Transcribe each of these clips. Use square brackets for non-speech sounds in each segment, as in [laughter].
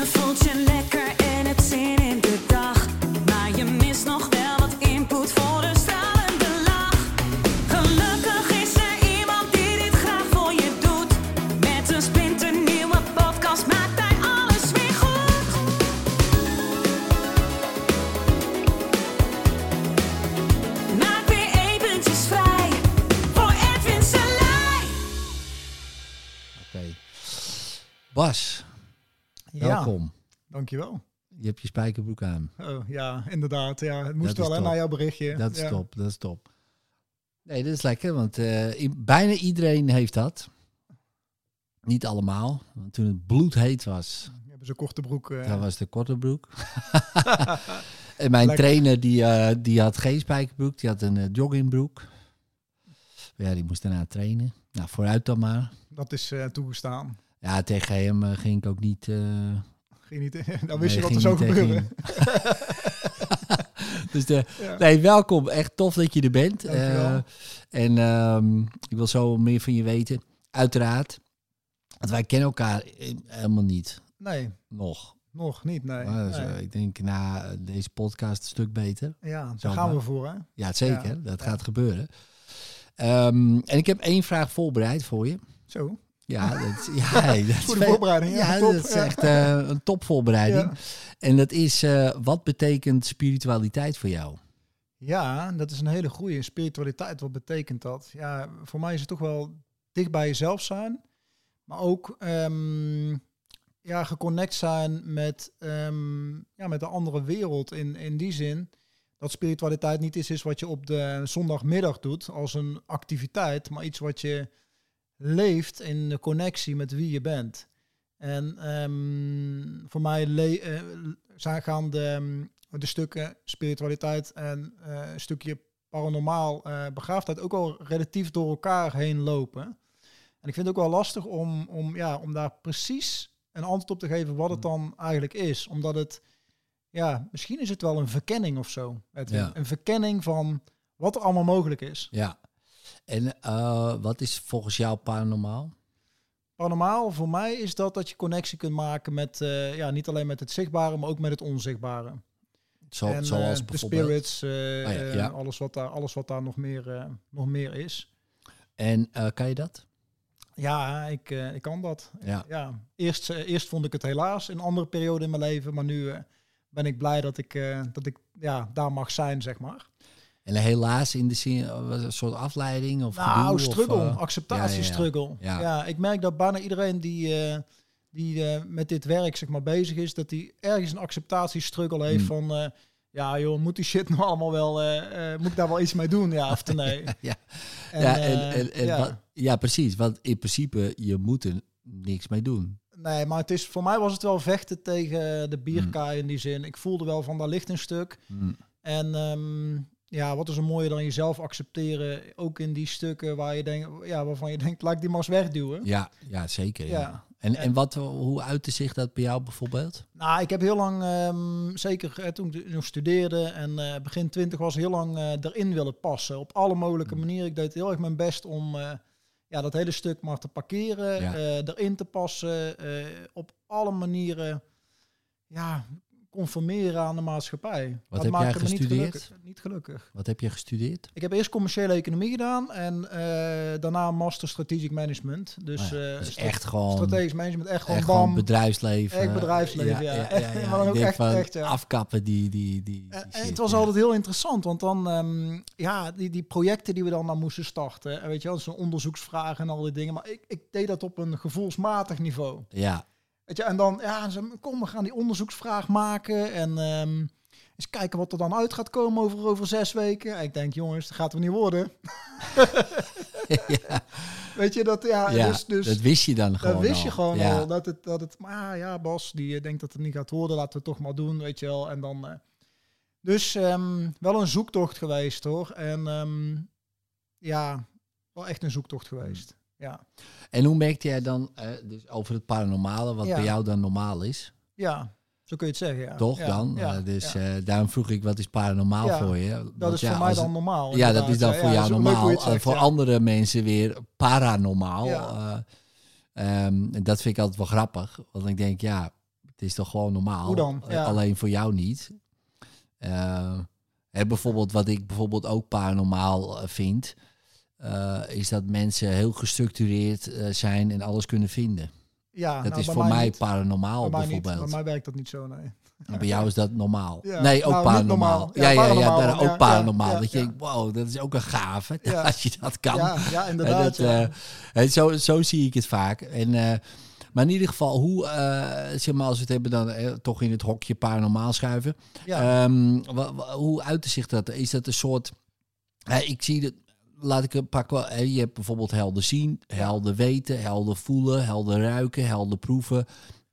Je voelt welkom. dankjewel. Je hebt je spijkerbroek aan. Oh, ja, inderdaad. Ja, het moest Dat wel hè, na jouw berichtje. Dat is ja. top, dat is top. Nee, dat is lekker, want eh, bijna iedereen heeft dat. Niet allemaal, want toen het bloedheet was, Je hebt zo'n korte broek. eh, dat was de korte broek. [laughs] [laughs] en mijn Lekker. trainer, die, eh, die had geen spijkerbroek, die had een joggingbroek. Ja, die moest daarna trainen. Nou, vooruit dan maar. Dat is toegestaan. Ja, tegen hem ging ik ook niet... eh, Ging niet, [laughs] dan wist nee, je wat er zou gebeuren. [laughs] dus de, Ja. Nee, welkom. Echt tof dat je er bent. Eh, en ehm, ik wil zo meer van je weten. Uiteraard. Want wij kennen elkaar eh, helemaal niet. Nee, Nog. nog niet. Nee. Dus, eh, ik denk na deze podcast een stuk beter. ja, daar gaan we voor. Hè? Ja, zeker. Ja. Dat Ja. gaat gebeuren. Ehm, en ik heb één vraag voorbereid voor je. Zo, Ja, [laughs] dat, is- ja, [laughs] dat is voorbereiding. Ja, dat is echt eh, een topvoorbereiding. Ja. En dat is, eh, wat betekent spiritualiteit voor jou? Ja, dat is een hele goede spiritualiteit. Wat betekent dat? Ja, voor mij is het toch wel dicht bij jezelf zijn, maar ook ehm, ja, geconnect zijn met, ehm, ja, met de andere wereld. In, in die zin dat spiritualiteit niet iets is wat je op de zondagmiddag doet als een activiteit, maar iets wat je leeft in de connectie met wie je bent. En ehm, voor mij le- eh, zijn gaan de, ehm, de stukken spiritualiteit en eh, een stukje paranormaal eh begaafdheid ook al relatief door elkaar heen lopen. En ik vind het ook wel lastig om, om, ja, om daar precies een antwoord op te geven wat het dan eigenlijk is. Omdat het, ja, misschien is het wel een verkenning of zo. Edwin. Ja. Een verkenning van wat er allemaal mogelijk is. Ja. En eh, wat is volgens jou paranormaal? Paranormaal voor mij is dat dat je connectie kunt maken met, eh, ja, niet alleen met het zichtbare, maar ook met het onzichtbare. Zo, en zoals eh, de spirits, Ah, ja, ja. alles, wat daar, alles wat daar nog meer, nog meer is. En kan je dat? Ja, ik, ik kan dat. Ja. Ja. Eerst, eerst vond ik het helaas in een andere periode in mijn leven, maar nu ben ik blij dat ik, dat ik ja, daar mag zijn, zeg maar. En helaas in de zin, eh, was een soort afleiding of Nou, gedoe, struggle, Of, eh, acceptatiestruggle. Ja, Ja, ja. ik merk dat bijna iedereen die, eh, die met dit werk zeg maar, bezig is, dat die ergens een acceptatiestruggle heeft Hmm. van... ja joh, moet die shit [laughs] nou allemaal wel... moet ik daar wel iets mee doen, ja of nee? [laughs] ja. En, ja, en, en, en ja. wat- ja, precies. Want in principe, je moet er niks mee doen. Nee, maar het is, voor mij was het wel vechten tegen de Hmm. bierkaai in die zin. Ik voelde wel van, daar ligt een stuk. Hm. En ehm, ja, wat is er mooier dan jezelf accepteren, ook in die stukken waar je denkt, ja, waarvan je denkt, laat ik die eens wegduwen. Ja, ja, zeker. Ja. Ja. En, en wat, hoe uitte zich dat bij jou bijvoorbeeld? Nou, ik heb heel lang, ehm, zeker eh, toen ik nog studeerde en eh, begin twintig was, heel lang eh, erin willen passen. Op alle mogelijke Mm. manieren. Ik deed heel erg mijn best om ja, dat hele stuk maar te parkeren, Ja. erin te passen. op alle manieren ja, conformeren aan de maatschappij. Wat Dat heb jij me niet gestudeerd? gelukkig, niet gelukkig. Wat heb je gestudeerd? Ik heb eerst commerciële economie gedaan en eh, daarna master strategic management. Dus, Ah ja, eh, dus echt gewoon, strategisch management, echt gewoon echt bam. gewoon bedrijfsleven. Echt bedrijfsleven, ja. [laughs] Maar dan Ik ook denk echt- van echt, ja. afkappen die, die, die, die En- shit, het was ja. altijd heel interessant, want dan, ehm, ja, die, die projecten die we dan maar moesten starten, en weet je wel, zo'n onderzoeksvragen en al die dingen, maar ik, ik deed dat op een gevoelsmatig niveau. Ja, Weet je, en dan, ja, ze, kom, we gaan die onderzoeksvraag maken en ehm, eens kijken wat er dan uit gaat komen over, over zes weken. En ik denk, jongens, dat gaat er niet worden. [laughs] ja, [laughs] Weet je, dat, ja, ja, dus, dus dat wist je dan gewoon dat wist je al. gewoon ja. al. Dat het, dat het, maar ja, Bas, die eh, denkt dat het niet gaat worden, laten we het toch maar doen, weet je wel. En dan, eh, dus ehm, wel een zoektocht geweest hoor. En ehm, ja, wel echt een zoektocht geweest. Ja, En hoe merkte jij dan, eh, dus over het paranormale, wat Ja. bij jou dan normaal is? ja zo kun je het zeggen. Ja. Toch Ja, dan? Ja, Eh, dus eh, daarom vroeg ik, wat is paranormaal voor je? dat is voor mij dan normaal. Ja, dat is dan voor jou normaal. zegt, voor andere mensen weer paranormaal. Eh, ehm, en dat vind ik altijd wel grappig. Want ik denk, ja, Het is toch gewoon normaal? Hoe dan? Ja. Alleen voor jou niet. Hè, bijvoorbeeld wat ik bijvoorbeeld ook paranormaal vind, eh, is dat mensen heel gestructureerd eh, zijn en alles kunnen vinden. Ja, dat nou, is voor mij paranormaal Bij mij niet. bijvoorbeeld. Bij mij werkt dat niet zo, nee. En bij jou is dat normaal. Ja. Nee, ook Nou, paranormaal. normaal. Ja, Ja, ja, ook paranormaal. dat je denkt, wow, dat is ook een gave [laughs] als je dat kan. Ja, ja En inderdaad. dat, ja. eh, zo, zo zie ik het vaak. En, maar in ieder geval, hoe, eh, zeg maar, als we het hebben dan eh, toch in het hokje paranormaal schuiven. wa- hoe uit zich dat? Is dat een soort... ik zie dat... Laat ik het pakken. Je hebt bijvoorbeeld helder zien, helder weten, helder voelen, helder ruiken, helder proeven.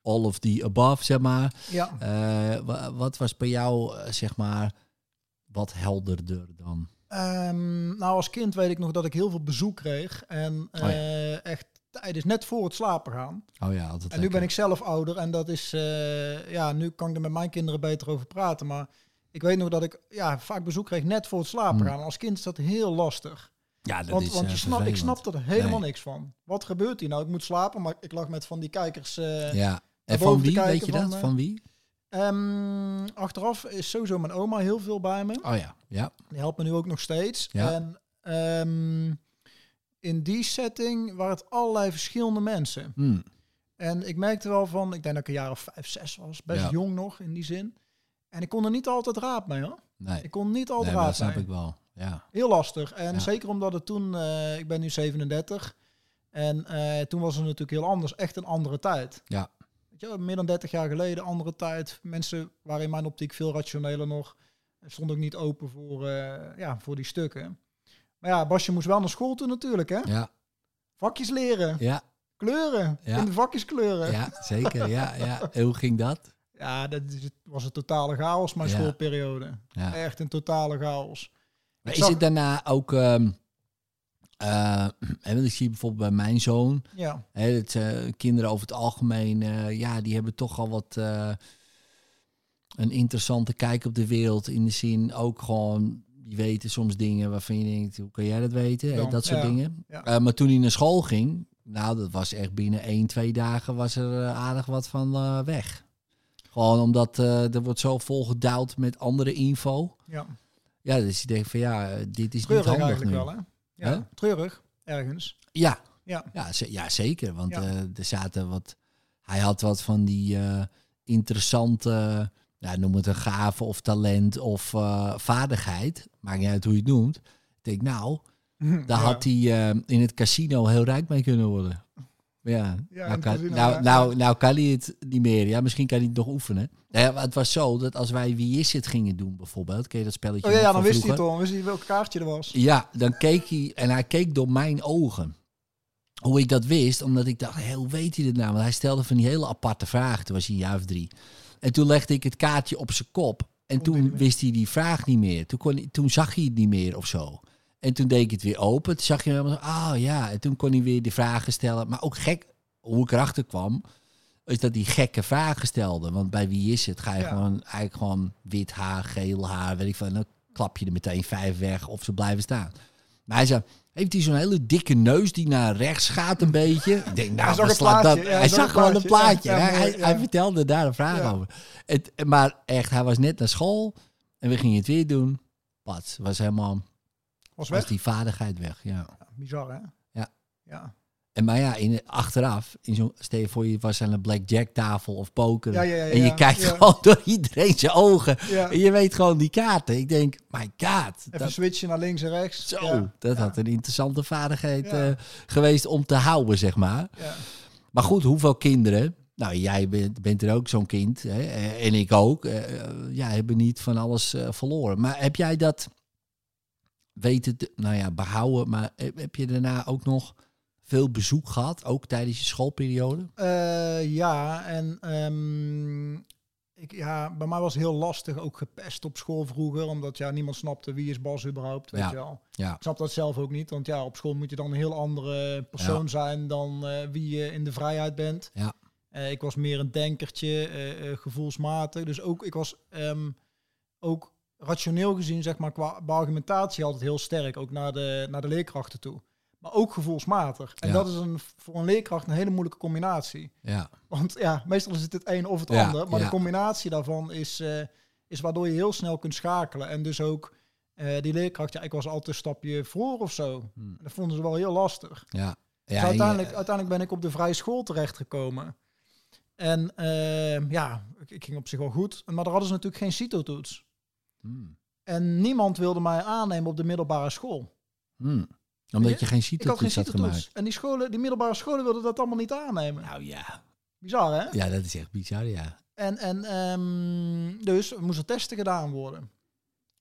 All of the above, zeg maar. ja. Eh, wa- wat was bij jou, eh, zeg maar, wat helderder dan? Ehm, nou, als kind weet ik nog dat ik heel veel bezoek kreeg. En Oh ja. eh, echt tijdens net voor het slapen gaan. Oh ja, altijd En nu ben ik zelf ouder en dat is, ja, nu kan ik er met mijn kinderen beter over praten. Maar ik weet nog dat ik ja, vaak bezoek kreeg net voor het slapen Hmm. gaan. Als kind is dat heel lastig. Ja, dat Want, is want eh, je snap, ik snap er helemaal Nee. niks van. Wat gebeurt hier nou? Ik moet slapen, maar ik lag met van die kijkers. eh, Ja. En van wie, weet je van, dat? eh, Van wie? ehm, achteraf is sowieso mijn oma heel veel bij me. Oh ja, ja. Die helpt me nu ook nog steeds. Ja. En ehm, in die setting waren het allerlei verschillende mensen. Hm. En ik merkte wel van, ik denk dat ik een jaar of vijf, zes was. Best Ja. jong nog in die zin. En ik kon er niet altijd raad mee hoor. Nee, Ik kon niet nee altijd dat raad snap mee. ik wel. Ja. Heel lastig. En Ja. zeker omdat het toen, eh, ik ben nu 37. En eh, toen was het natuurlijk heel anders. Echt een andere tijd. Ja. Weet je, meer dan 30 jaar geleden, andere tijd. Mensen waren in mijn optiek veel rationeler nog. Stond ook niet open voor, eh, ja, voor die stukken. Maar ja, Basje moest wel naar school toe natuurlijk, hè? Ja, Vakjes leren, ja, kleuren, Ja. in de vakjes kleuren. Ja, ja, zeker. Ja, ja. En hoe ging dat? dat is, het was een totale chaos, mijn Ja. schoolperiode. Ja. Echt een totale chaos. Maar is zag- het daarna ook... ehm eh, en ik zie bijvoorbeeld bij mijn zoon... Ja, Hè, het, eh, kinderen over het algemeen, eh, ja, die hebben toch al wat eh, een interessante kijk op de wereld. In de zin ook gewoon, die weten soms dingen waarvan je denkt, hoe kan jij dat weten? Hè, dat soort ja, dingen. ja. Maar toen hij naar school ging, nou, dat was echt binnen één, twee dagen was er aardig wat van weg. Gewoon omdat er wordt zo volgedouwd met andere info. ja. Ja, dus je denkt van ja, eh, dit is Treurig niet handig nu. wel, hè? Ja, treurig, ergens. Ja, Ja. ja, ja zeker. Want Ja. eh, er zaten wat. Hij had wat van die eh, interessante, ja, noem het een gave of talent of vaardigheid. Maakt niet uit hoe je het noemt. Ik denk, nou, [laughs] daar had hij in het casino heel rijk mee kunnen worden. Ja, nou, het kan, nou, nou, nou kan hij het niet meer. Ja, misschien kan hij het nog oefenen. Nou ja, maar het was zo dat als wij Wie is het gingen doen bijvoorbeeld. Ken je dat spelletje Oh ja, dan wist hij het al. Wist hij welk kaartje er was. Ja, dan keek hij en hij keek door mijn ogen. Hoe ik dat wist, omdat ik dacht, hoe weet hij dit nou? Want hij stelde van die hele aparte vragen. Toen was hij een jaar of drie. En toen legde ik het kaartje op zijn kop. En toen wist hij die vraag niet meer. Toen, kon, toen zag hij het niet meer of zo. En toen deed ik het weer open. Toen zag je hem, ah ja. En toen kon hij weer die vragen stellen. Maar ook gek, hoe ik erachter kwam, is dat hij gekke vragen stelde. Want bij wie is het? Ga je Ja. gewoon eigenlijk gewoon wit haar, geel haar, weet ik van. Dan klap je er meteen vijf weg of ze blijven staan. Maar hij zei, heeft hij zo'n hele dikke neus die naar rechts gaat een beetje? Ik denk, nou, Hij wat slaat plaatje, dat? ja, hij zag gewoon een plaatje, ja. Hij, hij, vertelde daar een vraag over. Het, maar echt, hij was net naar school en we gingen het weer doen. Pats, was helemaal, Was die vaardigheid weg, ja. Ja, bizar, hè? Ja. Ja, En maar ja, in, achteraf, in zo'n, stel je voor je was aan een blackjack tafel of poker. Ja, ja, ja, en je kijkt gewoon [laughs] door iedereen zijn ogen. En je weet gewoon die kaarten. Ik denk, my god. Even Dat, switchen naar links en rechts. zo, dat had een interessante vaardigheid eh, geweest om te houden, zeg maar. ja. Maar goed, hoeveel kinderen... Nou, jij bent, bent er ook zo'n kind. Hè, en ik ook. eh, eh, ja, hebben niet van alles verloren. Maar heb jij dat weten te, nou ja, behouden? Maar heb, je daarna ook nog veel bezoek gehad? Ook tijdens je schoolperiode? Eh, ja, en ehm, ik, ja, bij mij was het heel lastig, ook gepest op school vroeger, omdat ja, niemand snapte wie is Bas überhaupt, weet Ja. je wel. Ja. Ik snap dat zelf ook niet, want ja, op school moet je dan een heel andere persoon zijn dan eh, wie je in de vrijheid bent. Ja. Eh, ik was meer een denkertje, gevoelsmatig. Dus ook, ik was ehm, ook rationeel gezien, zeg maar, qua argumentatie altijd heel sterk, ook naar de, naar de leerkrachten toe. maar ook gevoelsmatig. En Ja. dat is een, voor een leerkracht een hele moeilijke combinatie. Ja, Want ja, meestal is het het een of het Ja, ander. Maar ja. de combinatie daarvan is, eh, is waardoor je heel snel kunt schakelen. En dus ook eh, die leerkracht, ja, ik was altijd een stapje voor of zo. Hm. En dat vonden ze wel heel lastig. ja. Dus ja uiteindelijk, uiteindelijk ben ik op de vrije school terechtgekomen. En eh, ja, ik, ik ging op zich wel goed. Maar daar hadden ze natuurlijk geen CITO-toets. Hm, En niemand wilde mij aannemen op de middelbare school. hm. Omdat je? je geen CITO-toets had gemaakt. En die, scholen, die middelbare scholen wilden dat allemaal niet aannemen. Nou ja. Bizar, hè? Ja, dat is echt bizar, ja. En, en ehm, dus er moesten testen gedaan worden.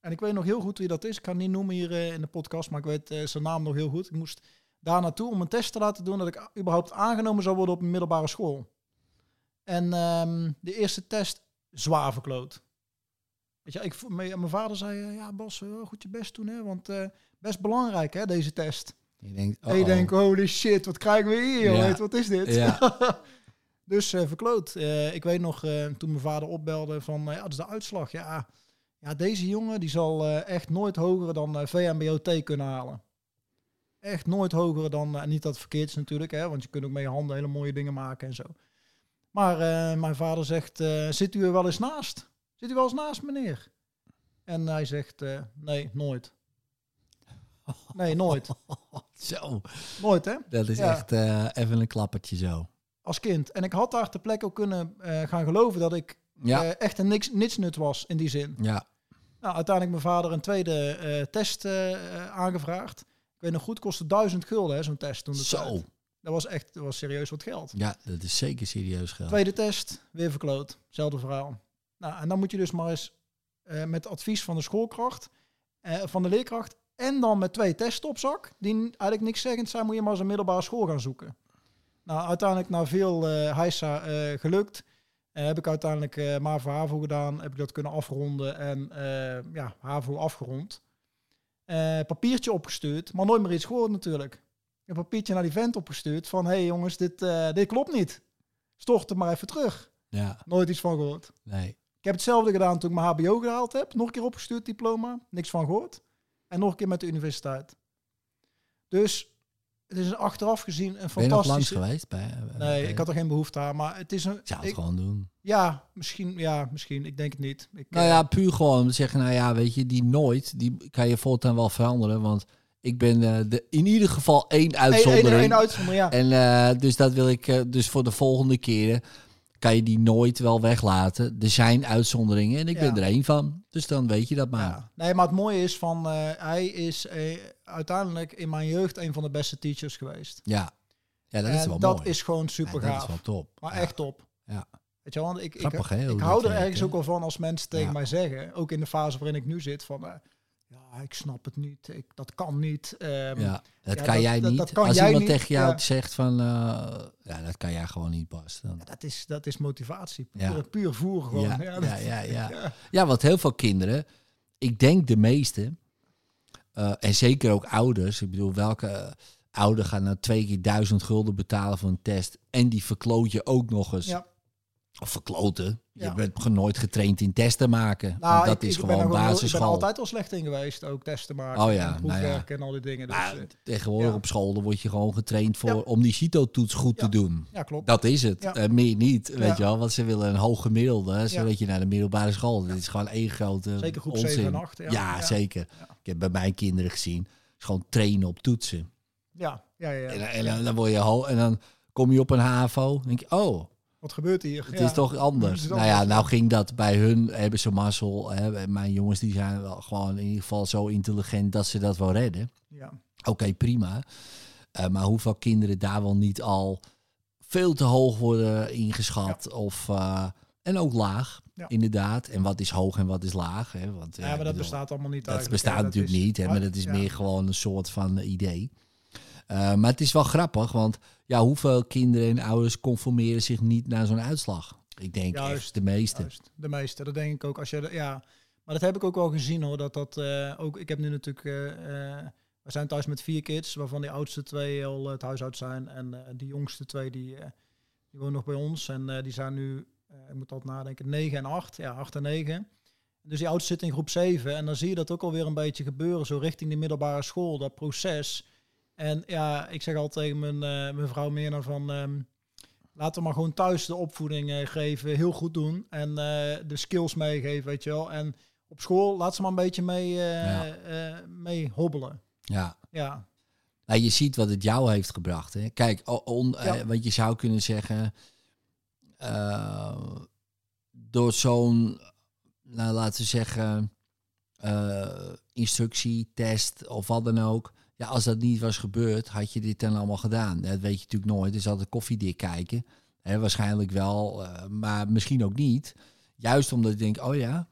En ik weet nog heel goed wie dat is. Ik kan het niet noemen hier eh, in de podcast, maar ik weet eh, zijn naam nog heel goed. Ik moest daar naartoe om een test te laten doen dat ik überhaupt aangenomen zou worden op een middelbare school. En ehm, de eerste test zwaar verkloot. Weet je, ik, mijn vader zei, eh, ja Bas, eh, goed je best doen, hè, want eh, best belangrijk hè, deze test. Je denkt, En je oh, denkt, holy shit, wat krijgen we hier, joh? Ja. Weet, wat is dit? Ja. [laughs] dus verkloot. Ik weet nog, toen mijn vader opbelde van, ja, dat is de uitslag. Ja, ja deze jongen die zal echt nooit hoger dan VMBO-T kunnen halen. Echt nooit hoger dan, niet dat het verkeerd is natuurlijk, hè, want je kunt ook met je handen hele mooie dingen maken en zo. Maar mijn vader zegt, zit u er wel eens naast? Zit u wel eens naast, meneer? En hij zegt, eh, nee, nooit. Nee, nooit. [laughs] Zo, Nooit, hè? dat is Ja. echt eh, even een klappertje zo. als kind. En ik had daar ter plekke ook kunnen eh, gaan geloven dat ik Ja, echt een niks, nietsnut was in die zin. ja. Nou, uiteindelijk mijn vader een tweede test aangevraagd. Ik weet nog goed, kostte duizend gulden zo'n test toen. Zo. tijd. Dat was echt dat was serieus wat geld. Ja, dat is zeker serieus geld. Tweede test, weer verkloot. Zelfde verhaal. Nou, en dan moet je dus maar eens eh, met advies van de schoolkracht, eh, van de leerkracht, en dan met twee testen op zak, die eigenlijk niks zeggend zijn, moet je maar eens een middelbare school gaan zoeken. Nou, uiteindelijk na veel heisa eh, gelukt. Heb ik uiteindelijk eh MAVO HAVO gedaan, heb ik dat kunnen afronden en ja, HAVO afgerond. Papiertje opgestuurd, maar nooit meer iets gehoord natuurlijk. Een papiertje naar die vent opgestuurd van, hé hey jongens, dit, dit klopt niet. Stort het maar even terug. Ja, Nooit iets van gehoord. nee. Ik heb hetzelfde gedaan toen ik mijn HBO gehaald heb. Nog een keer opgestuurd, diploma. Niks van gehoord. En nog een keer met de universiteit. Dus het is achteraf gezien een Ben je nog langs fantastische... geweest? Bij, eh, Nee, bij- ik had er geen behoefte aan. Maar het is een... Zou het ik- gewoon doen. ja, misschien, ja, misschien. Ik denk het niet. Ik, Nou eh, ja, puur gewoon om te zeggen, nou ja, weet je, die nooit, die kan je voortaan wel veranderen. Want ik ben eh, de, in ieder geval één uitzondering. één uitzondering, ja. En eh, dus dat wil ik, eh, dus voor de volgende keren kan je die nooit wel weglaten. Er zijn uitzonderingen en ik Ja. ben er één van. Dus dan weet je dat maar. Ja. Nee, maar het mooie is van... eh, hij is eh, uiteindelijk in mijn jeugd een van de beste teachers geweest. Ja, ja dat is wel dat mooi. is gewoon Ja, super dat is wel top. Maar echt top. Ja. Weet je wel, want ik, ik, Grappig, ik dat hou er werkt, ergens ook wel van als mensen tegen mij zeggen, ook in de fase waarin ik nu zit, van eh, ja, ik snap het niet, ik, dat kan niet. Ehm, Ja, dat ja, kan dat- jij dat- niet. dat kan Als jij iemand niet, tegen jou ja. zegt van, eh, ja, dat kan jij gewoon niet, Bas. Dan, dat, is, dat is motivatie, puur, Ja. puur voer gewoon. ja, Ja, ja, dat- ja, [laughs] ja. ja. Ja, want heel veel kinderen, ik denk de meeste, eh, en zeker ook ouders. Ik bedoel, welke eh, ouder gaat nou twee keer duizend gulden betalen voor een test en die verkloot je ook nog eens? Ja. Of verkloten. Je bent nooit getraind in testen maken. Nou, dat ik, is ik gewoon wel- ik ben altijd al slecht in geweest, ook testen maken, Oh ja, en nou ja. en al die dingen. Dus, eh, tegenwoordig ja. op school dan word je gewoon getraind voor, om die CITO-toets goed te doen. ja, klopt. Dat is het. Eh, meer niet, weet je wel. Want ze willen een hoog gemiddelde, zodat je naar de middelbare school. Dit is gewoon één grote Zeker groep onzin. 7 en 8. Ja, zeker. Ik heb bij mijn kinderen gezien. Is gewoon trainen op toetsen. Ja, ja, ja. En, en, dan- dan word je en dan kom je op een HAVO. denk je, oh, Wat gebeurt hier? het Ja. is toch anders. Nou ja, nou ging dat bij hun, hebben ze mazzel. Hè. Mijn jongens die zijn wel gewoon in ieder geval zo intelligent dat ze dat wel redden. Ja. Oké, prima. Eh, maar hoeveel kinderen daar wel niet al veel te hoog worden ingeschat? Of, eh, en ook laag, Ja. inderdaad. En wat is hoog en wat is laag? Hè? Want, Ja, ja, maar dat bedoel, bestaat allemaal niet Dat bestaat dat natuurlijk is- niet, hè, maar dat is meer gewoon een soort van eh, idee. Eh, maar het is wel grappig, want ja, hoeveel kinderen en ouders conformeren zich niet naar zo'n uitslag? Ik denk Juist, echt de meeste. Juist, de meeste, dat denk ik ook. Als je, de- ja, maar dat heb ik ook wel gezien hoor. Dat dat eh, ook. Ik heb nu natuurlijk. eh, we zijn thuis met vier kids, waarvan die oudste twee al het huis uit zijn. En die jongste twee die, die wonen nog bij ons. En die zijn nu, ik moet altijd nadenken, 9 en 8. Ja, 8 en 9. Dus die oudste zit in groep 7. En dan zie je dat ook alweer een beetje gebeuren, zo richting de middelbare school. Dat proces. En ja, ik zeg altijd tegen mijn, eh, mijn vrouw Mirna van... ehm, laten we maar gewoon thuis de opvoeding eh, geven. Heel goed doen. En eh, de skills meegeven, weet je wel. En op school laat ze maar een beetje mee, Ja. mee hobbelen. Ja. Ja, Nou, je ziet wat het jou heeft gebracht. Hè? Kijk, o- on, Ja. wat je zou kunnen zeggen. door zo'n, nou, laten we zeggen, eh, instructie, test of wat dan ook. Ja, als dat niet was gebeurd, had je dit dan allemaal gedaan. Dat weet je natuurlijk nooit. Dus altijd koffiedik kijken. Waarschijnlijk wel, eh, maar misschien ook niet. Juist omdat je denkt, oh ja,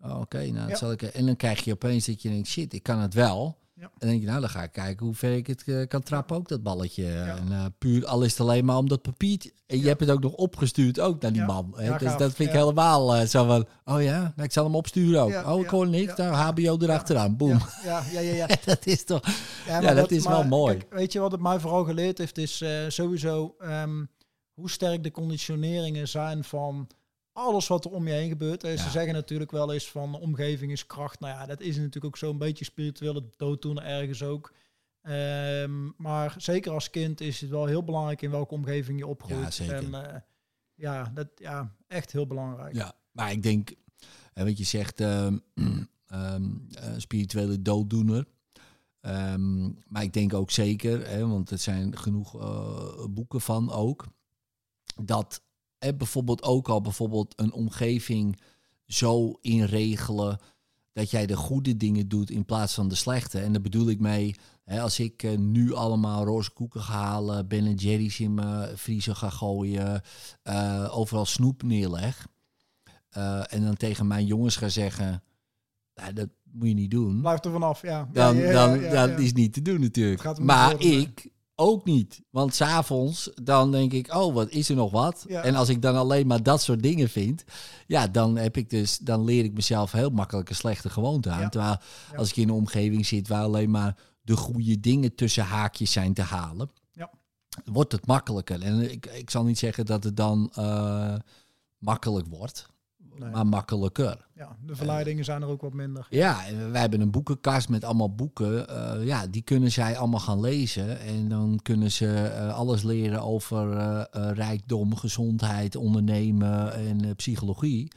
oh, oké, nou, Ja. zal ik. En dan krijg je opeens dat je denkt, shit, ik kan het wel. Ja. En dan denk je, nou, dan ga ik kijken hoe ver ik het eh, kan trappen, ook dat balletje. Ja. En, eh, puur, al is het alleen maar om dat papiertje. En je Ja. hebt het ook nog opgestuurd, ook naar die man. Hè? Dus dat vind ik helemaal eh, zo van, oh ja, nou, ik zal hem opsturen ook. Oh, ik hoor niks, ja. nou, HBO erachteraan, boem. ja, ja, ja, [laughs] dat is toch... Ja, dat is wel mooi. kijk, weet je wat het mij vooral geleerd heeft, is sowieso ehm, hoe sterk de conditioneringen zijn van alles wat er om je heen gebeurt. Ze Ja. zeggen natuurlijk wel eens van de omgeving is kracht. Nou ja, dat is natuurlijk ook zo'n beetje spirituele dooddoener ergens ook. Ehm, maar zeker als kind is het wel heel belangrijk in welke omgeving je opgroeit. Ja, zeker. En eh, ja, dat, ja, echt heel belangrijk. Ja, maar ik denk, hè, wat je zegt, ehm, [clears throat] ehm, eh, spirituele dooddoener. Maar ik denk ook zeker, hè, want er zijn genoeg eh, boeken van ook, dat hè, bijvoorbeeld ook al bijvoorbeeld een omgeving zo inregelen dat jij de goede dingen doet in plaats van de slechte. En daar bedoel ik mee, hè, als ik eh, nu allemaal roze koeken ga halen, Ben Jerry's in mijn vriezer ga gooien, eh, overal snoep neerleg. eh, en dan tegen mijn jongens ga zeggen, nou, dat moet je niet doen. Blijf er vanaf, ja. Dan, ja, ja, ja, dan, is niet te doen natuurlijk. Maar ik ook niet. Want s'avonds dan denk ik, oh, wat is er nog wat? Ja. En als ik dan alleen maar dat soort dingen vind, ja, dan heb ik dus, dan leer ik mezelf heel makkelijk een slechte gewoonte aan. Ja. Terwijl Ja. als ik in een omgeving zit waar alleen maar de goede dingen tussen haakjes zijn te halen, Ja. wordt het makkelijker. En ik, ik zal niet zeggen dat het dan eh, makkelijk wordt, Nee. maar makkelijker. Ja, de verleidingen zijn er ook wat minder. Ja, wij hebben een boekenkast met allemaal boeken. Eh, ja, die kunnen zij allemaal gaan lezen. En dan kunnen ze eh, alles leren over eh, rijkdom, gezondheid, ondernemen en psychologie.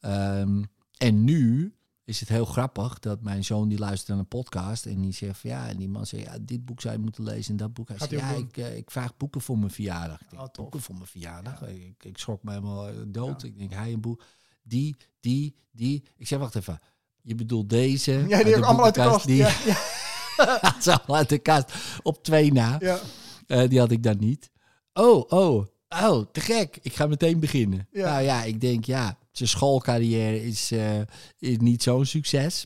Ehm, en nu is het heel grappig dat mijn zoon die luistert naar een podcast en die zegt van, ja, en die man zegt ja, dit boek zou je moeten lezen en dat boek. Hij zegt, ja, ik, ik vraag boeken voor mijn verjaardag. Ik denk, Oh, boeken voor mijn verjaardag. Ik, ik schrok me helemaal dood. Ja. Ik denk, hij een boek. Die, die, die. Ik zeg, wacht even. Je bedoelt deze. Ja, die ook allemaal uit de kast. Die Ja, [laughs] ja, is allemaal uit de kast. Op twee na. ja. Eh, die had ik dan niet. Oh, oh, oh, te gek. Ik ga meteen beginnen. Ja. Nou ja, ik denk, ja, zijn schoolcarrière is, eh, is niet zo'n succes.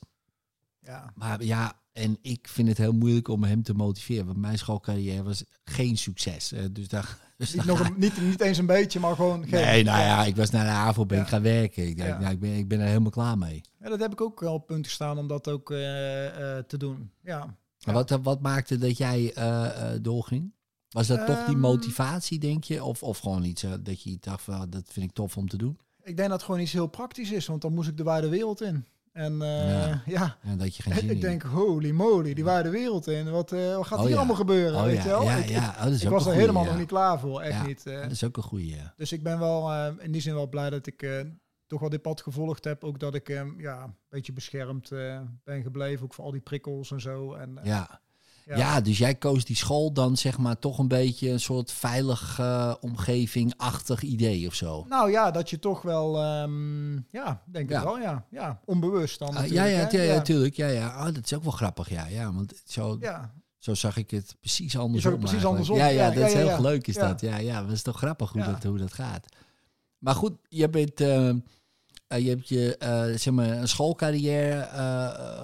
ja. Maar ja, en ik vind het heel moeilijk om hem te motiveren. Want mijn schoolcarrière was geen succes. Eh, dus daar... Dus Niet, nog een, niet, niet eens een beetje, maar gewoon geen. Nee, nou ja, ik was naar de AVO, ben ik Ja. gaan werken. Ik, denk, Ja. nou, ik, ben, ik ben er helemaal klaar mee. Ja, dat heb ik ook wel op punt gestaan om dat ook eh, eh, te doen. Ja. Wat, wat maakte dat jij eh, eh, doorging? Was dat toch die Ehm, motivatie, denk je? Of, of gewoon iets eh, dat je dacht, van, ah, dat vind ik tof om te doen? Ik denk dat het gewoon iets heel praktisch is, want dan moest ik de wijde wereld in. En eh, Ja. ja, En dat je geen [laughs] zin ik denk, holy moly, die wijde wereld in. Wat, eh, wat gaat Oh hier ja. allemaal gebeuren? Oh weet ja, je wel? ja, ik, ja. Oh, dat is ik ook was er goeie, helemaal nog niet klaar voor, echt niet. eh. Dat is ook een goede. Ja. Dus ik ben wel in die zin wel blij dat ik toch wel dit pad gevolgd heb. Ook dat ik eh, ja, een beetje beschermd ben gebleven, ook voor al die prikkels en zo. En, Ja. Ja. Ja. dus jij koos die school dan zeg maar toch een beetje een soort veilig eh, omgeving-achtig idee of zo. Nou ja, dat je toch wel, ehm, ja, denk Ja. ik wel, ja. Ja, onbewust dan Ah, ja, ja, ja, ja, ja. natuurlijk. Ja, ja. Oh, dat is ook wel grappig, ja. ja want zo, Ja, zo zag ik het precies andersom. het precies andersom. Ja, ja, dat is heel leuk is dat. Ja, ja, dat is toch grappig hoe, dat, hoe dat gaat. Maar goed, je bent... eh, je hebt je eh, zeg maar, een schoolcarrière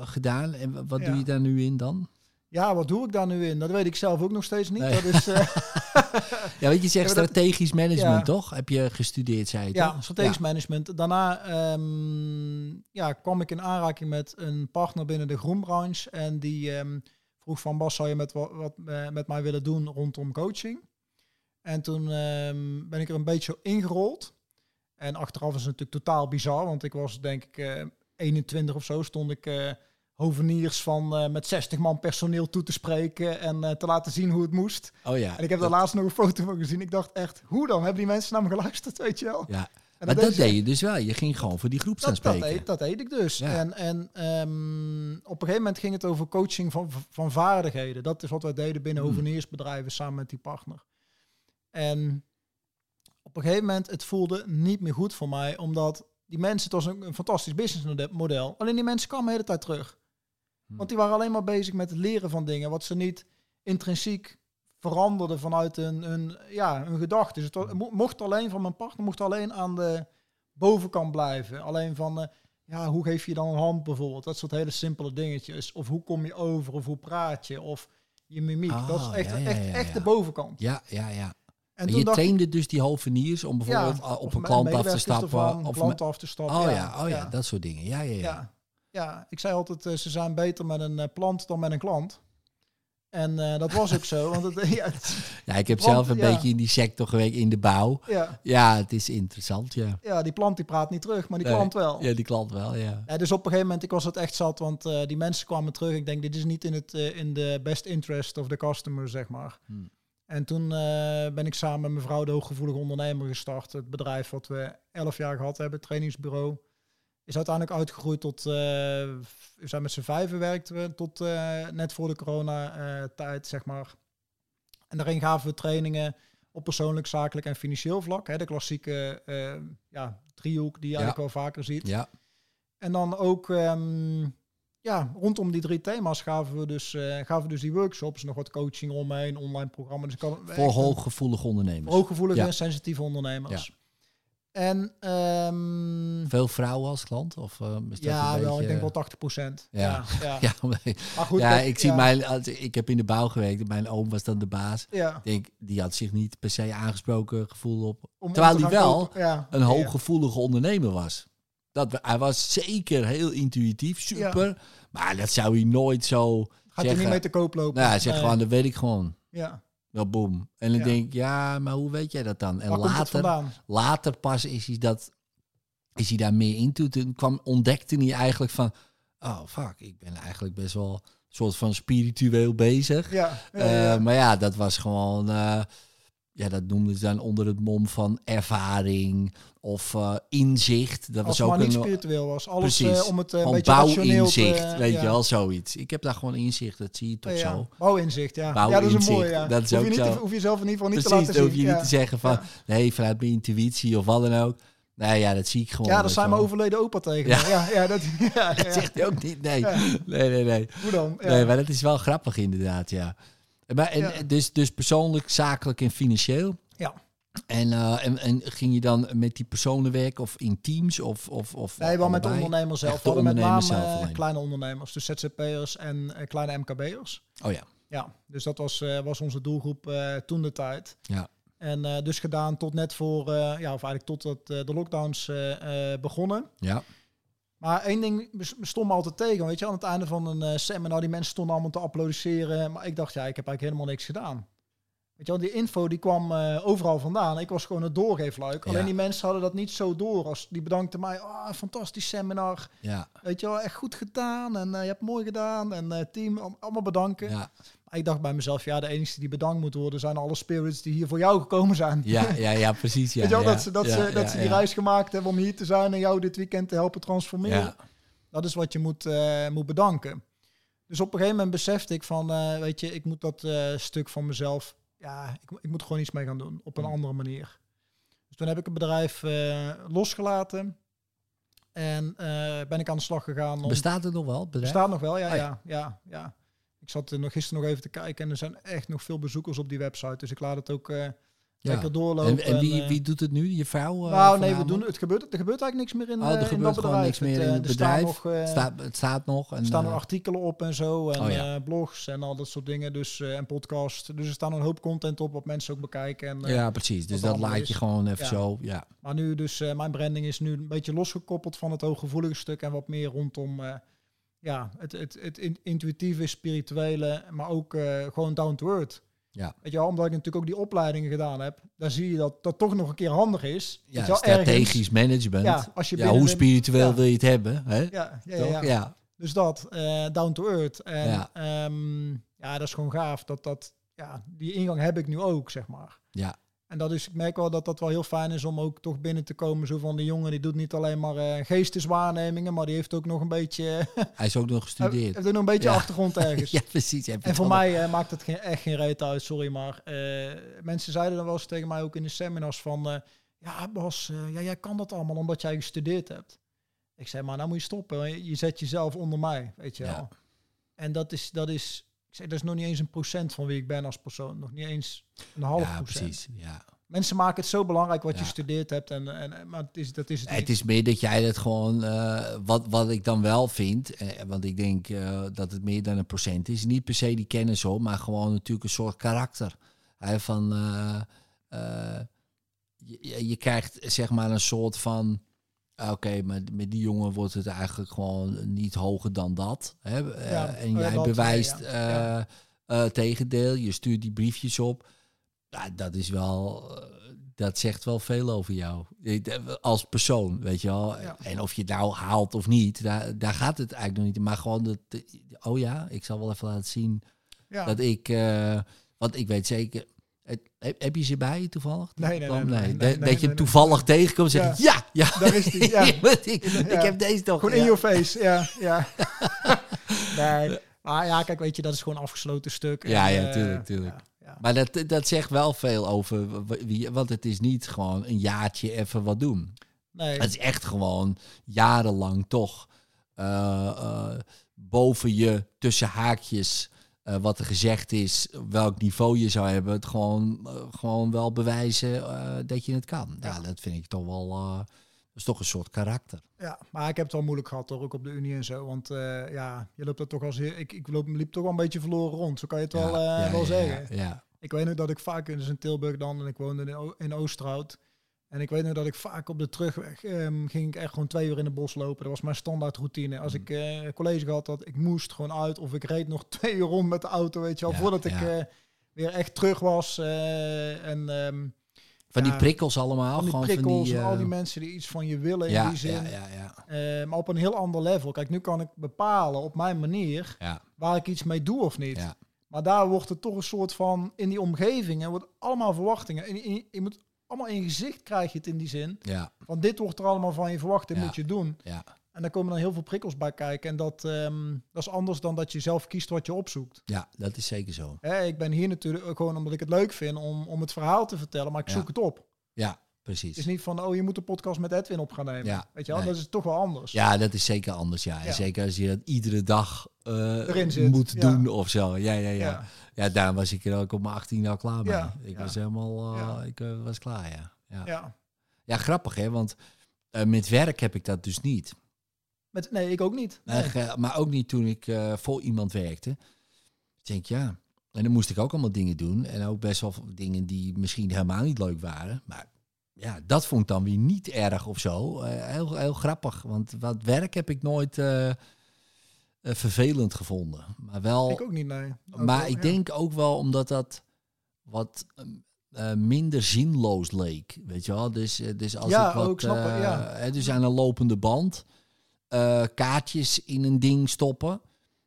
gedaan. En wat Ja. doe je daar nu in dan? Ja, wat doe ik daar nu in? Dat weet ik zelf ook nog steeds niet. Nee. Dat is, eh, [laughs] Ja, weet je, zegt [laughs] Ja, maar dat- strategisch management, Ja. toch? Heb je gestudeerd, zei je ja, toch? strategisch management. Daarna ehm, ja, kwam ik in aanraking met een partner binnen de groenbranche. En die ehm, vroeg van Bas, zou je met, wat, wat eh, met mij willen doen rondom coaching? En toen ehm, ben ik er een beetje ingerold. En achteraf is het natuurlijk totaal bizar, want ik was denk ik eh, 21 of zo, stond ik hoveniers van eh, met 60 man personeel toe te spreken en eh, te laten zien hoe het moest. Oh ja. En ik heb daar laatst nog een foto van gezien. Ik dacht echt, hoe dan? Hebben die mensen naar me geluisterd, weet je wel? Ja. En Maar dat deed je dus wel. Je ging gewoon voor die groep staan dat, dat, spreken. deed, dat deed ik dus. Ja. En, en ehm, op een gegeven moment ging het over coaching van, van vaardigheden. Dat is wat wij deden binnen Hmm. hoveniersbedrijven samen met die partner. En op een gegeven moment, het voelde niet meer goed voor mij, omdat die mensen, het was een, een fantastisch businessmodel. Alleen die mensen kwamen de hele tijd terug. Hmm. Want die waren alleen maar bezig met het leren van dingen, wat ze niet intrinsiek veranderden vanuit hun, hun, ja, hun gedachten. Dus het mo- mocht alleen van mijn partner, mocht alleen aan de bovenkant blijven. Alleen van, eh, ja, hoe geef je dan een hand bijvoorbeeld? Dat soort hele simpele dingetjes. Of hoe kom je over, of hoe praat je, of je mimiek. dat is Ah, echt, ja, ja, echt, ja, echt ja. de bovenkant. Ja, ja, ja. En En je trainde dus die hoveniers om bijvoorbeeld ja, op een klant af te stappen. ervan, of klant af te stappen. oh ja, ja, oh ja, dat soort dingen. Ja, ja, ja. Ja, ik zei altijd, eh, ze zijn beter met een eh, plant dan met een klant. En eh, dat was ook zo. [laughs] Want het, [laughs] ja, het- Ja, ik heb zelf een ja. beetje in die sector gewerkt, in de bouw. ja, Ja, het is interessant, ja. ja, die plant die praat niet terug, maar die Nee, klant wel. Ja, die klant wel, ja. Ja, dus op een gegeven moment, ik was het echt zat, want die mensen kwamen terug. Ik denk, dit is niet in, het, in de best interest of the customer, zeg maar. Hmm. En toen ben ik samen met mijn vrouw de Hooggevoelige Ondernemer gestart. Het bedrijf wat we elf jaar gehad hebben, trainingsbureau. Is uiteindelijk uitgegroeid tot, eh, we zijn met z'n vijven werkten we, tot eh, net voor de corona-tijd, zeg maar. En daarin gaven we trainingen op persoonlijk, zakelijk en financieel vlak. Hè, de klassieke eh, ja, driehoek die je Ja. eigenlijk wel vaker ziet. Ja, En dan ook ehm, ja, rondom die drie thema's gaven we dus, eh, gaven we dus die workshops. Nog wat coaching omheen, online programma. Dus kan, voor hooggevoelige ondernemers. hooggevoelige Ja. en sensitieve ondernemers. En ehm, Veel vrouwen als klant? Of, uh, dat ja, wel, beetje... ik denk wel 80 procent. Ja. Ja, ja. [laughs] Maar- goed, ja, dat- ik zie ja, mijn... Ik heb in de bouw gewerkt. Mijn oom was dan de baas. Ja, Ik denk, die had zich niet per se aangesproken gevoel op... om- Terwijl gaan wel kopen. een hooggevoelige ondernemer was. Dat, hij was zeker heel intuïtief, super. Maar dat zou hij nooit zo Gaat hij zeggen. niet mee te koop lopen? Nou, hij zegt Nee. gewoon, dat weet ik gewoon. Ja. Wel boem. En dan Ja. denk ik, ja, maar hoe weet jij dat dan? En Waar later, later pas is hij, dat, is hij daar meer in toe. Toen kwam, ontdekte hij eigenlijk van, oh fuck, ik ben eigenlijk best wel een soort van spiritueel bezig. Ja, ja, Eh, maar ja, dat was gewoon, eh, ja, dat noemden ze dan onder het mom van ervaring of eh, inzicht. Dat Als was ook maar niet een spiritueel was. Alles Precies. eh, om het eh, een beetje rationeel te... bouwinzicht, weet ja. je wel, zoiets. Ik heb daar gewoon inzicht, dat zie je toch Ja, ja. zo. Bouwinzicht, ja. Ja, dat is Bouwinzicht, een mooie, ja. dat is hoef, je niet te, hoef in ieder geval niet Precies, te laten hoef je zien. niet te zeggen van, nee, vanuit mijn intuïtie of wat dan ook. Nou ja, dat zie ik gewoon. Ja, dat zijn mijn overleden opa tegen Ja. Ja, ja, dat, [laughs] ja. Dat zegt hij ook niet, nee. Nee, nee, nee. Hoe dan? Nee, maar dat is wel grappig inderdaad, ja. Maar, en, Ja. dus, dus persoonlijk, zakelijk en financieel. Ja. En, eh, en, en ging je dan met die personen werken of in teams? Of, of, of Nee, wel met de ondernemers zelf. Met name ondernemers zelf alleen. kleine ondernemers, dus ZZP'ers en eh, kleine MKB'ers. Oh ja, Ja, dus dat was, eh, was onze doelgroep toen de tijd. ja. En dus gedaan tot net voor, ja, of eigenlijk totdat de lockdowns begonnen. ja. Maar één ding stond me altijd tegen. Weet je, aan het einde van een eh, seminar, die mensen stonden allemaal te applaudisseren. Maar ik dacht, ja, ik heb eigenlijk helemaal niks gedaan. Weet je wel, die info die kwam eh, overal vandaan. Ik was gewoon het doorgeefluik. Ja. Alleen die mensen hadden dat niet zo door. Als, die bedankten mij, ah, fantastisch seminar. Ja, Weet je wel, echt goed gedaan. En eh, je hebt mooi gedaan. En eh, team, al- allemaal bedanken. ja, ik dacht bij mezelf, ja, de enige die bedankt moet worden zijn alle spirits die hier voor jou gekomen zijn. ja, [laughs] ja, ja, precies. Ja, Weet je wel, ja, dat ze, dat ja, ze, dat ze die reis gemaakt hebben om hier te zijn en jou dit weekend te helpen transformeren. Dat is wat je moet, eh, moet bedanken. Dus op een gegeven moment besefte ik van, eh, weet je, ik moet dat eh, stuk van mezelf, ja, ik, ik moet gewoon iets mee gaan doen op een Mm. andere manier. Dus toen heb ik het bedrijf losgelaten en ben ik aan de slag gegaan. Om, Bestaat het nog wel, het bestaat nog wel, ja, Oh ja. ja, ja, ja. Ik zat er nog gisteren nog even te kijken en er zijn echt nog veel bezoekers op die website. Dus ik laat het ook eh, lekker doorlopen. En, en wie, eh, wie doet het nu? Je vrouw? eh, nou, nee, we doen, het gebeurt, er gebeurt eigenlijk niks meer in, Oh, er in gebeurt dat gewoon bedrijf. niks meer in het er bedrijf. nog, Het staat, het staat nog. En, er staan nog eh, artikelen op en zo. En Oh ja. blogs en al dat soort dingen. Dus, en podcast. Dus er staan een hoop content op wat mensen ook bekijken. En, ja, precies. Dus dat laat je gewoon even Ja. zo. Ja. Maar nu dus, mijn branding is nu een beetje losgekoppeld van het hooggevoelige stuk. En wat meer rondom ja, het, het, het in- intuïtieve, spirituele. Maar ook eh, gewoon down to earth. Ja. Weet je wel, omdat ik natuurlijk ook die opleidingen gedaan heb. Daar zie je dat dat toch nog een keer handig is. Ja, wel, strategisch ergens- management. Ja, Ja, als je binnen hoe spiritueel ja. wil je het hebben? Hè? Ja, ja, ja, ja. Ja. Dus dat, eh, down to earth. En Ja. ja. ja, dat is gewoon gaaf. Dat, dat, ja, die ingang heb ik nu ook, zeg maar. Ja, En dat is, ik merk wel dat dat wel heel fijn is om ook toch binnen te komen. Zo van die jongen, die doet niet alleen maar eh, geesteswaarnemingen, maar die heeft ook nog een beetje, [laughs] hij is ook nog heeft gestudeerd. ook nog een beetje Ja. achtergrond [laughs] ergens. ja, precies. En voor mij eh, maakt het geen, echt geen reet uit, sorry. Maar eh, mensen zeiden dan wel eens tegen mij ook in de seminars van... ja, Bas, ja, jij kan dat allemaal omdat jij gestudeerd hebt. Ik zei, maar nou moet je stoppen. Je, je zet jezelf onder mij, weet je Ja. wel. En dat is, dat is... Ik zei, dat is nog niet eens een procent van wie ik ben als persoon. Nog niet eens een half Ja, procent. precies. Ja. Mensen maken het zo belangrijk wat je studeerd hebt. En, en, maar het is, dat is het, Het niet. is meer dat jij het gewoon, eh, wat, wat ik dan wel vind, eh, want ik denk eh, dat het meer dan een procent is, niet per se die kennis hoor, maar gewoon natuurlijk een soort karakter. Hè, van, je, je krijgt zeg maar een soort van, ah, oké, maar met die jongen wordt het eigenlijk gewoon niet hoger dan dat. Hè? Eh, Ja, en ja, jij dat, bewijst ja, eh ja. eh, tegendeel, je stuurt die briefjes op. Ja, dat is wel, eh, dat zegt wel veel over jou. Eh, Als persoon, weet je wel. Ja. En of je het nou haalt of niet, daar, daar gaat het eigenlijk nog niet. Maar gewoon dat, oh ja, ik zal wel even laten zien ja. dat ik, eh, want ik weet zeker. Heb, heb je ze bij je toevallig? Nee, nee, nee, nee, nee, dat, je hem toevallig tegenkomt en zeg je, ja, ja, Daar is die, [laughs] ja. ik, heb deze toch. Gewoon in your face, ja. ja. [laughs] nee, maar ja, kijk, weet je, dat is gewoon een afgesloten stuk. Ja, ja, eh, tuurlijk, tuurlijk. Maar dat, dat zegt wel veel over wie, want het is niet gewoon een jaartje even wat doen. Nee, Het is echt gewoon jarenlang toch eh, eh, boven je tussen haakjes eh, wat er gezegd is, welk niveau je zou hebben, het gewoon, eh, gewoon wel bewijzen eh, dat je het kan. Ja, Ja. dat vind ik toch wel, dat is toch een soort karakter. ja, maar ik heb het wel moeilijk gehad hoor, ook op de Unie en zo. Want ja, je loopt er toch als ik, ik loop, liep toch wel een beetje verloren rond. Zo kan je het wel, ja, ja, wel zeggen. Ik weet nog dat ik vaak, dus in Tilburg dan, en ik woonde in, O- in Oosterhout. En ik weet nog dat ik vaak op de terugweg ehm, ging ik echt gewoon twee uur in het bos lopen. Dat was mijn standaard routine. Als Mm. ik eh, college gehad had, ik moest gewoon uit. Of ik reed nog [laughs] twee uur rond met de auto, weet je wel. Ja, voordat ik eh, weer echt terug was. eh, en ehm, Van die prikkels allemaal, van die gewoon prikkels van die, en al die mensen die iets van je willen in die zin. ja, ja, ja, maar op een heel ander level. Kijk, nu kan ik bepalen op mijn manier ja, waar ik iets mee doe of niet. ja. Maar daar wordt het toch een soort van, in die omgevingen, wordt allemaal verwachtingen. En je, je moet allemaal in je gezicht krijg je het in die zin. ja, Van dit wordt er allemaal van je verwacht, dit Ja. moet je doen. ja. En daar komen dan heel veel prikkels bij kijken. En dat, ehm, dat is anders dan dat je zelf kiest wat je opzoekt. Ja, dat is zeker zo. Hè, ik ben hier natuurlijk ook gewoon omdat ik het leuk vind om, om het verhaal te vertellen, maar ik zoek het op. Ja, Het is precies. niet van, oh, je moet een podcast met Edwin op gaan nemen. Ja, Weet je wel, nee. dat is toch wel anders. Ja, dat is zeker anders. Ja. Zeker als je dat iedere dag eh, zit, moet ja. doen of zo. Ja, ja, ja. Ja. daar was ik er ook op mijn 18 al klaar mee. Ik was helemaal, eh, ik eh, was klaar, ja. Ja, ja. Ja. grappig hè, want met werk heb ik dat dus niet. Met, nee, ik ook niet. Nee. Eh, maar ook niet toen ik voor iemand werkte. Ik denk, ja. En dan moest ik ook allemaal dingen doen. En ook best wel dingen die misschien helemaal niet leuk waren. Maar ja, dat vond ik dan weer niet erg of zo. Eh, heel, heel grappig. Want wat werk heb ik nooit eh, eh, vervelend gevonden. Maar wel. Ik ook niet, nee. Ook maar wel, ik ja. denk ook wel omdat dat wat minder zinloos leek. Weet je wel? Dus, dus als Ja, ik wat, ook, ja. dus aan een lopende band kaartjes in een ding stoppen.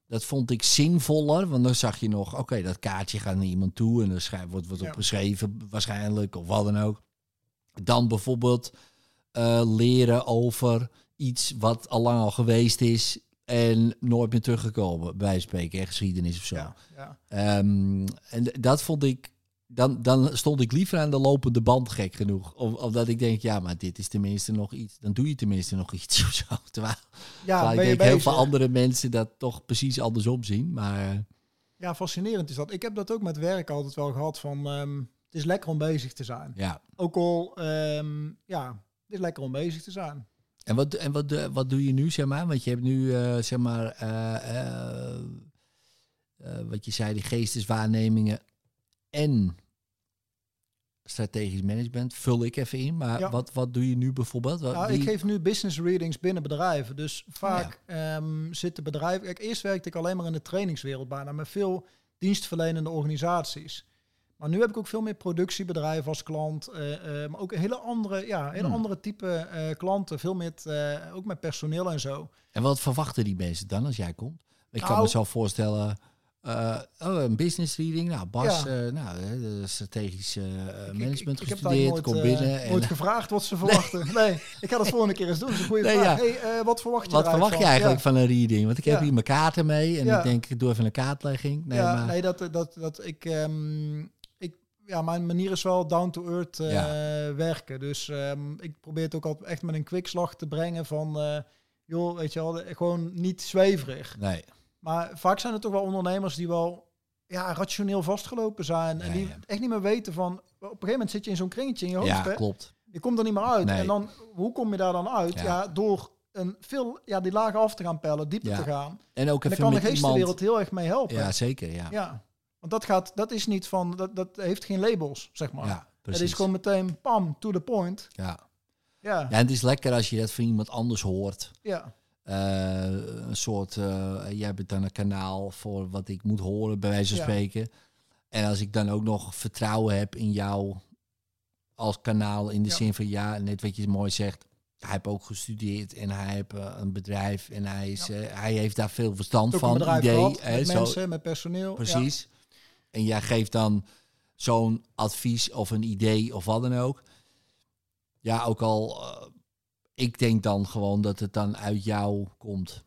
Dat vond ik zinvoller, want dan zag je nog, oké, dat kaartje gaat naar iemand toe en er wordt, wordt Ja. opgeschreven waarschijnlijk, of wat dan ook. Dan bijvoorbeeld eh, leren over iets wat al lang al geweest is en nooit meer teruggekomen, bij spreken, hè, geschiedenis of zo. Ja, ja. Ehm, en dat vond ik. Dan, dan stond ik liever aan de lopende band, gek genoeg. Om, omdat ik denk, ja, maar dit is tenminste nog iets. Dan doe je tenminste nog iets [laughs] of zo. Terwijl, ja terwijl ik denk heel bezig. veel andere mensen dat toch precies andersom zien. Maar eh, Ja, fascinerend is dat. Ik heb dat ook met werk altijd wel gehad van... ehm, het is lekker om bezig te zijn. ja. Ook al, ehm, ja, het is lekker om bezig te zijn. En, wat, en wat, eh, wat doe je nu, zeg maar? Want je hebt nu, eh, zeg maar, eh, wat je zei, die geesteswaarnemingen en strategisch management. Vul ik even in. Maar Ja. wat, wat doe je nu bijvoorbeeld? Wat, Nou, wie- ik geef nu business readings binnen bedrijven. Dus vaak ehm, zitten bedrijven... Kijk, eerst werkte ik alleen maar in de trainingswereld bijna. Met veel dienstverlenende organisaties. Maar nu heb ik ook veel meer productiebedrijven als klant. eh, eh, maar ook een hele andere, ja, hele Hmm. andere type eh, klanten. Veel met, ook met personeel en zo. En wat verwachten die mensen dan als jij komt? Ik kan Nou- me zo voorstellen, oh, een business reading. Nou, Bas, Ja. nou, Ik- management ik, ik, gestudeerd, kom binnen. en, nooit gevraagd wat ze verwachten. [laughs] Nee. ik ga dat volgende keer eens doen. Dat is een goede Nee, vraag. ja. Hey, wat verwacht je wat verwacht je eigenlijk Ja. van een reading? Want ik heb hier mijn kaarten mee en ik denk, ik doe even een kaartlegging. Nee, ja, maar, nee, dat, dat, dat ik, ehm, ik, ja, mijn manier is wel down to earth eh, Ja. werken. Dus ehm, ik probeer het ook altijd echt met een kwikslag te brengen van, eh, joh, weet je wel, gewoon niet zweverig. nee. Maar vaak zijn er toch wel ondernemers die wel ja, rationeel vastgelopen zijn en die ja. echt niet meer weten van, op een gegeven moment zit je in zo'n kringetje in je hoofd, Ja, hè? klopt. Je komt er niet meer uit. Nee. En dan, hoe kom je daar dan uit? Ja. Ja, door een veel, ja, die lagen af te gaan pellen, dieper te gaan. En ook En daar even kan de iemand... geestenwereld heel erg mee helpen. Ja, zeker. Ja, Ja, want dat gaat, dat is niet van, dat, dat heeft geen labels, zeg maar. precies. het is gewoon meteen, pam, to the point. ja. Ja, ja, ja, en het is lekker als je dat van iemand anders hoort. ja, Eh, een soort, eh, jij bent dan een kanaal voor wat ik moet horen, bij wijze van Ja. spreken. En als ik dan ook nog vertrouwen heb in jou als kanaal, in de Ja. zin van ja, net wat je mooi zegt, hij heeft ook gestudeerd en hij heeft eh, een bedrijf en hij, is, eh, hij heeft daar veel verstand een van, bedrijf idee. gehad, hè, met zo, mensen, met personeel. precies. En jij geeft dan zo'n advies of een idee of wat dan ook. Ja, ook al, eh, ik denk dan gewoon dat het dan uit jou komt.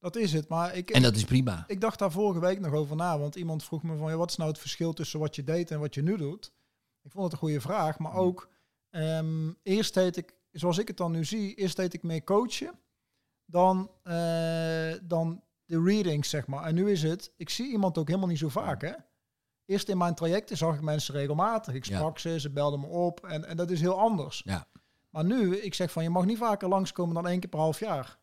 Dat is het. Maar ik, En dat is prima. ik dacht daar vorige week nog over na, want iemand vroeg me van, ja, wat is nou het verschil tussen wat je deed en wat je nu doet? Ik vond het een goede vraag, maar ook, ehm, eerst deed ik, zoals ik het dan nu zie, eerst deed ik meer coachen dan, eh, dan de readings, zeg maar. En nu is het, ik zie iemand ook helemaal niet zo vaak, hè? Eerst in mijn trajecten zag ik mensen regelmatig. Ik Ja. sprak ze, ze belden me op en, en dat is heel anders. Ja. Maar nu, ik zeg van, je mag niet vaker langskomen dan één keer per half jaar.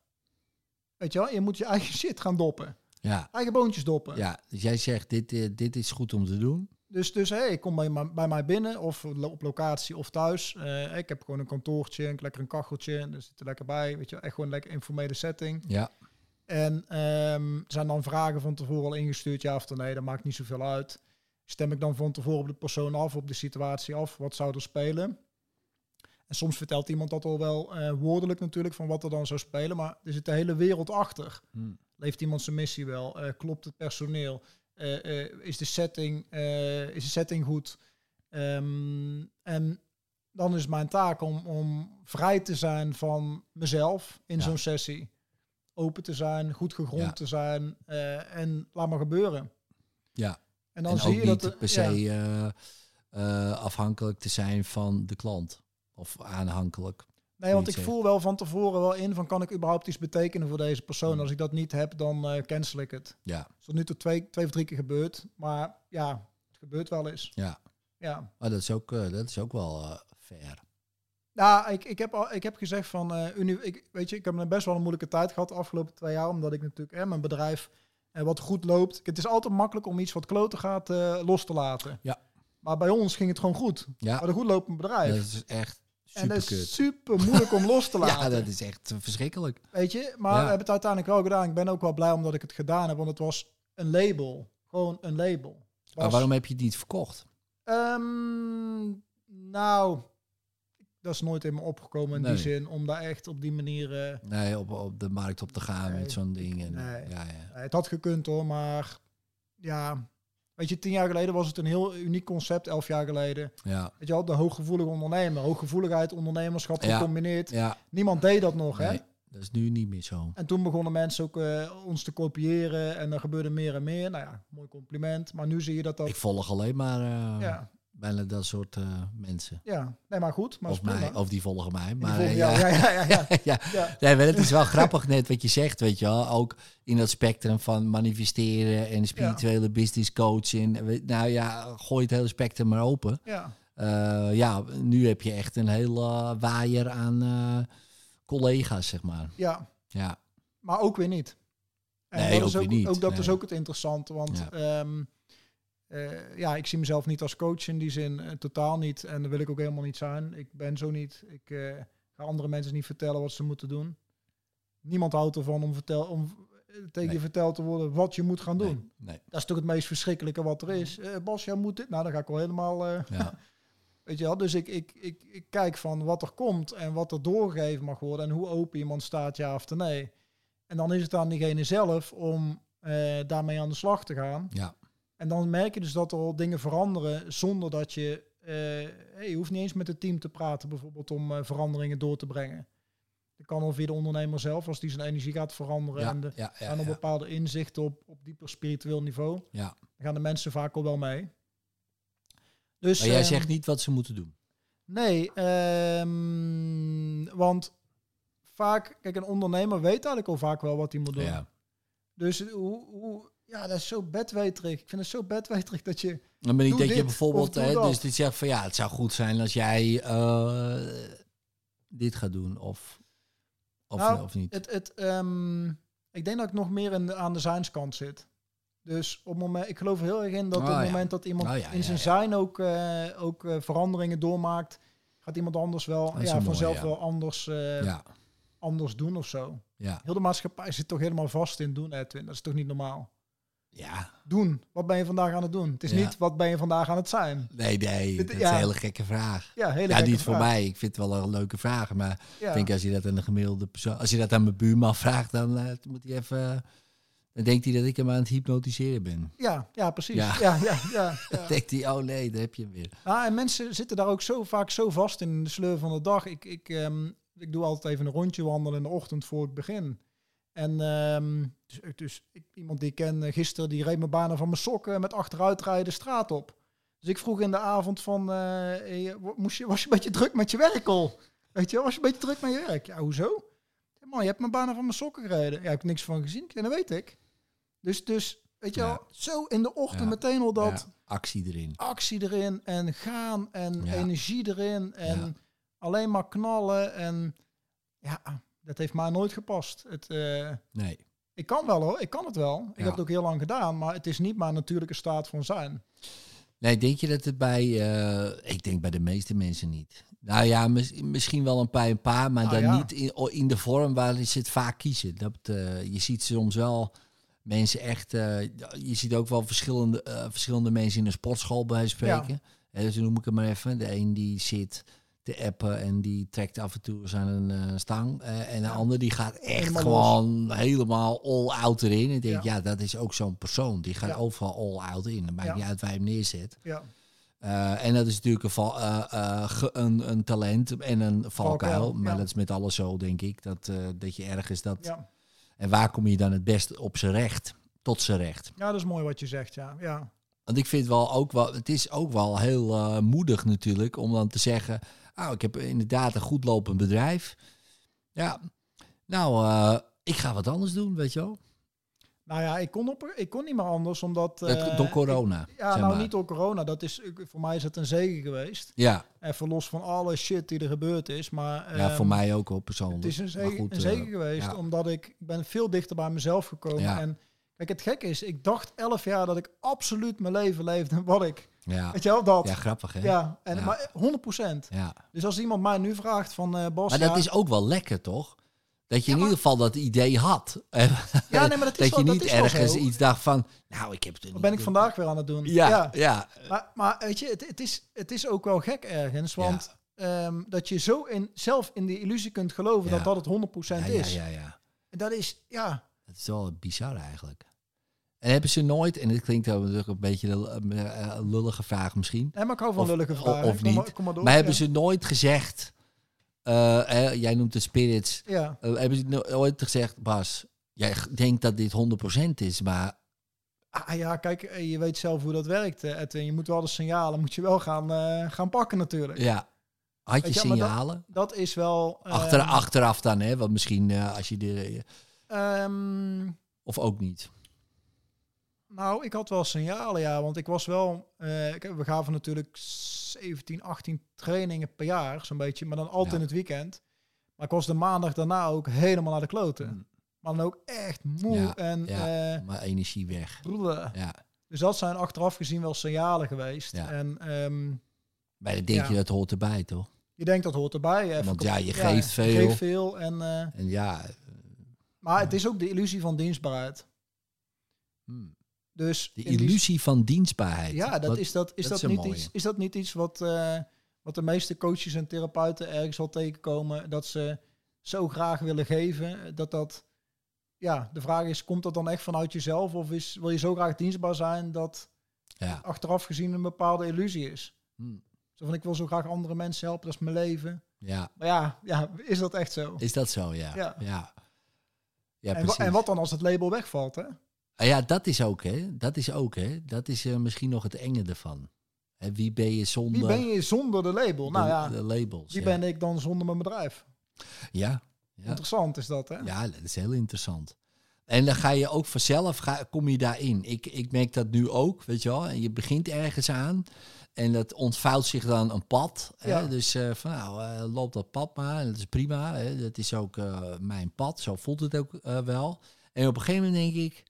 Weet je wel, je moet je eigen [laughs] shit gaan doppen. Ja, Eigen boontjes doppen. ja. dus jij zegt, dit, eh, dit is goed om te doen. Dus, dus hey, kom bij, bij mij binnen of op locatie of thuis. Eh, ik heb gewoon een kantoortje, een lekker een kacheltje. Er zit er lekker bij. Weet je, echt gewoon een lekker informele setting. Ja, En ehm, zijn dan vragen van tevoren al ingestuurd, ja of nee, dat maakt niet zoveel uit. Stem ik dan van tevoren op de persoon af, op de situatie af, wat zou er spelen? En soms vertelt iemand dat al wel eh, woordelijk natuurlijk, van wat er dan zou spelen, maar er zit de hele wereld achter. Hm. Leeft iemand zijn missie wel? Eh, klopt het personeel? Eh, is, de setting, is de setting goed? Ehm, en dan is mijn taak om, om vrij te zijn van mezelf in Ja. zo'n sessie. Open te zijn, goed gegrond Ja. te zijn en laat maar gebeuren. ja. En dan en zie ook je niet dat... er- per se ja. eh, eh, afhankelijk te zijn van de klant. Of aanhankelijk. Nee, want ik voel wel van tevoren wel in van kan ik überhaupt iets betekenen voor deze persoon. Hmm. Als ik dat niet heb, dan eh cancel ik het. Ja, is tot nu toe twee, twee of drie keer gebeurd. Maar ja, het gebeurt wel eens. ja. Ja. Maar dat is ook, dat is ook wel fair. Nou, ik, ik, heb al, ik heb gezegd van, uni, ik, weet je, ik heb best wel een moeilijke tijd gehad de afgelopen twee jaar, omdat ik natuurlijk eh, mijn bedrijf eh, wat goed loopt. Het is altijd makkelijk om iets wat kloten gaat eh, los te laten. Ja. Maar bij ons ging het gewoon goed. Ja, een goed lopend bedrijf. dat is echt en dat super is super moeilijk om los te [laughs] laten. Ja, dat is echt eh, verschrikkelijk. Weet je, maar Ja. we hebben het uiteindelijk wel gedaan. Ik ben ook wel blij omdat ik het gedaan heb, want het was een label. Gewoon een label. Maar waarom heb je het niet verkocht? Ehm, nou, dat is nooit in me opgekomen in Nee. die zin, om daar echt op die manier... eh, Nee, op, op de markt op te gaan Nee. met zo'n ding. En, Nee. Ja, ja. Het had gekund hoor, maar ja, weet je, tien jaar geleden was het een heel uniek concept, elf jaar geleden. Ja, Weet je wel, de hooggevoelige ondernemer, hooggevoeligheid, ondernemerschap Ja. gecombineerd. ja. Niemand deed dat nog, hè? Dat is nu niet meer zo. En toen begonnen mensen ook eh, ons te kopiëren en er gebeurde meer en meer. Nou ja, mooi compliment. Maar nu zie je dat dat... Ik volg alleen maar eh, ja, bijna dat soort eh, mensen. ja, nee, maar goed. Maar Of, mij, of die volgen mij. Maar, volgen eh, ja, ja, ja, ja. [laughs] ja. ja. Nee, maar het is wel grappig net wat je zegt, weet je wel. Ook in dat spectrum van manifesteren en spirituele business coaching. Nou ja, gooi het hele spectrum maar open. ja. Eh, ja, nu heb je echt een hele waaier aan eh, collega's, zeg maar. ja. Ja, Maar ook weer niet. En Nee, dat is ook ook, weer niet. ook dat is ook het interessante. Want Ja. Ja. ja, ik zie mezelf niet als coach in die zin. eh, totaal niet. En dat wil ik ook helemaal niet zijn. Ik ben zo niet. Ik eh, ga andere mensen niet vertellen wat ze moeten doen. Niemand houdt ervan om, vertel, om tegen Nee. je verteld te worden wat je moet gaan doen. Nee, nee. Dat is toch het meest verschrikkelijke wat er is. Eh, Bas, jij moet dit. Nou, dan ga ik wel helemaal. eh, Ja. [laughs] weet je wel, dus ik, ik, ik, ik kijk van wat er komt en wat er doorgegeven mag worden en hoe open iemand staat, ja of nee. En dan is het aan diegene zelf om eh, daarmee aan de slag te gaan. ja. En dan merk je dus dat er al dingen veranderen zonder dat je... eh, hey, je hoeft niet eens met het team te praten bijvoorbeeld om eh, veranderingen door te brengen. Dat kan al via de ondernemer zelf, als die zijn energie gaat veranderen Ja, en de, ja, ja, aan een bepaalde inzichten op, op dieper spiritueel niveau. Ja. Dan gaan de mensen vaak al wel mee. Dus, Maar jij ehm, zegt niet wat ze moeten doen. Nee, ehm, want vaak, kijk, een ondernemer weet eigenlijk al vaak wel wat hij moet doen. Ja. Dus hoe, hoe, ja, dat is zo bedweterig. Ik vind het zo bedweterig dat je, Dan ben ik dat je bijvoorbeeld, hè, dus dit zegt van ja, het zou goed zijn als jij eh, dit gaat doen of, of, Nou, of niet. het, het, ehm, ik denk dat ik nog meer in de, aan de zijnskant zit. Dus op moment, ik geloof er heel erg in dat Oh, op het ja. moment dat iemand Oh, ja, in zijn ja. zijn ook, eh, ook eh, veranderingen doormaakt, gaat iemand anders wel, ja, mooi, vanzelf wel anders, anders doen of zo. ja, Heel de maatschappij zit toch helemaal vast in doen, Edwin. Dat is toch niet normaal? Ja. Doen. Wat ben je vandaag aan het doen? Het is Ja. niet wat ben je vandaag aan het zijn. Nee, nee, Dit- dat is een hele gekke vraag. Ja, hele Ja, gekke niet voor mij. Ik vind het wel een leuke vraag. Maar ik denk als je dat aan een gemiddelde persoon... Als je dat aan mijn buurman vraagt, dan eh, moet hij even... Dan denkt hij dat ik hem aan het hypnotiseren ben. ja, ja, precies. Ja. Ja. Ja, [laughs] denkt hij, oh nee, daar heb je hem weer. Ah, en mensen zitten daar ook zo vaak zo vast in de sleur van de dag. Ik, ik, ehm, ik doe altijd even een rondje wandelen in de ochtend voor ik begin. En ehm, dus, dus ik, iemand die ik ken eh, gisteren, die reed me bijna van mijn sokken met achteruitrijden de straat op. Dus ik vroeg in de avond van, eh, eh, moest je, was je een beetje druk met je werk al? Weet je, wel, was je een beetje druk met je werk? Ja, hoezo? Man, je hebt me bijna van mijn sokken gereden. Ja, ik heb niks van gezien. Ja, dat weet ik. Dus, dus weet je Ja. zo in de ochtend Ja. meteen al dat Ja, actie erin. actie erin en gaan en energie erin en alleen maar knallen en ja, dat heeft mij nooit gepast. Het, eh, Nee. ik kan wel hoor, ik kan het wel. Ik Ja. heb het ook heel lang gedaan, maar het is niet mijn natuurlijke staat van zijn. Nee, denk je dat het bij... eh, ik denk bij de meeste mensen niet. Nou ja, mis- misschien wel een paar, een paar maar Nou dan ja. niet in, in de vorm waar ze het vaak kiezen. Dat, eh, je ziet soms wel mensen echt... je ziet ook wel verschillende, verschillende mensen in een sportschool bij Ja. spreken. Eh, dus noem ik het maar even. De een die zit te appen en die trekt af en toe aan een eh, stang. Eh, en de ander die gaat echt Helemaal gewoon helemaal all out erin. En ik denk, Ja. ja. dat is ook zo'n persoon. Die gaat Ja. overal all out in. Het maakt Ja. niet uit waar je hem neerzet. Ja, Eh, en dat is natuurlijk een, val, ge- een, een talent en een valkuil. Maar dat is met alles zo, denk ik. Dat, dat je ergens dat... ja. En waar kom je dan het best op zijn recht? Tot zijn recht. ja, dat is mooi wat je zegt, ja. ja. Want ik vind wel ook wel... Het is ook wel heel moedig natuurlijk om dan te zeggen... Oh, ik heb inderdaad een goed lopend bedrijf. Ja, nou, eh, ik ga wat anders doen, weet je wel. Nou ja, ik kon, op, ik kon niet meer anders, omdat... Dat- eh, door corona, ik- ja, zeg nou maar. niet door corona. Dat is, voor mij is het een zegen geweest. Ja, Even los van alle shit die er gebeurd is. Maar, ja voor ehm, mij ook op persoonlijk. Het is een Maar zegen, goed, een eh, zegen geweest, ja. omdat ik, ben veel dichter bij mezelf gekomen. Ja. En kijk, het gekke is, ik dacht elf jaar dat ik absoluut mijn leven leefde wat ik. Ja, Weet je wel, dat. ja grappig hè? en, Ja. maar 100 procent. ja. Dus als iemand mij nu vraagt van Bas, Maar dat ja, is ook wel lekker, toch? Dat je Ja, in ieder geval dat idee had. [laughs] ja, nee, maar dat is dat wel, je dat niet is ergens zo. iets dacht van... Nou, ik heb het Wat ben ik vandaag weer aan het doen? Ja, ja. Maar, maar weet je, het, het, is, het is ook wel gek ergens, want ehm, dat je zo in, zelf in die illusie kunt geloven dat dat het 100% Ja, ja, is. ja, ja. En dat is, ja, Dat is wel bizar eigenlijk. En hebben ze nooit, en dit klinkt natuurlijk een beetje een lullige vraag misschien... nee, maar ik hou van Of- lullige vragen. of Kom maar- niet. Kom maar door. maar hebben ze nooit gezegd... eh, hè, jij noemt het spirits. Ja. eh, hebben ze no- ooit gezegd... Bas, jij denkt dat dit 100% is, maar... Ah ja, kijk, eh, je weet zelf hoe dat werkt, Edwin. Je moet wel de signalen, moet je wel gaan, gaan pakken natuurlijk. Ja. Had je dat- signalen? Dat is wel... Achter, achteraf dan, hè? Want misschien als je de... ehm, Of ook niet. Nou, ik had wel signalen, ja. Want ik was wel... ik- we gaven natuurlijk 17, 18 trainingen per jaar, zo'n beetje. Maar dan altijd Ja. in het weekend. Maar ik was de maandag daarna ook helemaal naar de kloten. Mm. Maar dan ook echt moe Ja, en... ja. eh, Maar energie weg. bleh. Ja. dus dat zijn achteraf gezien wel signalen geweest. Ja. En ehm, Maar dan denk je dat hoort erbij, toch? je denkt dat hoort erbij. Even Want ja, je geeft veel. Je geeft veel en... eh, En ja, Maar het is ook de illusie van dienstbaarheid. Hmm. Dus De die- illusie van dienstbaarheid. Ja, dat Wat- is dat, is dat dat, is een niet mooie. iets, is dat niet iets wat, eh, wat de meeste coaches en therapeuten ergens al tegenkomen? Dat ze zo graag willen geven. Dat dat, ja, de vraag is, komt dat dan echt vanuit jezelf? Of is, wil je zo graag dienstbaar zijn dat ja. achteraf gezien een bepaalde illusie is? Hmm. Zo van, ik wil zo graag andere mensen helpen, dat is mijn leven. ja, Maar ja, ja is dat echt zo? is dat zo? Ja. Ja. ja. ja. en, en wat dan als het label wegvalt, hè? Ah ja, dat is ook, hè. Dat is ook, hè. Dat is eh, misschien nog het enge ervan. Hè, wie ben je zonder Wie ben je zonder de label? de, nou ja, de labels? wie ja. ben ik dan zonder mijn bedrijf? Ja, ja. Interessant is dat, hè? ja, dat is heel interessant. En dan ga je ook vanzelf, ga, kom je daarin. Ik, ik merk dat nu ook, weet je wel. En je begint ergens aan en dat ontvouwt zich dan een pad. Ja. Hè? Dus eh, van nou, eh, loop dat pad maar. En dat is prima. Hè? Dat is ook mijn pad. Zo voelt het ook wel. En op een gegeven moment denk ik,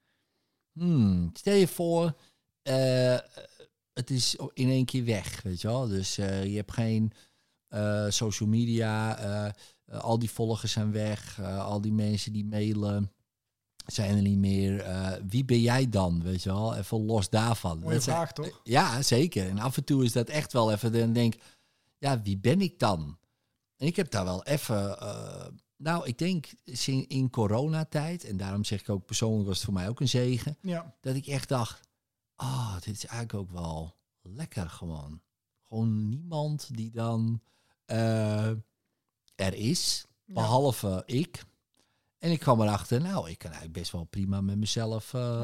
hmm, stel je voor, eh, het is in één keer weg, weet je wel. Dus eh, je hebt geen eh, social media, al die volgers zijn weg, al die mensen die mailen zijn er niet meer. Wie ben jij dan, weet je wel? Even los daarvan. Mooie Dat zijn- vraag, toch? ja, zeker. En af en toe is dat echt wel even. Dan denk ik, ja, wie ben ik dan? En ik heb daar wel even. Nou, ik denk in, coronatijd, en daarom zeg ik ook persoonlijk was het voor mij ook een zegen, Ja. dat ik echt dacht, ah, dit is eigenlijk ook wel lekker gewoon. Gewoon niemand die dan eh, er is, behalve ik. En ik kwam erachter, nou, ik kan eigenlijk best wel prima met mezelf eh,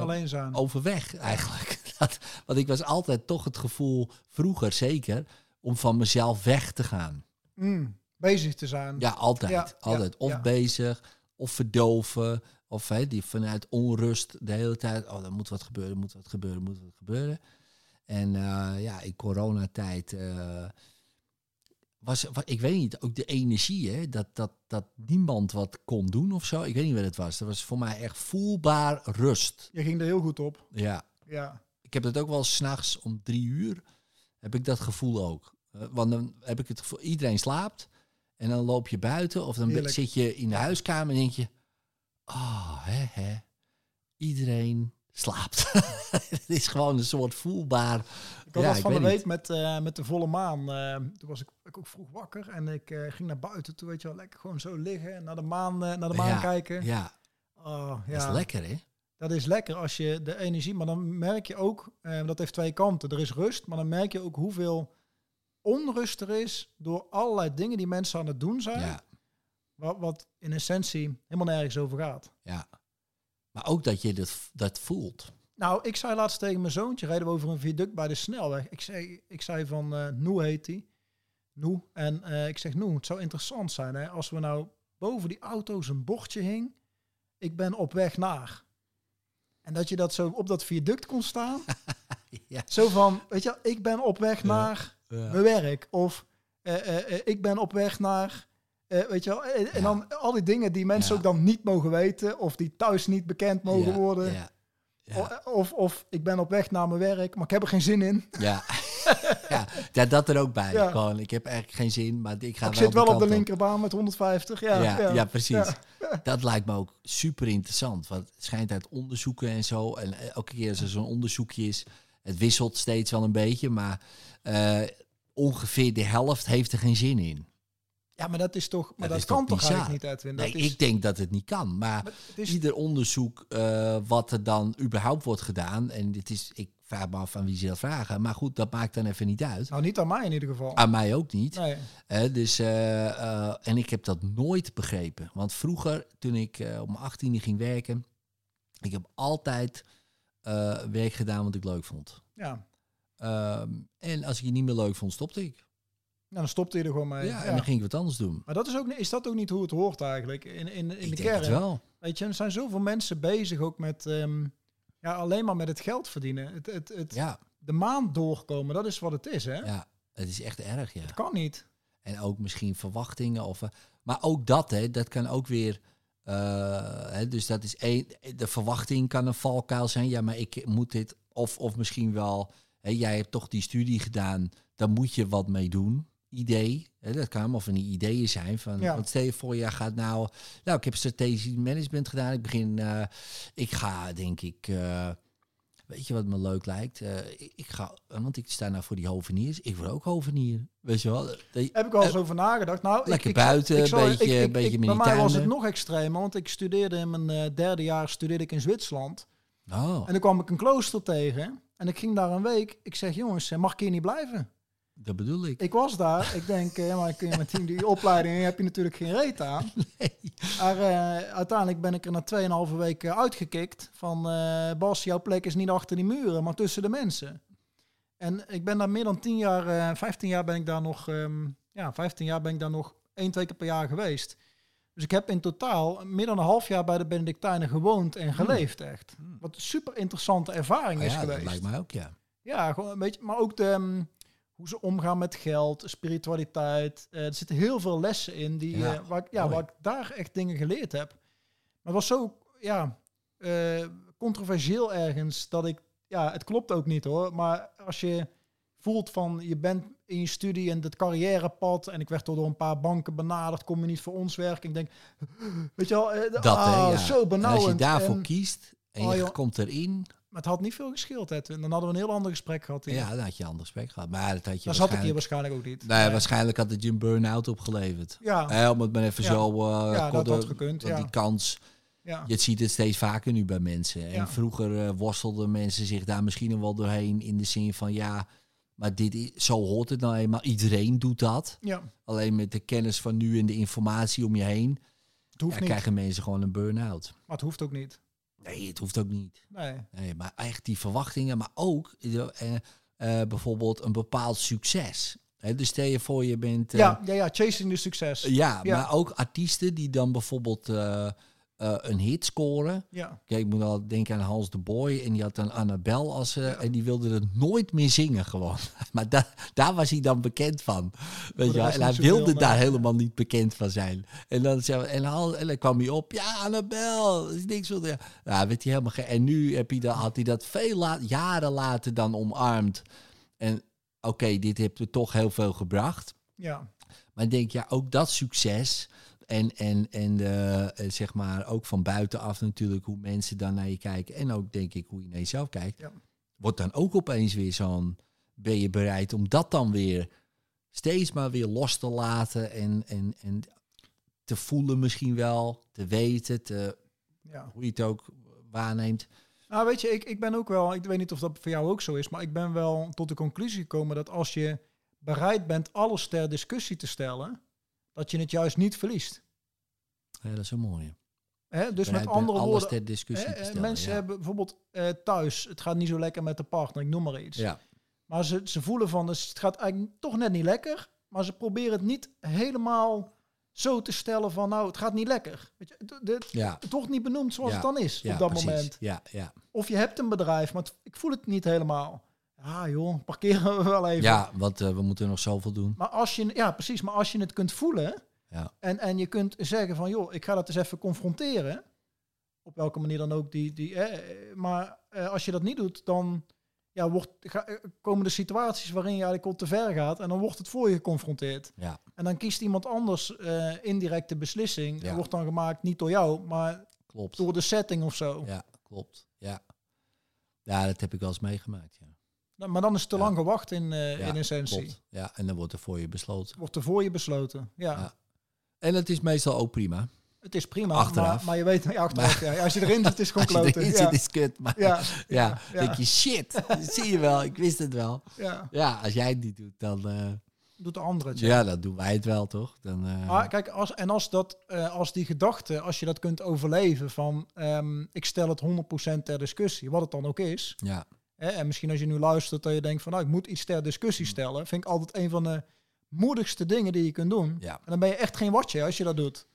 overweg [laughs] eigenlijk. Dat, want ik was altijd toch het gevoel, vroeger zeker, om van mezelf weg te gaan. Mm, bezig te zijn. Ja, altijd. Ja, altijd. ja, of bezig, of verdoven. Of hè, die vanuit onrust de hele tijd. Oh, er moet wat gebeuren, moet wat gebeuren, moet wat gebeuren. En eh, ja, in coronatijd eh, was, wa- ik weet niet, ook de energie, hè, dat, dat, dat niemand wat kon doen of zo. Ik weet niet wat het was. Dat was voor mij echt voelbaar rust. Je ging er heel goed op. Ja, Ja. ik heb dat ook wel s'nachts om drie uur. Heb ik dat gevoel ook. Eh, want dan heb ik het gevoel, iedereen slaapt. En dan loop je buiten of dan Heerlijk. zit je in de huiskamer en denk je... Oh, hè, hè. Iedereen slaapt. [laughs] het is gewoon een soort voelbaar... Ik had Ja, dat van de weet week met, eh, met de volle maan. eh, toen was ik, ik ook vroeg wakker en ik eh, ging naar buiten. Toen weet je wel, lekker gewoon zo liggen en naar de maan, naar de maan Ja, kijken. Ja, Oh, ja. dat is lekker, hè? Dat is lekker als je de energie, maar dan merk je ook, dat heeft twee kanten. Er is rust, maar dan merk je ook hoeveel onrust er is door allerlei dingen die mensen aan het doen zijn. Ja, Wat, wat in essentie helemaal nergens over gaat. ja. Maar ook dat je dat, dat voelt. Nou, ik zei laatst tegen mijn zoontje, reden we over een viaduct bij de snelweg. Ik zei, ik zei van, eh Noe heet hij. Noe. En eh, ik zeg, Noe, het zou interessant zijn hè, als we nou boven die auto's een bordje hing. Ik ben op weg naar. En dat je dat zo op dat viaduct kon staan. [laughs] Ja. Zo van, weet je, ik ben op weg naar. Mijn werk. Of eh, eh, eh, ik ben op weg naar, weet je wel. En, Ja. dan al die dingen die mensen Ja. ook dan niet mogen weten. Of die thuis niet bekend mogen Ja, worden. Ja, ja. O- Of, of ik ben op weg naar mijn werk, maar ik heb er geen zin in. Ja. [laughs] ja. dat er ook bij. Gewoon, ik heb eigenlijk geen zin, maar ik ga ik zit wel op de linkerbaan met 150. Ja, Ja, ja, precies. [laughs] Dat lijkt me ook super interessant. Want het schijnt uit onderzoeken en zo. En elke keer als er zo'n onderzoekje is, het wisselt steeds wel een beetje. Maar ongeveer de helft heeft er geen zin in. Ja, maar dat is toch, maar Dat kan toch bizar? eigenlijk niet, Nee, is, ik denk dat het niet kan. Maar maar het is, ieder onderzoek eh, wat er dan überhaupt wordt gedaan. En dit is, ik vraag me af aan wie ze dat vragen. Maar goed, dat maakt dan even niet uit. nou, niet aan mij in ieder geval. Aan mij ook niet. Nee. Dus, eh, eh, en ik heb dat nooit begrepen. Want vroeger, toen ik om 18e ging werken, ik heb altijd werk gedaan wat ik leuk vond. Ja. Ehm, en als ik het niet meer leuk vond, stopte ik. Nou, dan stopte je er gewoon mee. ja, Ja, en dan ging ik wat anders doen. Maar dat is, ook, is dat ook niet hoe het hoort eigenlijk? In, in, in ik de denk kern. het wel. Weet je, er zijn zoveel mensen bezig ook met ehm, ja, alleen maar met het geld verdienen. Het, het, het, Ja, De maand doorkomen, dat is wat het is, hè? ja, het is echt erg, ja. Het kan niet. En ook misschien verwachtingen. Of, eh, maar ook dat, hè, dat kan ook weer. eh, hè, dus dat is één. De verwachting kan een valkuil zijn. Ja, maar ik moet dit. Of, of misschien wel. Jij hebt toch die studie gedaan. Daar moet je wat mee doen. idee. Hè, dat kan allemaal van die ideeën zijn. Van, Ja. Want stel je voor, jij gaat nou... Nou, ik heb strategisch management gedaan. Ik begin... eh, ik ga, denk ik... eh, weet je wat me leuk lijkt? Eh, ik, ga... Want ik sta nou voor die hoveniers. Ik word ook hovenier. Weet je wel? Heb ik wel eens over nagedacht. Nou, Lekker ik, buiten, ik zal- beetje- ik- beetje ik- met Bij mij was het nog extremer, want ik studeerde in mijn derde jaar studeerde ik in Zwitserland. Oh, En dan kwam ik een klooster tegen. En ik ging daar een week. Ik zeg, jongens, eh, mag ik hier niet blijven? dat bedoel ik. Ik was daar. Ik denk, eh, maar ik- met die, opleiding heb je natuurlijk geen reet aan. [laughs] Maar eh, uiteindelijk ben ik er na 2,5 weken uitgekikt. Van Bas, jouw plek is niet achter die muren, maar tussen de mensen. En ik ben daar meer dan 10 jaar, eh 15 jaar ben ik daar nog, ehm, ja, 15 jaar ben ik daar nog één, twee keer per jaar geweest. Dus ik heb in totaal meer dan een half jaar bij de Benedictijnen gewoond en geleefd echt. Wat een super interessante ervaring Ah is ja, dat geweest. lijkt mij ook, ja. Ja, gewoon een beetje. Maar ook de, ehm, hoe ze omgaan met geld, spiritualiteit. Eh, er zitten heel veel lessen in die, Ja, eh, waar, ik, ja, mooi. waar ik daar echt dingen geleerd heb. Maar het was zo ja, eh, controversieel ergens dat ik... Ja, het klopt ook niet hoor. Maar als je voelt van je bent in je studie en het carrièrepad... en ik werd door een paar banken benaderd, kom je niet voor ons werken. Ik denk, weet je wel, eh, Dat, ah, hè, ja. zo En benauwend. als je daarvoor En- kiest en Oh, je joh. komt erin... maar het had niet veel gescheeld, hè. Dan hadden we een heel ander gesprek gehad. hier. Ja, dan had je een ander gesprek gehad. Maar dat had je Dan zat ik hier waarschijnlijk... ook niet. Nee, Nee. waarschijnlijk had het je een burn-out opgeleverd. Ja, om het maar even Ja. zo... eh Ja, dat korte- had gekund, ja. die kans... ja. Je ziet het steeds vaker nu bij mensen. En Ja. vroeger eh, worstelden mensen zich daar misschien wel doorheen... in de zin van, ja, maar dit is, zo hoort het nou eenmaal. Iedereen doet dat. ja, Alleen met de kennis van nu en de informatie om je heen... het hoeft ja, niet. krijgen mensen gewoon een burn-out. Maar het hoeft ook niet. Nee, het hoeft ook niet. Nee. Nee, maar echt die verwachtingen, maar ook eh, eh, eh, bijvoorbeeld een bepaald succes. Dus stel je voor, je bent... ja, ja, ja, chasing de succes. ja, Ja. maar ook artiesten die dan bijvoorbeeld eh, een hit scoren. Ja, Kijk, ik moet al denken aan Hans de Boy en die had dan Annabel als eh, Ja. en die wilde het nooit meer zingen gewoon. [laughs] Maar da daar was hij dan bekend van. Weet je, wel. en hij wilde daar helemaal niet bekend van zijn. En dan, zei- en, dan, en dan kwam hij op, ja, Annabel, is niks van. Ja, nou, werd hij helemaal ge- En nu heb hij dat, had hij dat veel jaren later dan omarmd. En oké, dit heeft er toch heel veel gebracht. ja, Maar ik denk, ja, ook dat succes. En, en, en eh, zeg maar ook van buitenaf natuurlijk hoe mensen dan naar je kijken. En ook denk ik hoe je naar jezelf kijkt. Ja. Wordt dan ook opeens weer zo'n. Ben je bereid om dat dan weer steeds maar weer los te laten. En, en, en te voelen misschien wel. Te weten. Te, ja. hoe je het ook waarneemt. Nou, weet je, ik, ik ben ook wel, ik weet niet of dat voor jou ook zo is, maar ik ben wel tot de conclusie gekomen dat als je bereid bent alles ter discussie te stellen, dat je het juist niet verliest. Ja, dat is zo mooi. Hè? Dus met andere alles woorden, ter discussie hè, te stellen. mensen ja. hebben bijvoorbeeld eh, thuis, het gaat niet zo lekker met de partner, ik noem maar iets. ja. Maar ze, ze voelen van, dus het gaat eigenlijk toch net niet lekker. Maar ze proberen het niet helemaal zo te stellen van, nou, het gaat niet lekker. Weet je, het, het, Ja. het wordt niet benoemd zoals het dan is op dat precies. moment. Ja, ja. Of je hebt een bedrijf, maar het- ik voel het niet helemaal. Ja joh, parkeren we wel even. ja, want eh, we moeten nog zoveel doen. Maar als je, ja precies, maar als je het kunt voelen Ja. en, en je kunt zeggen van, joh, ik ga dat eens even confronteren. Op welke manier dan ook. Die, die, eh, maar eh, als je dat niet doet, dan ja, wordt, ga, eh, komen er situaties waarin je eigenlijk al te ver gaat. En dan wordt het voor je geconfronteerd. Ja. En dan kiest iemand anders eh indirecte beslissing. Ja. Wordt dan gemaakt niet door jou, maar Klopt. door de setting of zo. Ja, klopt. Ja. ja, dat heb ik wel eens meegemaakt. Ja, Nou, Maar dan is het te Ja. lang gewacht in, eh, in essentie. klopt. Ja, en dan wordt er voor je besloten. Wordt er voor je besloten. Ja. En het is meestal ook prima. het is prima. Achteraf. Maar, maar je weet, ja, achteraf, ja. als je erin zit, is het gewoon [laughs] Als je kloten. erin Ja. zit, is kut. Maar Ja, [laughs] ja, ja. denk je, shit, [laughs] zie je wel, ik wist het wel. ja. Ja, als jij het niet doet, dan... eh, Doet de andere het. ja, dan doen wij het wel, toch? Dan, eh, kijk, als, en als, dat, eh, als die gedachte, als je dat kunt overleven van ehm, ik stel het 100% ter discussie, wat het dan ook is. ja, Hè, en misschien als je nu luistert dat je denkt van nou, ik moet iets ter discussie Mm. stellen. Vind ik altijd een van de moedigste dingen die je kunt doen. ja, En dan ben je echt geen watje als je dat doet.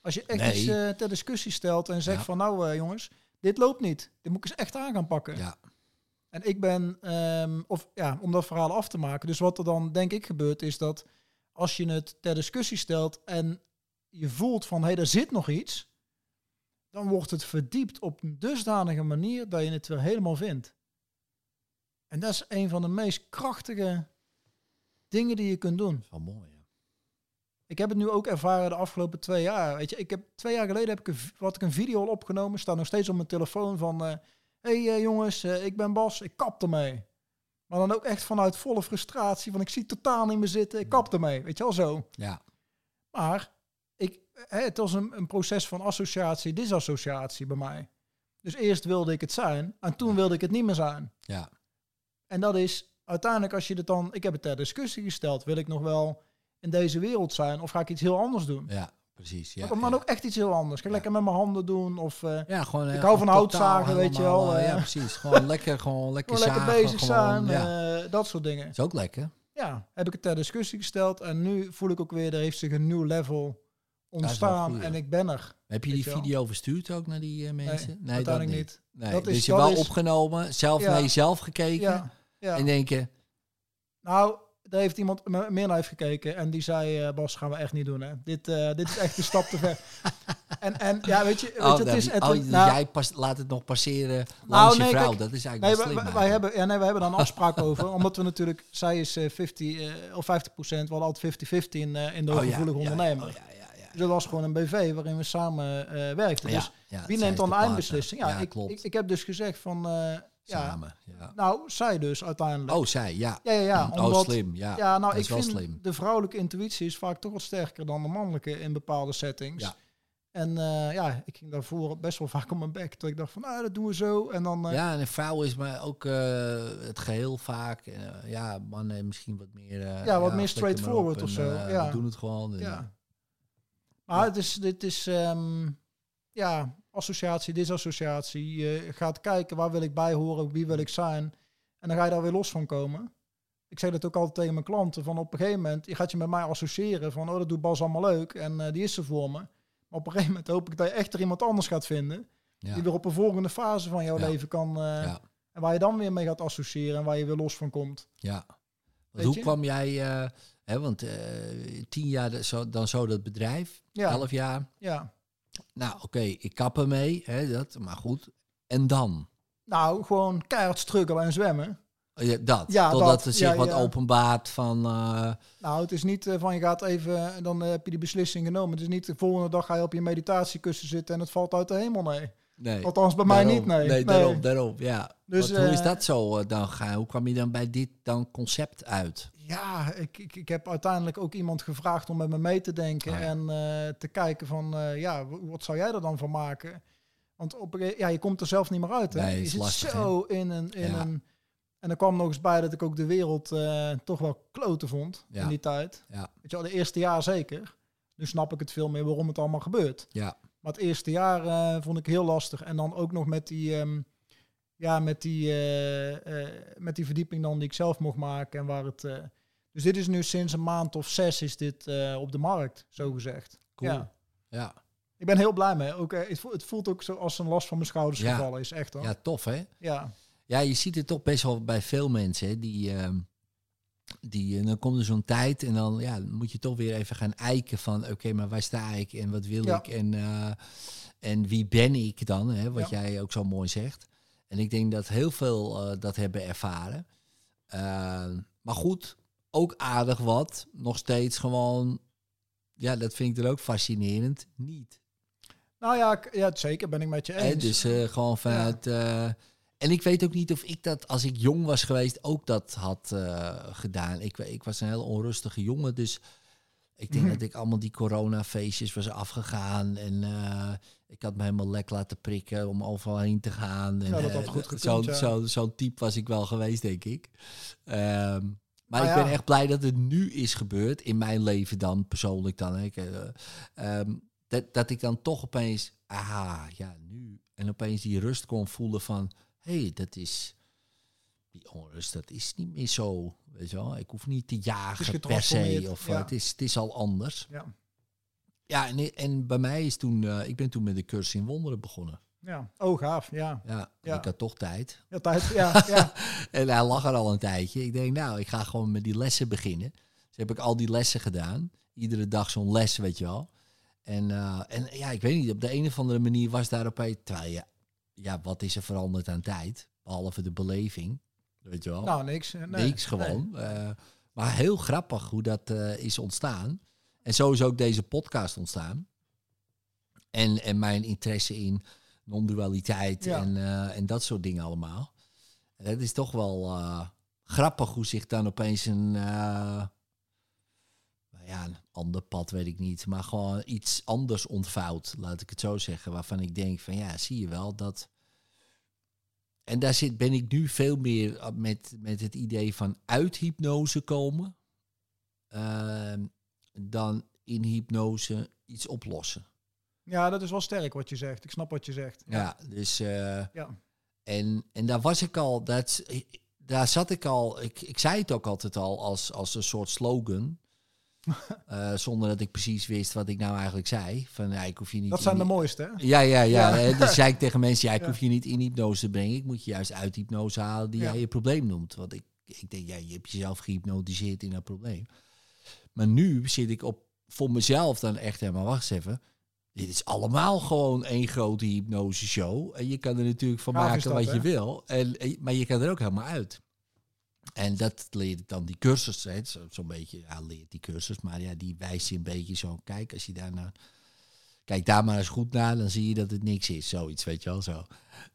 Als je echt Nee. iets eh, ter discussie stelt en zegt Ja. van nou eh, jongens, dit loopt niet. Dit moet ik eens echt aan gaan pakken. ja, En ik ben, ehm, of ja, om dat verhaal af te maken. Dus wat er dan denk ik gebeurt is dat als je het ter discussie stelt en je voelt van hé, hey, er zit nog iets, dan wordt het verdiept op een dusdanige manier dat je het weer helemaal vindt. En dat is een van de meest krachtige dingen die je kunt doen. Wel mooi. Ja. Ik heb het nu ook ervaren de afgelopen twee jaar. Weet je, ik heb twee jaar geleden heb ik een, had ik een video al opgenomen. Staat nog steeds op mijn telefoon van... eh hey eh, jongens, eh, ik ben Bas, ik kap ermee. Maar dan ook echt vanuit volle frustratie. Van ik zie totaal niet meer zitten, ik kap ermee. Weet je wel zo. Ja. Maar ik, hè, het was een, een proces van associatie, disassociatie bij mij. Dus eerst wilde ik het zijn en toen wilde ik het niet meer zijn. Ja. En dat is uiteindelijk als je het dan... Ik heb het ter discussie gesteld. Wil ik nog wel in deze wereld zijn of ga ik iets heel anders doen? Ja, precies. Ja, maar dan ja. ook echt iets heel anders. Ik Ja. lekker met mijn handen doen of eh, Ja, gewoon, eh, Ik hou van houtzagen, weet je wel, eh, eh. ja, precies. Gewoon lekker, gewoon [laughs] lekker gewoon lekker zagen, bezig gewoon, zijn. Eh, dat soort dingen. is ook lekker. Ja, heb ik het ter discussie gesteld. En nu voel ik ook weer, er heeft zich een nieuw level ontstaan. goed, en ik ben er. Heb je die wel? video verstuurd ook naar die eh, mensen? Nee, uiteindelijk niet. Nee, Dat dus is- je dat wel is- opgenomen, zelf naar jezelf gekeken Ja, en denken, Nou, daar heeft iemand me- meer naar heeft gekeken. En die zei, eh, Bas, gaan we echt niet doen. Hè. Dit, eh, dit is echt een stap te ver. [laughs] En, en ja, weet je, weet je oh, het nou, is... Het, oh, nou, jij pas, laat het nog passeren Nou, langs nee, je vrouw. kijk, dat is eigenlijk Nee, wel wij, wij, hebben, ja, nee, wij hebben daar een [laughs] afspraak over. Omdat we natuurlijk, zij is eh, 50 eh, of 50 procent, we hadden altijd 50-50 in, in de Oh, ja, hooggevoelige ja, ondernemer. oh, ja, ja, ja. Dus dat was gewoon een BV waarin we samen werkten. Ja, Dus wie neemt dan de eindbeslissing? Ja, ik, klopt. ik, ik heb dus gezegd van, Samen. Ja. nou, zij dus uiteindelijk. Oh, zij, ja. ja, ja, ja. oh, Omdat, slim. Ja, Ja, nou, dat ik is wel vind slim. de vrouwelijke intuïtie is vaak toch wat sterker dan de mannelijke in bepaalde settings. Ja. En eh, ja, ik ging daarvoor best wel vaak op mijn bek. Dat ik dacht van, nou, dat doen we zo. En dan, eh, Ja, en een vrouw is maar ook eh, het geheel vaak. ja, mannen misschien wat meer... Ja, wat meer straightforward of zo, ja. We doen het gewoon. en, Ja. Maar het is, dit is, ehm, ja, associatie, disassociatie. Je gaat kijken, waar wil ik bij horen, wie wil ik zijn. En dan ga je daar weer los van komen. Ik zeg dat ook altijd tegen mijn klanten, van op een gegeven moment, je gaat je met mij associëren van, oh, dat doet Bas allemaal leuk en eh, die is er voor me. Maar op een gegeven moment hoop ik dat je echt er iemand anders gaat vinden, ja. die weer op een volgende fase van jouw Ja. leven kan, eh, Ja. en waar je dan weer mee gaat associëren en waar je weer los van komt. Ja. Hoe kwam jij, eh, hè, want tien jaar zo, dan zo dat bedrijf, Ja, elf jaar. ja. Nou, oké, ik kap ermee, hè, dat, maar goed. En dan? Nou, gewoon keihard struggelen en zwemmen. Oh, ja, dat, Ja, totdat dat, er zich ja, wat openbaart van... eh, Nou, het is niet eh, van je gaat even, dan heb je die beslissing genomen. Het is niet de volgende dag ga je op je meditatiekussen zitten en het valt uit de hemel, nee. Nee, Althans, bij mij niet, nee. Nee, daarom, daarom, ja. Dus, Wat, hoe is eh, dat zo eh, dan gaan? Hoe kwam je dan bij dit dan concept uit? Ja, ik, ik, ik heb uiteindelijk ook iemand gevraagd om met me mee te denken Oh ja. en eh, te kijken van, ja, wat zou jij er dan van maken? Want op, ja, je komt er zelf niet meer uit, hè? Nee, je is zit lastig, zo in een... In Ja. een en er kwam nog eens bij dat ik ook de wereld toch wel kloten vond Ja. in die tijd. Ja. Weet je wel, de eerste jaar zeker. Nu snap ik het veel meer waarom het allemaal gebeurt. Ja, Maar het eerste jaar eh, vond ik heel lastig. En dan ook nog met die, ehm, ja, met die, eh, eh, met die verdieping dan die ik zelf mocht maken. En waar het, dus dit is nu sinds een maand of zes is dit op de markt, zo gezegd. cool. Ja. Ja, Ik ben heel blij mee. Ook, het, voelt, het voelt ook zo als een last van mijn schouders Ja. gevallen is. Echt hoor. ja tof hè? Ja. Ja, je ziet het toch best wel bij veel mensen. Hè, die, ehm, die, en dan komt er zo'n tijd en dan ja, moet je toch weer even gaan eiken van... oké, maar waar sta ik en wat wil Ja. ik en, eh, en wie ben ik dan? Hè, wat Ja. jij ook zo mooi zegt. En ik denk dat heel veel eh, dat hebben ervaren. Eh, maar goed, ook aardig wat. Nog steeds gewoon... Ja, dat vind ik dan ook fascinerend. Niet. Nou ja, ja, zeker ben ik met je Hè, eens. dus eh, gewoon vanuit. eh, en ik weet ook niet of ik dat, als ik jong was geweest, ook dat had eh, gedaan. Ik, ik was een heel onrustige jongen, dus ik denk Mhm. dat ik allemaal die coronafeestjes was afgegaan. En eh, ik had me helemaal lek laten prikken om overal heen te gaan. En, Ja, dat had eh, goed gekund, Zo'n ja. zo, zo'n type was ik wel geweest, denk ik. Ehm, maar Nou ik ja. ben echt blij dat het nu is gebeurd, in mijn leven dan, persoonlijk dan. hè. Eh, ehm, dat, dat ik dan toch opeens, aha, ja, nu. En opeens die rust kon voelen van, hey, dat is, die onrust, dat is niet meer zo, weet je wel. Ik hoef niet te jagen per se, of ja. het, is, het is al anders. Ja. Ja, en, en bij mij is toen, eh, ik ben toen met de cursus in wonderen begonnen. ja. Oh, gaaf. Ja. Ja, Ja. ik had toch tijd. Ja, tijd. Ja, [laughs] ja. En hij lag er al een tijdje. Ik denk, nou, ik ga gewoon met die lessen beginnen. Dus heb ik al die lessen gedaan. Iedere dag zo'n les, weet je wel. En, eh, en ja, ik weet niet, op de een of andere manier was daar opeens... Terwijl je, ja, wat is er veranderd aan tijd? Behalve de beleving, weet je wel. Nou, niks. eh, Nee. Niks gewoon. Eh, Maar heel grappig hoe dat eh, is ontstaan. En zo is ook deze podcast ontstaan. En, en mijn interesse in non-dualiteit Ja. en, en dat soort dingen allemaal. En Het is toch wel grappig hoe zich dan opeens een... ja, een ander pad weet ik niet. Maar gewoon iets anders ontvouwt, laat ik het zo zeggen. Waarvan ik denk van ja, zie je wel dat... En daar zit, ben ik nu veel meer eh, met, met het idee van uit hypnose komen. ehm, dan in hypnose iets oplossen. Ja, dat is wel sterk wat je zegt. Ik snap wat je zegt. Ja, dus... eh, Ja. En, en daar was ik al, dat, daar zat ik al, ik, ik zei het ook altijd al als, als een soort slogan. [laughs] Eh, zonder dat ik precies wist wat ik nou eigenlijk zei. Van, ja, ik hoef je niet Dat zijn de mooiste, hè? Ja, ja, ja. Ja. hè, Dus zei ik tegen mensen, ja, ik [laughs] Ja. hoef je niet in hypnose te brengen. Ik moet je juist uit hypnose halen die Ja. jij je probleem noemt. Want ik, ik denk, ja, je hebt jezelf gehypnotiseerd in dat probleem. Maar nu zit ik op voor mezelf dan echt helemaal, wacht eens even. Dit is allemaal gewoon één grote hypnose show. En je kan er natuurlijk van maken dat, wat je wil. En, en- maar je kan er ook helemaal uit. En dat leert dan die cursus. hè, zo- Zo'n beetje, ja, leert die cursus. Maar ja, die wijst je een beetje zo. Kijk, als je daar naar Kijk daar maar eens goed naar, dan zie je dat het niks is. Zoiets, weet je wel zo.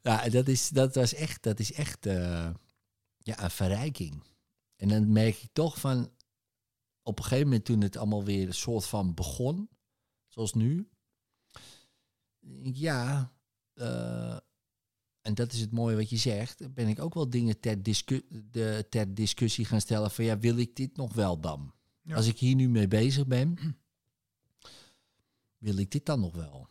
En dat is, dat was echt, dat is echt eh, ja, een verrijking. En dan merk ik toch van, op een gegeven moment toen het allemaal weer een soort van begon, zoals nu. Ja, eh, en dat is het mooie wat je zegt, ben ik ook wel dingen ter, discu de, ter discussie gaan stellen van, ja, wil ik dit nog wel dan? Ja. Als ik hier nu mee bezig ben, wil ik dit dan nog wel?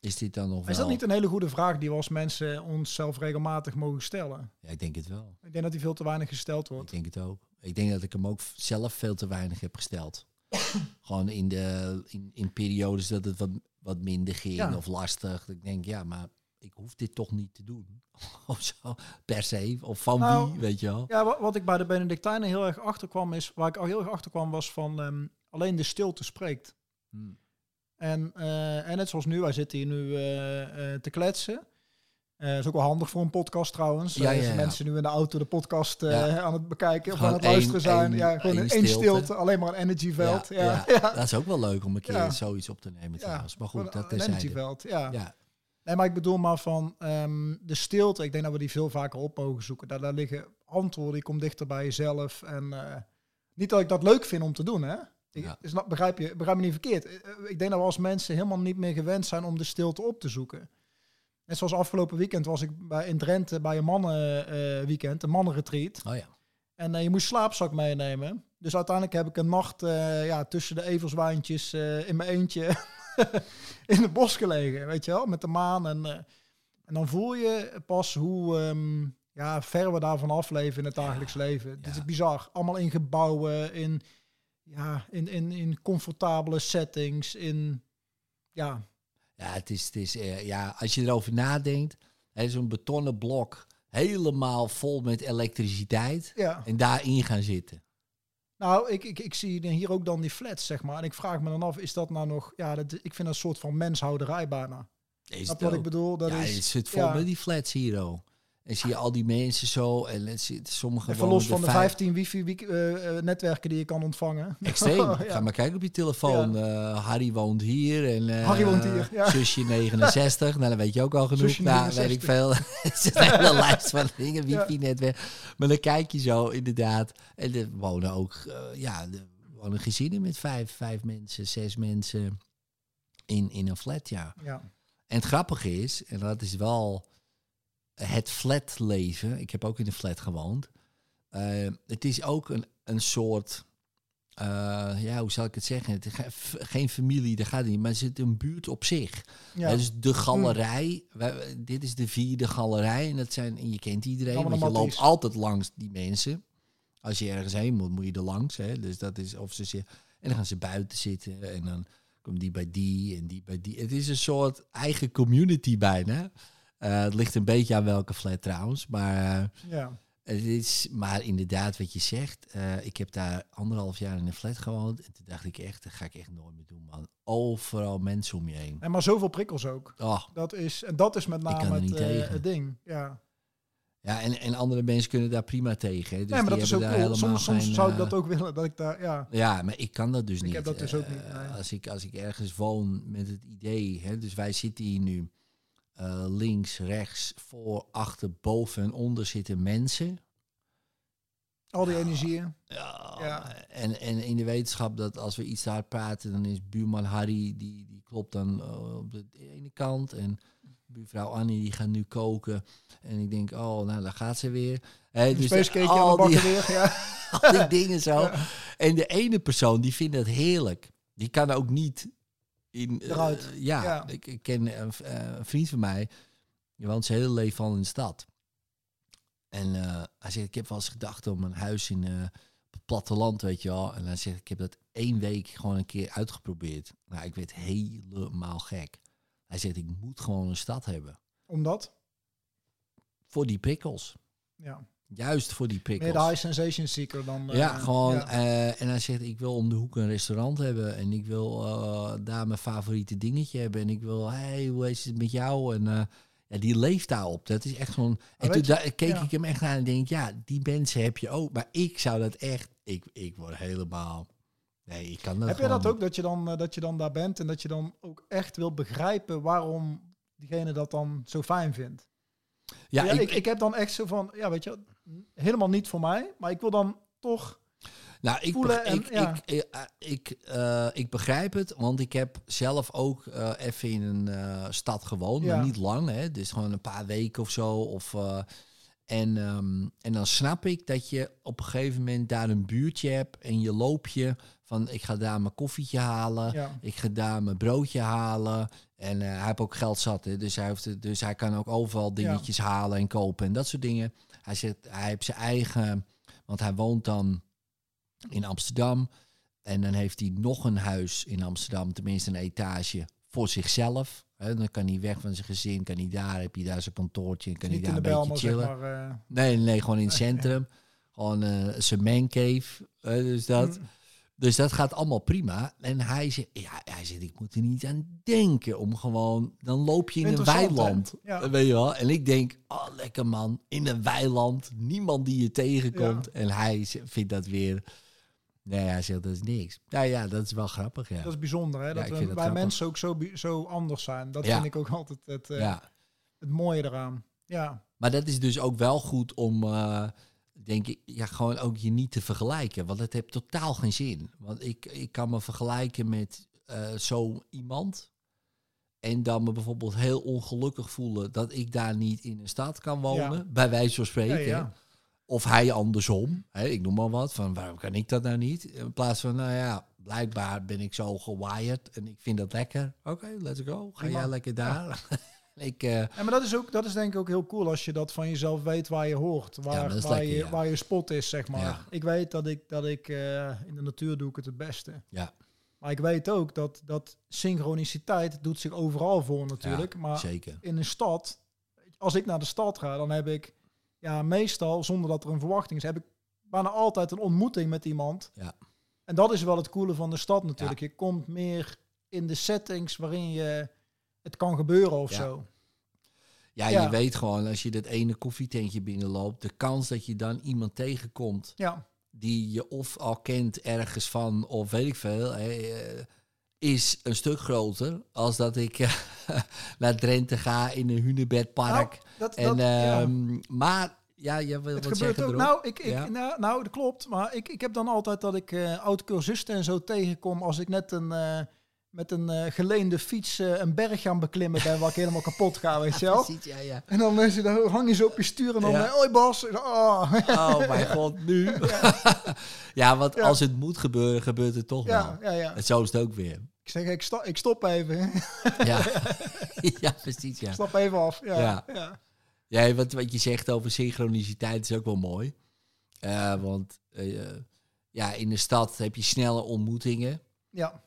Is dit dan nog wel? Is dat niet een hele goede vraag die we als mensen onszelf regelmatig mogen stellen? Ja, ik denk het wel. Ik denk dat die veel te weinig gesteld Ik wordt. denk het ook. Ik denk dat ik hem ook zelf veel te weinig heb gesteld. [coughs] Gewoon in, de, in, in periodes dat het wat, wat minder ging Ja. of lastig. Ik denk, ja, maar ik hoef dit toch niet te doen. [laughs] of zo, per se. Of van Nou, wie, weet je wel. Ja, wa- wat ik bij de Benedictijnen heel erg achterkwam is, waar ik al heel erg achterkwam was van ehm, alleen de stilte spreekt. Hmm. En, eh, en net zoals nu, wij zitten hier nu eh, eh, te kletsen. Eh is ook wel handig voor een podcast trouwens. Ja, ja, mensen nu in de auto de podcast aan het bekijken of aan het luisteren zijn. ja, gewoon één stilte. stilte, alleen maar een energyveld. Ja. Dat is ook wel leuk om een keer zoiets op te nemen trouwens. Maar goed, dat een terzijde. energyveld. Ja. Nee, maar ik bedoel maar van ehm, de stilte. Ik denk dat we die veel vaker op mogen zoeken. Daar, daar liggen antwoorden. Je komt dichter bij jezelf. En eh, niet dat ik dat leuk vind om te doen, hè? Ik, Ja. snap, begrijp, je, begrijp me niet verkeerd. Eh, eh, Ik denk dat we als mensen helemaal niet meer gewend zijn om de stilte op te zoeken. Net zoals afgelopen weekend was ik bij, in Drenthe bij een mannenweekend, weekend, een mannenretreat. oh ja. En je moest slaapzak meenemen. Dus uiteindelijk heb ik een nacht ja, tussen de everswijntjes in mijn eentje [laughs] in het bos gelegen. Weet je wel, met de maan. En, eh, en dan voel je pas hoe ehm, ja, ver we daarvan afleven in het dagelijks leven. Dit ja. is bizar. Allemaal in gebouwen, in, ja, in, in, in comfortabele settings, in... Ja, Ja, het is, het is eh, ja, als je erover nadenkt, zo'n betonnen blok helemaal vol met elektriciteit ja. en daarin gaan zitten. Nou, ik, ik, ik zie hier ook dan die flats, zeg maar. En ik vraag me dan af, is dat nou nog... Ja, dat, ik vind dat een soort van menshouderij bijna. Is je wat ik bedoel? Dat ja, is, het zit vol ja. met die flats hier, oh. En zie je al die mensen zo en sommige Even los van de vijf- 15 wifi-netwerken die je kan ontvangen. [laughs] Extreem. Ja. Ga maar kijken op je telefoon. Eh, Harry woont hier. En, eh, Harry woont hier, ja. Zusje 69. nou, dan weet je ook al genoeg. Zusje nou, weet 69. ik veel. [laughs] Het is een hele [laughs] lijst van dingen. Wifi-netwerk. Maar dan kijk je zo, inderdaad. En er wonen ook, eh, ja, er wonen gezinnen met vijf, vijf mensen, zes mensen in, in een flat, ja. Ja. En het grappige is, en dat is wel het flatleven. Ik heb ook in een flat gewoond. Eh, het is ook een, een soort, eh, ja, hoe zal ik het zeggen? Het geen familie, daar gaat het niet, maar het is een buurt op zich. Ja. Is de galerij. Wij- dit is de vierde galerij en dat zijn, en je kent iedereen, Allemaal want je loopt altijd langs die mensen. Als je ergens heen moet, moet je er langs. Hè? Dus dat is of ze en dan gaan ze buiten zitten en dan komt die bij die en die bij die. Het is een soort eigen community bijna. Eh, het ligt een beetje aan welke flat trouwens, maar eh, ja. het is, maar inderdaad wat je zegt. eh, ik heb daar anderhalf jaar in een flat gewoond en toen dacht ik echt, dat ga ik echt nooit meer doen, man. Overal mensen om je heen. En maar zoveel prikkels ook. Oh, Dat is, en dat is met name het, het ding. Ja. Ja, en, en andere mensen kunnen daar prima tegen. Hè. Dus nee, maar dat is ook cool. Soms, zou ik dat ook willen, dat ik daar, ja. Ja, maar ik kan dat dus Ik niet. heb dat dus ook niet, nee. als, ik, als ik ergens woon met het idee, hè, dus wij zitten hier nu eh, links, rechts, voor, achter, boven en onder zitten mensen. Al die energieën. Ja, Ja. En, en in de wetenschap dat als we iets te hard praten, dan is buurman Harry, die, die klopt dan eh, op de ene kant. En buurvrouw Annie, die gaat nu koken. En ik denk, oh, nou, daar gaat ze weer. Een dus al die, weer. Ja. [laughs] al die dingen zo. En de ene persoon, die vindt dat heerlijk. Die kan ook niet in... eh, ja, Ja. Ik, ik ken een, v- eh, een vriend van mij, die woont zijn hele leven al in de stad. En eh, hij zegt, ik heb wel eens gedacht om een huis in eh, op het platteland, weet je wel. En hij zegt, ik heb dat één week gewoon een keer uitgeprobeerd. Nou, ik werd helemaal gek. Hij zegt, ik moet gewoon een stad hebben. Omdat? Voor die prikkels. Ja. Juist voor die prikkels. Meer de high sensation seeker dan... eh, Ja, gewoon. ja. eh, en hij zegt, ik wil om de hoek een restaurant hebben. En ik wil eh, daar mijn favoriete dingetje hebben. En ik wil, hey, hoe is het met jou? En eh, ja, die leeft daarop. Dat is echt zo'n... En toen je- da- keek ja. ik hem echt naar en denk, ja, die mensen heb je ook. Maar ik zou dat echt... Ik, ik word helemaal... Nee, ik kan dat Heb je dat gewoon ook, dat je, dan, eh, dat je dan daar bent en dat je dan ook echt wil begrijpen waarom diegene dat dan zo fijn vindt? Ja, Ja, ik, ik, ik heb dan echt zo van, ja weet je, helemaal niet voor mij, maar ik wil dan toch... Nou, ik, voelen en- ik, ja. ik, ik, eh, ik, eh, ik begrijp het, want ik heb zelf ook eh, even in een eh, stad gewoond, Ja. maar niet lang, hè, dus gewoon een paar weken of zo. Of, eh, en, ehm, en dan snap ik dat je op een gegeven moment daar een buurtje hebt en je loop je van ik ga daar mijn koffietje halen, Ja. ik ga daar mijn broodje halen. En eh, hij heeft ook geld zat, hè, dus, hij heeft, dus hij kan ook overal dingetjes halen en kopen en dat soort dingen. Hij, zegt, hij heeft zijn eigen, want hij woont dan in Amsterdam. En dan heeft hij nog een huis in Amsterdam, tenminste een etage, voor zichzelf. Dan kan hij weg van zijn gezin, kan hij daar, heb je daar zijn kantoortje, kan hij daar een beetje zeg chillen. maar... eh, Nee, nee, gewoon in het centrum. Gewoon eh zijn mancave. dus, dat, mm, dus dat gaat allemaal prima. En hij zegt, ja, hij zegt, ik moet er niet aan denken om gewoon... Dan loop je in een weiland. Ja. eh, Weet je wel? En ik denk, oh, lekker man, in een weiland. Niemand die je tegenkomt. En hij vindt dat weer... Nee, hij zegt, dat is niks. Nou ja, dat is wel grappig, ja. Dat is bijzonder, hè? Dat wij grappig. mensen ook zo, zo anders zijn. Dat vind ik ook altijd het, eh, het mooie eraan. Ja, Maar dat is dus ook wel goed om, eh, denk ik, ja, gewoon ook je niet te vergelijken. Want het heeft totaal geen zin. Want ik, ik kan me vergelijken met eh, zo iemand. En dan me bijvoorbeeld heel ongelukkig voelen dat ik daar niet in een stad kan wonen. Ja. Bij wijze van spreken. ja, ja. Of hij andersom. Hè, ik noem maar wat. Van waarom kan ik dat nou niet? In plaats van, nou ja, blijkbaar ben ik zo gewired en ik vind dat lekker. Oké, let's go. Ga jij lekker daar. [laughs] ik, eh, Ja, maar dat is, ook, dat is denk ik ook heel cool als je dat van jezelf weet waar je hoort. Waar, waar, lekker, je, ja. waar je spot is, zeg maar. Ik weet dat ik, dat ik eh, in de natuur doe ik het het beste. ja, Maar ik weet ook dat, dat synchroniciteit doet zich overal voor natuurlijk. maar zeker. in een stad, als ik naar de stad ga, dan heb ik ja, meestal, zonder dat er een verwachting is, heb ik bijna altijd een ontmoeting met iemand. Ja. En dat is wel het coole van de stad natuurlijk. Je komt meer in de settings waarin je het kan gebeuren of Ja. zo. Ja, Ja. je weet gewoon, als je dat ene koffietentje binnenloopt, de kans dat je dan iemand tegenkomt Ja, die je of al kent ergens van, of weet ik veel, hè, eh, is een stuk groter als dat ik eh, [laughs] naar Drenthe ga in een hunebedpark. Nou, dat, en, dat, ja. ehm, Maar, ja, je wil Het wat gebeurt zeggen ook. Nou, ik, ik, Ja. nou, nou, dat klopt. Maar ik, ik heb dan altijd dat ik eh oud-cursisten en zo tegenkom als ik net een, met een eh, geleende fiets eh, een berg gaan beklimmen ben waar ik helemaal kapot ga, weet je [laughs] wel. Precies, ja, ja. En dan, is het, dan hang je zo op je stuur en dan, Ja. eh, hoi Bas. Oh. Oh mijn god, nu. [laughs] Ja, want Ja. als het moet gebeuren, gebeurt het toch Ja, wel. ja. En zo is het ook weer. Ik zeg, ik, sta, ik stop even. [laughs] Ja, ja precies, ja. Stap even af. Ja, Ja. ja. Wat, wat je zegt over synchroniciteit is ook wel mooi. Eh, want eh, ja, in de stad heb je snelle ontmoetingen. ja.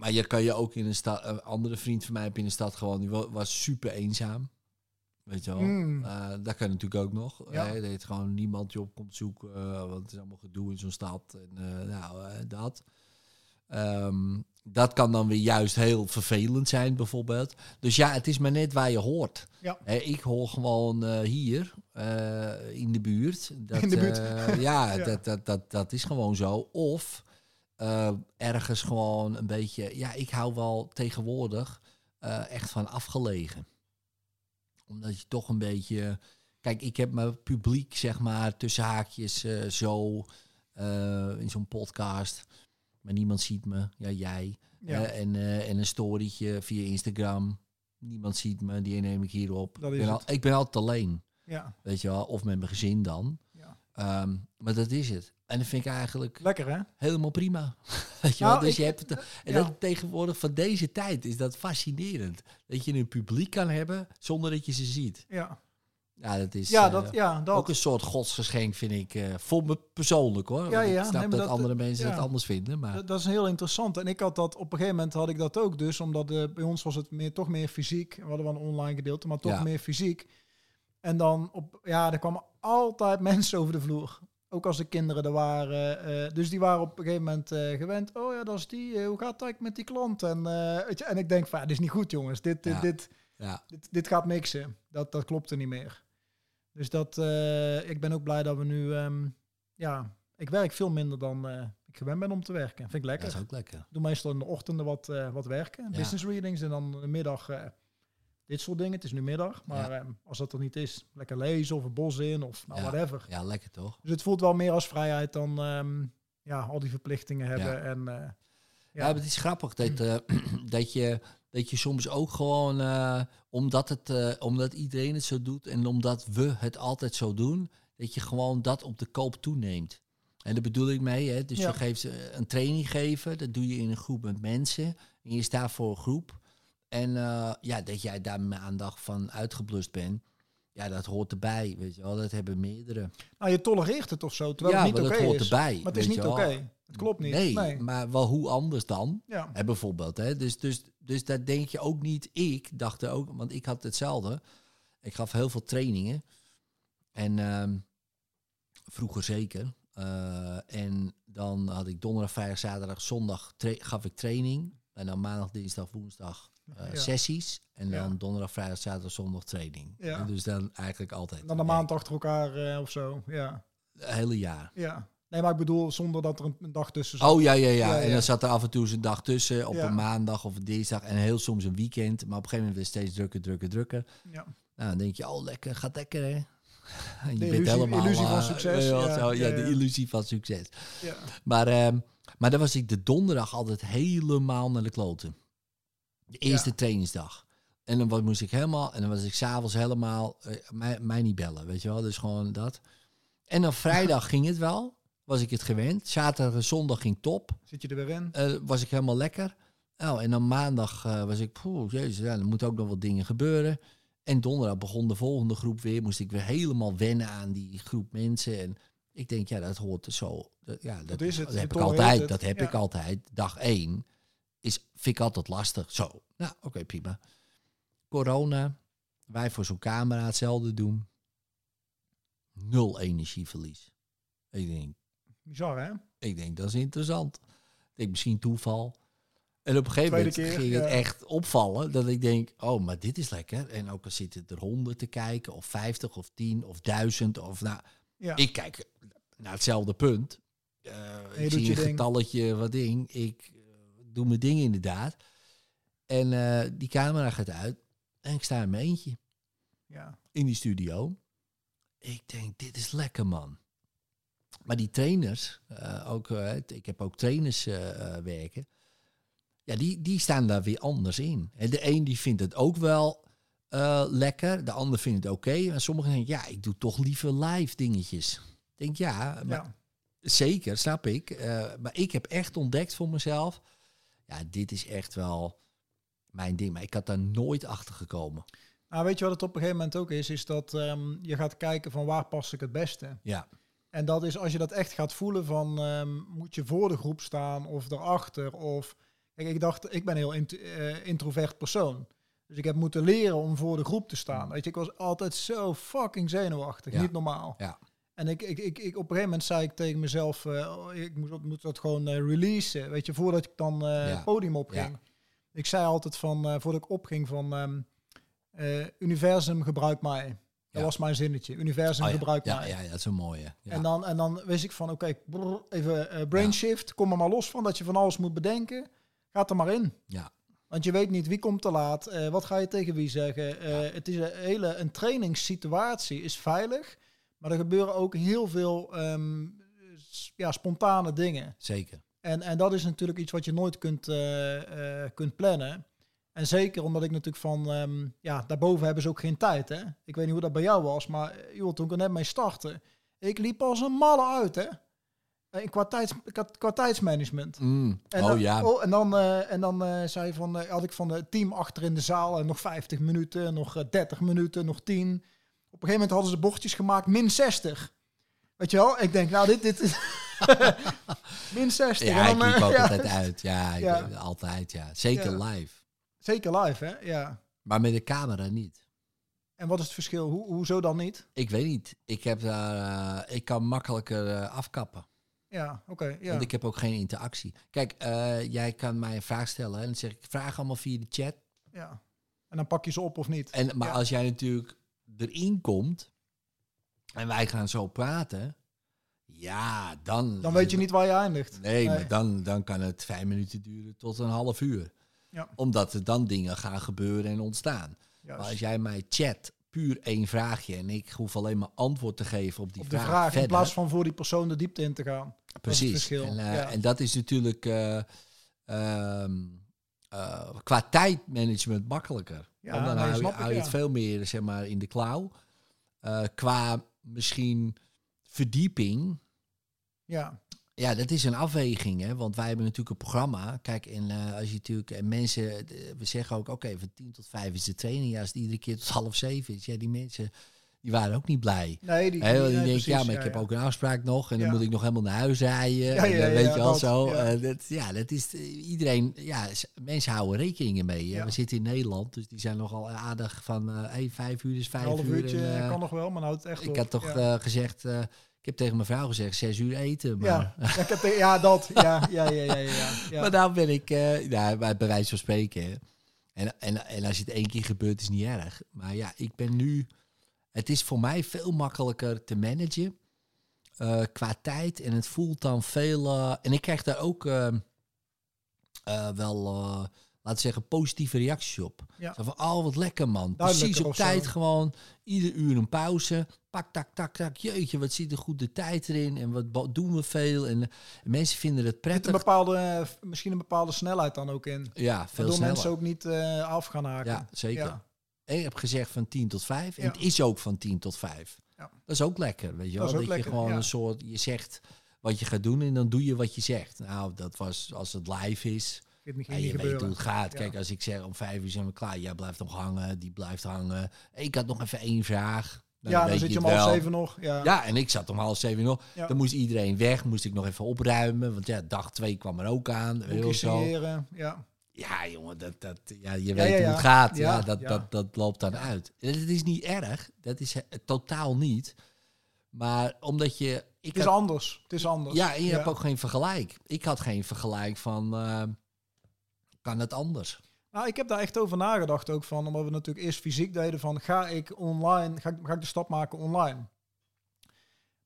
Eh, maar je kan je ook in een stad... Een andere vriend van mij heb in de stad gewoon... Die wa- was super eenzaam. Weet je wel. Mm. Eh, dat kan natuurlijk ook nog. Ja. Hè, dat gewoon niemand je op komt zoeken. eh, want het is allemaal gedoe in zo'n stad. En eh, nou, eh, dat. Ehm, dat kan dan weer juist heel vervelend zijn, bijvoorbeeld. Dus ja, het is maar net waar je hoort. Ja. Hè, ik hoor gewoon eh, hier eh, in de buurt. Dat, In de buurt. eh, ja, [laughs] Ja. Dat, dat, dat, dat is gewoon zo. Of eh, ergens gewoon een beetje. Ja, ik hou wel tegenwoordig eh, echt van afgelegen. Omdat je toch een beetje. Kijk, ik heb mijn publiek, zeg maar, tussen haakjes eh, zo in zo'n podcast. Maar niemand ziet me. Ja, jij. Ja. En, en een storytje via Instagram. Niemand ziet me, die neem ik hierop. Ik, ben al, ik ben altijd alleen, ja. weet je wel. Of met mijn gezin dan. Ja. Ehm, maar dat is het. En dat vind ik eigenlijk Lekker hè? helemaal prima. [laughs] Weet je Nou, wel? Dus ik- je hebt het, en ja. dat tegenwoordig van deze tijd is dat fascinerend. Dat je een publiek kan hebben zonder dat je ze ziet. Ja, Ja, dat is ja, eh, dat, ja dat. ook een soort godsgeschenk, vind ik. eh, voor me persoonlijk hoor. Ja, ik snap nee, dat, dat- andere mensen ja. dat anders vinden. Maar Dat, dat is heel interessant. En ik had dat op een gegeven moment had ik dat ook dus, omdat eh, bij ons was het meer, toch meer fysiek. We hadden wel een online gedeelte, maar toch meer fysiek. En dan op, ja, er kwamen altijd [laughs] mensen over de vloer. Ook als de kinderen er waren. eh, dus die waren op een gegeven moment eh, gewend. Oh ja, dat is die. eh, hoe gaat het eigenlijk met die klant? En, weet je, en ik denk van, ja, dit is niet goed jongens. Dit, dit, Ja. dit, ja, dit, dit gaat mixen. Dat, dat klopt er niet meer. Dus dat, ik ben ook blij dat we nu, ehm, ja, ik werk veel minder dan ik gewend ben om te werken. Vind ik lekker. dat is ook lekker. Ik doe meestal in de ochtenden wat, wat werken. Ja. Business readings en dan de middag dit soort dingen. Het is nu middag, maar Ja. ehm, als dat er niet is, lekker lezen of een bos in of nou, Ja. whatever. Ja, lekker toch? Dus het voelt wel meer als vrijheid dan ehm, ja, al die verplichtingen hebben. Ja. En, eh, Ja, ja. maar het is grappig dat, eh, [clears throat] dat, je, dat je soms ook gewoon, eh, omdat, het, omdat iedereen het zo doet en omdat we het altijd zo doen, dat je gewoon dat op de koop toeneemt. En daar bedoel ik mee, hè? dus Ja. je geeft een training geven, dat doe je in een groep met mensen en je staat voor een groep. En eh, ja, dat jij daar maandag van uitgeblust bent, ja, dat hoort erbij, weet je wel, dat hebben meerdere. Nou, je tolereert het of zo, terwijl ja, het niet oké dat hoort is. erbij. Maar het is niet oké. Het klopt niet. Nee, Nee. maar wel hoe anders dan? Ja. Hè, bijvoorbeeld. Hè? Dus, dus, dus daar denk je ook niet. Ik dacht er ook, want ik had hetzelfde. Ik gaf heel veel trainingen. En ehm, vroeger zeker. Eh, en dan had ik donderdag, vrijdag, zaterdag, zondag gaf ik training. En dan maandag, dinsdag, woensdag eh, Ja. sessies. En Ja. dan donderdag, vrijdag, zaterdag, zondag training. Ja. Dus dan eigenlijk altijd. Dan een maand achter elkaar eh, of zo. Ja. Het hele jaar. ja. Nee, maar ik bedoel zonder dat er een, dag tussen zit. Oh ja, ja, ja. En dan zat er af en toe eens een dag tussen. Op een maandag of een dinsdag. En heel soms een weekend. Maar op een gegeven moment werd het steeds drukker, drukker, drukker. Ja. Nou, dan denk je, oh lekker, gaat lekker hè. [laughs] En De illusie- illusie van eh, succes, je ja, de illusie van succes. Ja. Maar, ehm, maar dan was ik de donderdag altijd helemaal naar de kloten. De eerste Ja. trainingsdag. En dan was, moest ik helemaal, en dan was ik s'avonds helemaal, eh, mij, mij niet bellen, weet je wel. Dus gewoon dat. En dan vrijdag ging het wel, was ik het gewend. Zaterdag en zondag ging top. Zit je er weer in? Eh, was ik helemaal lekker. Oh, en dan maandag eh, was ik, poeh, jezus, ja, er moeten ook nog wat dingen gebeuren. En donderdag begon de volgende groep weer. Moest ik weer helemaal wennen aan die groep mensen. En ik denk, ja, dat hoort er zo. Dat, ja, dat, is het, Dat heb ik altijd. het, Dat heb ja. ik altijd. Dag één is, vind ik altijd lastig. Zo, nou, oké, prima. Corona, wij voor zo'n camera hetzelfde doen. Nul energieverlies. Ik denk, Bizar, hè? ik denk, dat is interessant. Ik denk, misschien toeval. En op een gegeven moment keer, ging het echt opvallen dat ik denk, oh, maar dit is lekker. En ook al zitten er honderd te kijken, of vijftig, of tien, of duizend, of nou, Ja. ik kijk naar hetzelfde punt. Je ik zie een ding. getalletje, wat ding. Ik doe mijn ding inderdaad. En eh, die camera gaat uit en ik sta in mijn eentje ja. in die studio. Ik denk, dit is lekker, man. Maar die trainers, eh, ook, eh, ik heb ook trainers werken. Ja, die, die staan daar weer anders in. En de een die vindt het ook wel lekker, de ander vindt het oké. En sommigen denken, ja, ik doe toch liever live dingetjes. Ik denk, ja, maar ja. zeker, snap ik. Maar ik heb echt ontdekt voor mezelf, ja, dit is echt wel mijn ding. Maar ik had daar nooit achter gekomen. Nou, weet je wat het op een gegeven moment ook is? Is dat ehm, je gaat kijken van waar pas ik het beste. Ja, En dat is als je dat echt gaat voelen van ehm, moet je voor de groep staan of erachter of kijk ik dacht ik ben een heel int- eh, introvert persoon dus ik heb moeten leren om voor de groep te staan weet je ik was altijd zo fucking zenuwachtig Ja. niet normaal Ja. En ik, ik, ik, ik, op een gegeven moment zei ik tegen mezelf, eh, ik moet, dat- moet dat gewoon eh, releasen, weet je, voordat ik dan eh, Ja. het podium opging. Ik zei altijd van, voordat ik opging van, ehm, eh, universum gebruik mij. Dat Ja. was mijn zinnetje. Universum Oh ja, gebruik ja, mij. ja, dat is een mooie. Ja. En, dan, en dan wist ik van, oké, even brain Ja. shift. Kom er maar los van dat je van alles moet bedenken. Ga er maar in. ja. Want je weet niet wie komt te laat. wat ga je tegen wie zeggen? Het is een hele een trainingssituatie is veilig. Maar er gebeuren ook heel veel ehm, ja, spontane dingen. zeker. En, en dat is natuurlijk iets wat je nooit kunt, eh, eh, kunt plannen. En zeker omdat ik natuurlijk van, ehm, ja, daarboven hebben ze ook geen tijd. Hè? Ik weet niet hoe dat bij jou was, maar eh, joh, toen ik er net mee startte, ik liep als een malle uit, hè? Eh, Qua, tijds, qua, qua tijdsmanagement. Mm. En oh dan, ja, oh, en dan, en dan zei van, had ik van het team achter in de zaal en nog 50 minuten, nog eh, 30 minuten, nog 10. Op een gegeven moment hadden ze bordjes gemaakt, min 60. Weet je wel? Ik denk, nou, dit, dit is [laughs] min 60. ja, En ik dan, eh, liep ook ja, altijd uit. Ja, Ja. altijd, ja. Zeker Ja. live. Zeker live, hè? Ja. Maar met de camera niet. En wat is het verschil? Hoe, hoezo dan niet? Ik weet niet. Ik, heb daar, eh, ik kan makkelijker eh, afkappen. Ja, oké. ja. Want ik heb ook geen interactie. Kijk, jij kan mij een vraag stellen en dan zeg ik, vraag allemaal via de chat. ja. En dan pak je ze op of niet. En, maar Ja. als jij natuurlijk erin komt en wij gaan zo praten, ja, dan... Dan weet je niet waar je eindigt. Nee, maar dan, dan kan het vijf minuten duren tot een half uur. Ja. Omdat er dan dingen gaan gebeuren en ontstaan. Juist. Maar als jij mij chat, puur één vraagje, en ik hoef alleen maar antwoord te geven op die op de vraag, vraag, in plaats van voor die persoon de diepte in te gaan. Precies. En, eh, ja. en dat is natuurlijk ehm, eh, qua tijdmanagement makkelijker. Ja, Want dan nee, hou, je- snap ik, hou je ja. het veel meer zeg maar, in de klauw. Eh, qua misschien verdieping. Ja, Ja, dat is een afweging, hè? want wij hebben natuurlijk een programma. Kijk, en eh, als je natuurlijk en mensen, eh, we zeggen ook, oké, van 10 tot 5 is de training. Ja, als het iedere keer tot half zeven is, ja, die mensen, die waren ook niet blij. nee, die, die nee, denken, ja, maar ik heb ook een afspraak nog en dan moet ik nog helemaal naar huis rijden. Ja, en, ja, eh, weet ja, je wel dat, zo. ja. Eh, dat, ja, dat is eh, iedereen, ja, mensen houden rekeningen mee. We zitten in Nederland, dus die zijn nogal aardig van, eh hey, vijf uur is vijf half uur. uurtje en, kan nog wel, maar nou het echt ik op. had toch gezegd, ik heb tegen mijn vrouw gezegd, zes uur eten. Maar, ja. [laughs] Ik heb ja, dat. Ja, ja, ja, ja, ja. [laughs] maar nou ben ik, eh nou, bij bij wijze van spreken. En, en, en als het één keer gebeurt, is niet erg. Maar ja, ik ben nu. Het is voor mij veel makkelijker te managen eh, qua tijd. En het voelt dan veel. eh, en ik krijg daar ook eh, wel, laten we zeggen, positieve reacties op. Ja. Zo van, oh, wat lekker man. Precies op zo. tijd gewoon. Ieder uur een pauze. Pak, tak, tak, tak. Jeetje, wat zit er goed de tijd erin. En wat doen we veel. En, mensen vinden het prettig. een bepaalde, misschien een bepaalde snelheid dan ook in. Ja, veel Waardoor sneller. mensen ook niet af gaan haken. Ja, zeker. Ja. Ik heb gezegd van 10 tot 5. En Ja. het is ook van 10 tot 5. Ja. Dat is ook lekker, weet je Dat wel. Dat, je lekker, gewoon ja. een soort, je zegt wat je gaat doen en dan doe je wat je zegt. Nou, dat was als het live is. Ging niet, Ja, ging je niet weet gebeuren. hoe het gaat. Kijk, als ik zeg om 5 uur zijn we klaar. Jij blijft nog hangen, die blijft hangen. Ik had nog even één vraag. Nou, ja, dan zit je het om half zeven nog. Ja. Ja, en ik zat om half zeven nog. Ja. Dan moest iedereen weg, moest ik nog even opruimen. Want ja, dag twee kwam er ook aan. Boekjes. Ja. Ja, jongen, dat, dat, ja, je weet hoe het gaat. Ja, dat. Dat, dat loopt dan uit. Het is niet erg. Dat is eh, totaal niet. Maar omdat je... Ik Het is had- anders. Het is anders. ja, en je hebt ook geen vergelijk. Ik had geen vergelijk van... eh, kan het anders? Nou, ik heb daar echt over nagedacht ook van, omdat we natuurlijk eerst fysiek deden van, ga ik online, ga ik, ga ik de stap maken online?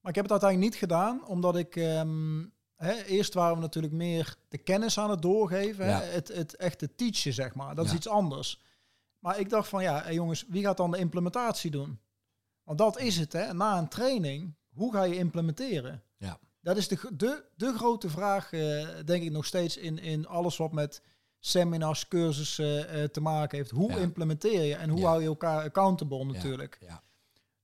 Maar ik heb het uiteindelijk niet gedaan, omdat ik, ehm, hè, eerst waren we natuurlijk meer de kennis aan het doorgeven, Ja. hè, het, het echte teachen, zeg maar. Dat is iets anders. Maar ik dacht van, ja, jongens, wie gaat dan de implementatie doen? Want dat is het, hè. Na een training, hoe ga je implementeren? Ja. Dat is de, de, de grote vraag, eh, denk ik nog steeds, in, in alles wat met seminars, cursussen eh, te maken heeft. Hoe Ja. implementeer je en hoe hou je elkaar accountable natuurlijk? Ja,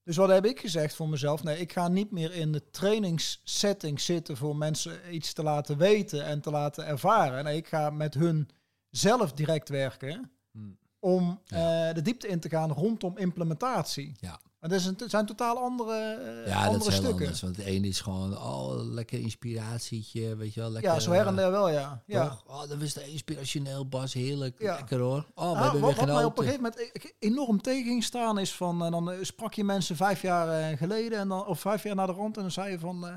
Dus wat heb ik gezegd voor mezelf? Nee, ik ga niet meer in de trainingssetting zitten voor mensen iets te laten weten en te laten ervaren. Nee, ik ga met hun zelf direct werken Hm. om Ja. eh, de diepte in te gaan rondom implementatie. Ja. Maar dat is een, het zijn totaal andere, eh, Ja, dat andere is heel stukken. anders. Want het ene is gewoon, oh, lekker inspiratietje, weet je wel. Lekker, ja, zo her en eh, der wel, ja. ja. Toch? Oh, dat was de inspirationeel, Bas. Heerlijk. Ja. Lekker hoor. Oh, we hebben wat, weer wat mij op een gegeven moment e- enorm tegen staan is van, en dan eh, sprak je mensen vijf jaar eh, geleden en dan, of vijf jaar naar de rond en dan zei je van, eh,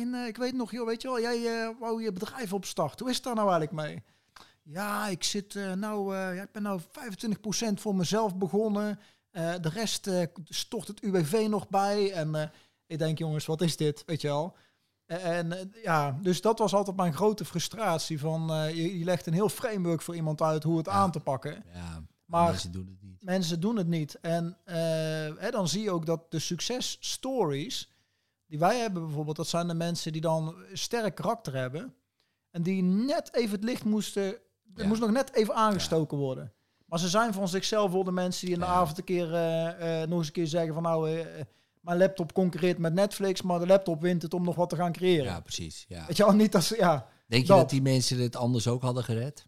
en eh, ik weet nog, joh, weet je wel, jij eh, wou je bedrijf opstarten. Hoe is het daar nou eigenlijk mee? Ja, ik zit eh, nou, eh, ja, ik ben nou 25% voor mezelf begonnen. Eh, de rest eh, stort het UWV nog bij. En eh, ik denk, jongens, wat is dit? Weet je wel. En ja, dus dat was altijd mijn grote frustratie. Van, je, je legt een heel framework voor iemand uit hoe het Ja. aan te pakken. Ja, maar mensen doen het niet. Mensen doen het niet. En hè, dan zie je ook dat de successtories die wij hebben bijvoorbeeld, dat zijn de mensen die dan sterk karakter hebben. En die net even het licht moesten, er Ja. moest nog net even aangestoken worden. Maar ze zijn van zichzelf wel de mensen die in de Ja. avond een keer eh, eh, nog eens een keer zeggen van nou, eh, mijn laptop concurreert met Netflix, maar de laptop wint het om nog wat te gaan creëren. Ja, precies. Ja. Weet je wel, niet als ja. Denk je dat. die mensen het anders ook hadden gered?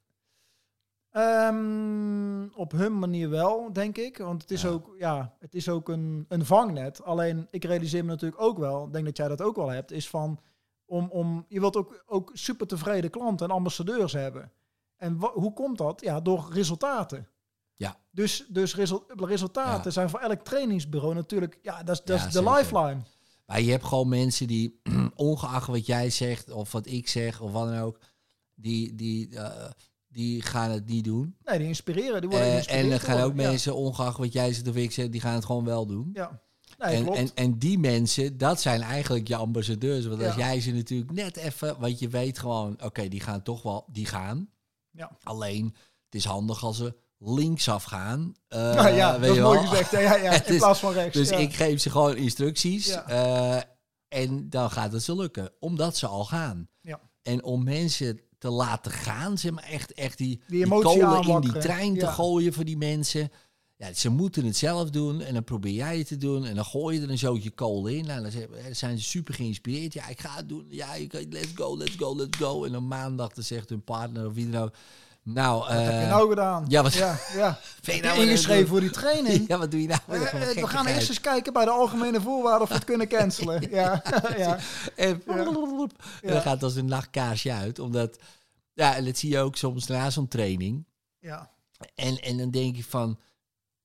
Ehm, op hun manier wel, denk ik. Want het is Ja. ook, ja, het is ook een, een vangnet. Alleen, ik realiseer me natuurlijk ook wel, ik denk dat jij dat ook wel hebt, is van, om, om, je wilt ook, ook super tevreden klanten en ambassadeurs hebben. En hoe komt dat? Ja, door resultaten. Ja. Dus, dus resul- resultaten Ja. zijn voor elk trainingsbureau natuurlijk, ja, dat is, Ja, de zeker. lifeline. Maar je hebt gewoon mensen die, [clears throat] ongeacht wat jij zegt of wat ik zeg of wat dan ook, die, die, eh, die gaan het niet doen. Nee, die inspireren, die worden geïnspireerd. en er gaan ook ja. mensen, ongeacht wat jij zegt of ik zeg, die gaan het gewoon wel doen. Ja, nee, en, klopt. en, en die mensen, dat zijn eigenlijk je ambassadeurs. Want als jij ze natuurlijk net even, want je weet gewoon, oké, die gaan toch wel, die gaan. Ja. Alleen, het is handig als ze linksaf gaan. [laughs] Eh, ja, ja, weet dat is mooi gezegd. Ja, ja, ja, [laughs] in plaats van rechts. Dus ja. ik geef ze gewoon instructies. Ja. eh, en dan gaat het ze lukken. Omdat ze al gaan. Ja. En om mensen te laten gaan, zeg maar echt, echt die, Die kolen in die trein te gooien voor die mensen. Ja, ze moeten het zelf doen en dan probeer jij het te doen en dan gooi je er een zootje kolen in. Nou, dan ze- zijn ze super geïnspireerd. Ja, ik ga het doen. Ja, let's go, let's go, let's go. En dan maandag dan zegt hun partner of wie dan ook. Nou, Wat heb je eh, nou gedaan? ja, wat- ja, ja. [laughs] vind je nou ingeschreven voor die training? [laughs] Ja, wat doe je nou? Eh, eh, we gaan eerst eens kijken bij de algemene voorwaarden of we het kunnen cancelen. [laughs] Ja, ja. En, Ja. en dan gaat het als een nachtkaarsje uit. Omdat, ja, en dat zie je ook soms na zo'n training. ja. En, en dan denk je van,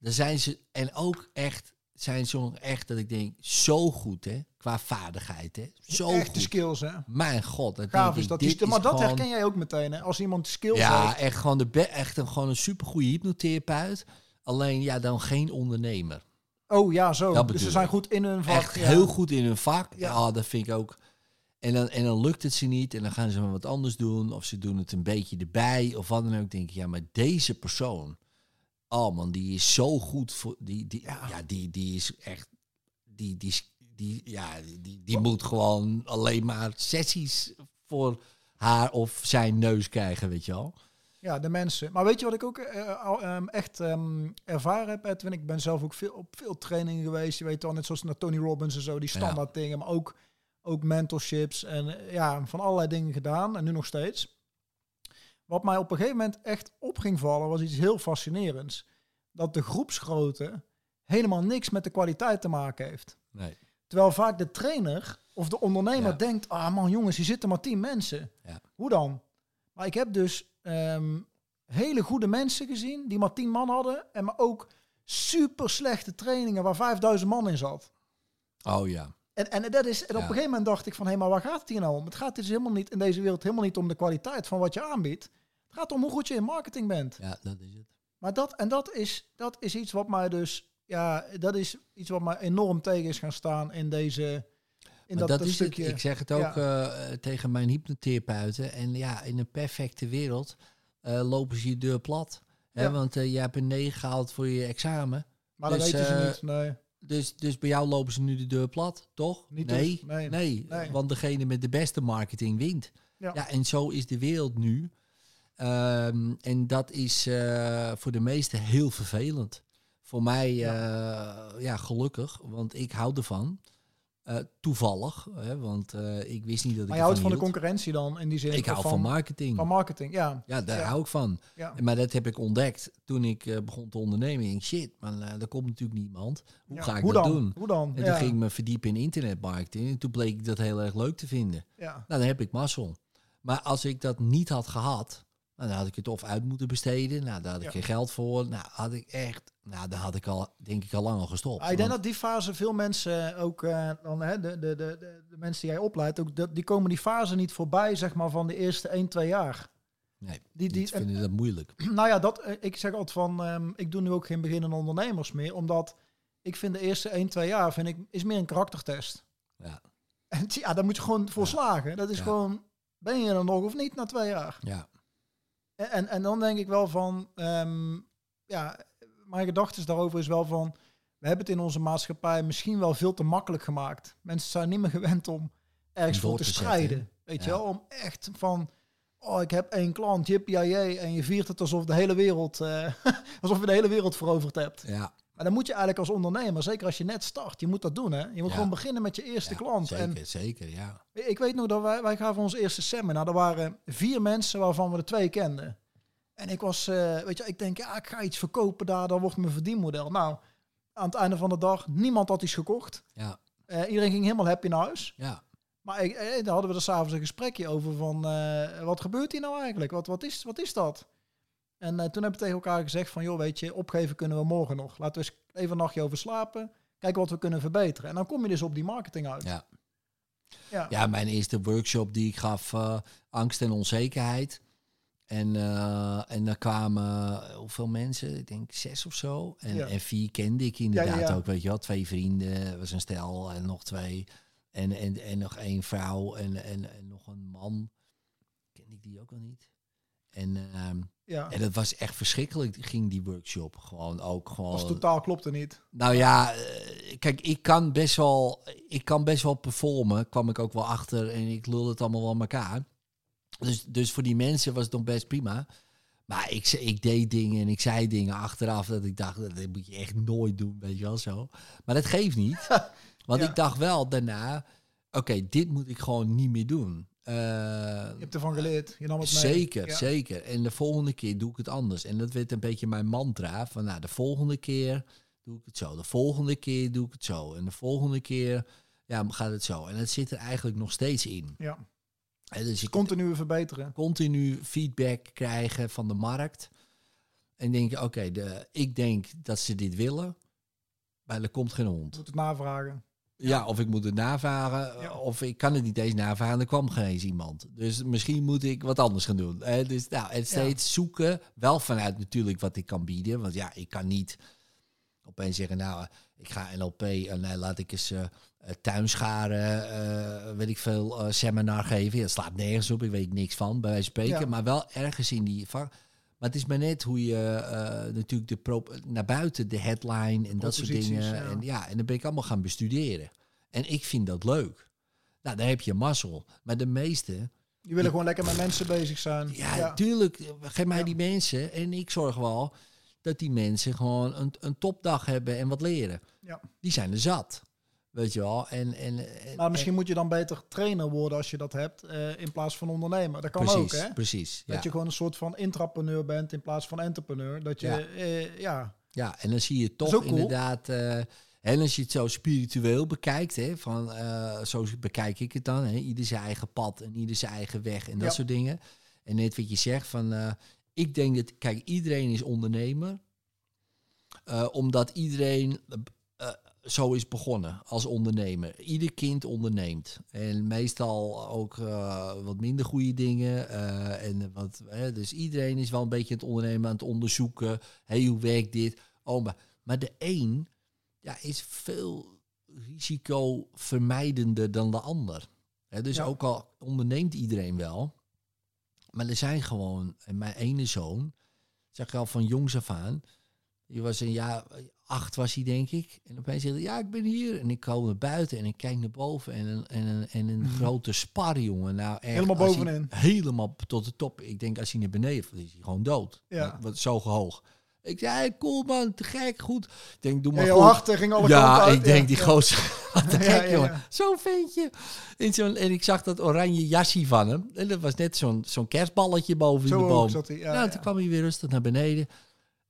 dan zijn ze, en ook echt, zijn nog echt dat ik denk, zo goed hè, qua vaardigheid hè. Zo Echte goed. skills, hè. Mijn god. Gaaf denk is dat. Die, maar is dat gewoon- herken jij ook meteen, hè. Als iemand skills Ja, heeft. echt gewoon, de echt een, gewoon een supergoeie hypnotherapeut. Alleen, ja, dan geen ondernemer. Oh ja, zo. Dat Dus ze zijn goed in hun vak. Echt ja. heel goed in hun vak. Ja. Ja, dat vind ik ook. En dan, en dan lukt het ze niet. En dan gaan ze maar wat anders doen. Of ze doen het een beetje erbij. Of wat dan ook. Denk ik, ja, maar deze persoon. Oh man, die is zo goed voor. Die, die, ja. die, die is echt. Die, die, die, ja, die, die moet gewoon alleen maar sessies voor haar of zijn neus krijgen, weet je wel. Ja, de mensen. Maar weet je wat ik ook eh, al, ehm, echt ehm, ervaren heb, Edwin? Ik ben zelf ook veel, op veel trainingen geweest. Je weet wel, net zoals naar Tony Robbins en zo, die standaard dingen. Maar ook, ook mentorships en eh, ja, van allerlei dingen gedaan. En nu nog steeds. Wat mij op een gegeven moment echt op ging vallen, was iets heel fascinerends. Dat de groepsgrootte helemaal niks met de kwaliteit te maken heeft. Nee. Terwijl vaak de trainer of de ondernemer Ja. denkt, ah man jongens, hier zitten maar tien mensen. Ja. Hoe dan? Maar ik heb dus ehm, hele goede mensen gezien die maar tien man hadden. En maar ook super slechte trainingen waar 5000 man in zat. Oh ja. En, en, dat is, en op een gegeven moment dacht ik van, hé, maar waar gaat het hier nou om? Het gaat dus helemaal niet in deze wereld helemaal niet om de kwaliteit van wat je aanbiedt. Het gaat om hoe goed je in marketing bent. Ja, dat is het. Maar dat, en dat is, dat is iets wat mij dus, ja, dat is iets wat mij enorm tegen is gaan staan in deze, in dat, dat, dat is stukje. het. Ik zeg het ook eh, tegen mijn hypnotherapeuten. En ja, in een perfecte wereld eh, lopen ze je deur plat. Hè? Ja. Want eh, je hebt een 9 gehaald voor je examen. maar dat dus, weten ze niet. Nee. Dus, dus bij jou lopen ze nu de deur plat, toch? Niet nee, dus. Nee. nee, Nee. want degene met de beste marketing wint. Ja. Ja, en zo is de wereld nu. Ehm, en dat is eh, voor de meesten heel vervelend. Voor mij, Ja. ja, gelukkig, want ik hou ervan. Eh, toevallig, hè, want eh, ik wist niet dat ik Maar je houdt van de concurrentie dan in die zin? Ik hou van marketing. van marketing, ja. ja, daar Ja. hou ik van. ja. Maar dat heb ik ontdekt toen ik eh, begon te ondernemen. Ik shit, eh, er komt natuurlijk niemand. Hoe Ja. ga ik Hoe dat dan? doen? Hoe dan? En toen ging ik me verdiepen in internetmarketing. En toen bleek ik dat heel erg leuk te vinden. ja. Nou, dan heb ik mazzel. Maar als ik dat niet had gehad, nou, dan had ik het of uit moeten besteden. Nou, daar had ik geen geld voor. Nou, had ik echt, nou, dan had ik al, denk ik, al lang al gestopt. Ah, ik denk dat die fase veel mensen ook, eh, dan, hè, de, de, de, de, mensen die jij opleidt, ook, dat, die komen die fase niet voorbij, zeg maar, van de eerste 1, 2 jaar. nee, Die, die, vinden dat moeilijk. [clears throat] nou ja, dat, eh, ik zeg altijd van, ehm, ik doe nu ook geen beginnende ondernemers meer, omdat ik vind de eerste 1, 2 jaar, vind ik, is meer een karaktertest. Ja, En ja, daar moet je gewoon voor Ja. slagen. Dat is Ja. gewoon, ben je er nog of niet na twee jaar? ja, En, en, en dan denk ik wel van, ehm, ja, mijn gedachte daarover is wel van, we hebben het in onze maatschappij misschien wel veel te makkelijk gemaakt. Mensen zijn niet meer gewend om ergens voor te te strijden. zetten. Weet je wel, om echt van, oh, ik heb één klant, jippie en je viert het alsof de hele wereld, eh, [laughs] alsof je de hele wereld veroverd hebt. ja, Maar dan moet je eigenlijk als ondernemer, zeker als je net start, je moet dat doen hè. Je moet Ja. gewoon beginnen met je eerste ja, klant. Zeker, En zeker, ja. ik weet nog dat wij, wij gaven ons eerste seminar. Er waren vier mensen waarvan we er twee kenden. En ik was, eh, weet je, ik denk, ja, ik ga iets verkopen daar, dat wordt mijn verdienmodel. Nou, aan het einde van de dag, niemand had iets gekocht. Ja, Eh, iedereen ging helemaal happy naar huis. ja, Maar ik, eh, daar hadden we er s'avonds een gesprekje over van, wat gebeurt hier nou eigenlijk? Wat, wat, is, wat is dat? En toen hebben we tegen elkaar gezegd van, joh, weet je, opgeven kunnen we morgen nog. Laten we eens even een nachtje over slapen. Kijken wat we kunnen verbeteren. En dan kom je dus op die marketing uit. ja. Ja. Ja, mijn eerste workshop die ik gaf, angst en onzekerheid. En, eh, en daar kwamen hoeveel mensen? Ik denk zes of zo. En, Ja. en vier kende ik inderdaad ja. ook, weet je wel. Twee vrienden, was een stel en nog twee. En, en, en nog één vrouw en, en, en nog een man. Kende ik die ook al niet. En, ehm, ja. en dat was echt verschrikkelijk, ging die workshop. Gewoon ook gewoon... Dat totaal klopte niet. Nou ja, eh, kijk, ik kan best wel, ik kan best wel performen. Kwam ik ook wel achter en ik lul het allemaal wel aan elkaar. Dus, dus voor die mensen was het nog best prima. Maar ik, ik deed dingen en ik zei dingen achteraf dat ik dacht, dat moet je echt nooit doen, weet je wel zo. Maar dat geeft niet. [laughs] Want Ja. ik dacht wel daarna, oké, dit moet ik gewoon niet meer doen. Eh, Je hebt ervan geleerd. Je nam het mee. Zeker, Ja. zeker. En de volgende keer doe ik het anders. En dat werd een beetje mijn mantra. Van nou, de volgende keer doe ik het zo. De volgende keer doe ik het zo. En de volgende keer ja, gaat het zo. En het zit er eigenlijk nog steeds in. Ja. Dus je Continu verbeteren. continu feedback krijgen van de markt. En denken, oké, de ik denk dat ze dit willen. Maar er komt geen hond. Je moet het navragen. Ja, of ik moet het navragen, Ja. of ik kan het niet eens navragen, er kwam geen eens iemand. Dus misschien moet ik wat anders gaan doen. Dus nou, het steeds zoeken, wel vanuit natuurlijk wat ik kan bieden. Want ja, ik kan niet opeens zeggen, nou, ik ga NLP en nee, laat ik eens eh eh, tuinscharen, eh, weet ik veel, eh, seminar geven. Dat slaat nergens op, ik weet niks van, bij wijze van spreken. Ja. Maar wel ergens in die vak. Maar het is maar net hoe je eh, natuurlijk de naar buiten, de headline en dat soort dingen. ja. En ja, en dan ben ik allemaal gaan bestuderen. En ik vind dat leuk. Nou, daar heb je mazzel. Maar de meeste, Die willen gewoon lekker met mensen bezig zijn. ja, tuurlijk, geef mij Ja. die mensen. En ik zorg wel dat die mensen gewoon een, een topdag hebben en wat leren. Ja. Die zijn er zat. Weet je wel. En, en, en- Maar misschien moet je dan beter trainer worden als je dat hebt, eh, in plaats van ondernemer. Dat kan precies, ook, hè? precies. Dat Ja. je gewoon een soort van intrapreneur bent in plaats van entrepreneur. Dat je, Ja. eh, ja, ja, en dan zie je toch cool. inderdaad... eh, en als je het zo spiritueel bekijkt, hè, van, zo bekijk ik het dan. Hè, ieder zijn eigen pad en ieder zijn eigen weg en dat Ja. soort dingen. En net wat je zegt, van, ik denk dat, kijk, iedereen is ondernemer. Eh, omdat iedereen eh, zo is begonnen als ondernemer. Ieder kind onderneemt. En meestal ook eh, wat minder goede dingen. eh, en wat, hè, dus iedereen is wel een beetje aan het ondernemen, aan het onderzoeken. hey, hoe werkt dit? Oh, maar, maar de een ja, is veel risicovermijdender dan de ander. Dus Ja. ook al onderneemt iedereen wel. Maar er zijn gewoon, en mijn ene zoon, zeg ik al van jongs af aan, die was een jaar acht was hij denk ik. En opeens zei hij, ja ik ben hier. En ik kom naar buiten en ik kijk naar boven en een, en een, en een grote spar jongen. Nou, echt, Helemaal hij- bovenin. helemaal tot de top. Ik denk als hij naar beneden valt, is hij gewoon dood. Ja. Wat zo hoog. Ik zei, hey, cool man, te gek, goed. Ik denk, doe maar hart eh, ging alle Ja, uit. ik denk Ja, die gozer, [laughs] wat te gek jongen. Zo'n ventje. In zo'n, en ik zag dat oranje jasje van hem. En dat was net zo'n zo'n kerstballetje boven Zo in de boom. zat hij. Ja, nou, toen kwam hij weer rustig naar beneden.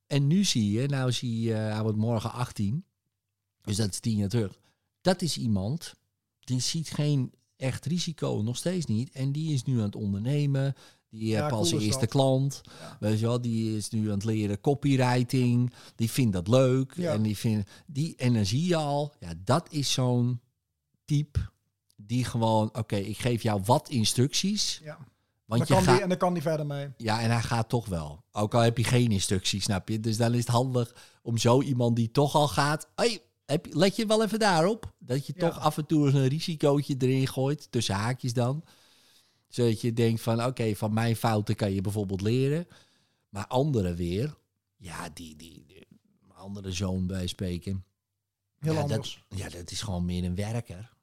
En nu zie je, nou zie je, eh, hij wordt morgen 18. Dus dat is tien jaar terug. Dat is iemand, die ziet geen echt risico, nog steeds niet. En die is nu aan het ondernemen. Die Ja, heeft al cool zijn is eerste klant. Ja. Weet je wel, die is nu aan het leren copywriting. Die vindt dat leuk. Ja. En die vindt die, en dan zie je al, ja, dat is zo'n type die gewoon, oké, ik geef jou wat instructies. Ja. Want Dan je kan gaat, die, en dan kan die verder mee. ja, en hij gaat toch wel. Ook al heb je geen instructies, snap je? Dus dan is het handig om zo iemand die toch al gaat. Hey, heb, je- let je wel even daarop. Dat je Ja. toch af en toe eens een risicootje erin gooit. Tussen haakjes dan. Zodat je denkt van oké, van mijn fouten kan je bijvoorbeeld leren. Maar anderen weer. Ja, die, die, andere zoon bij spreken. Heel ja, anders. Dat, ja, dat is gewoon meer een werker.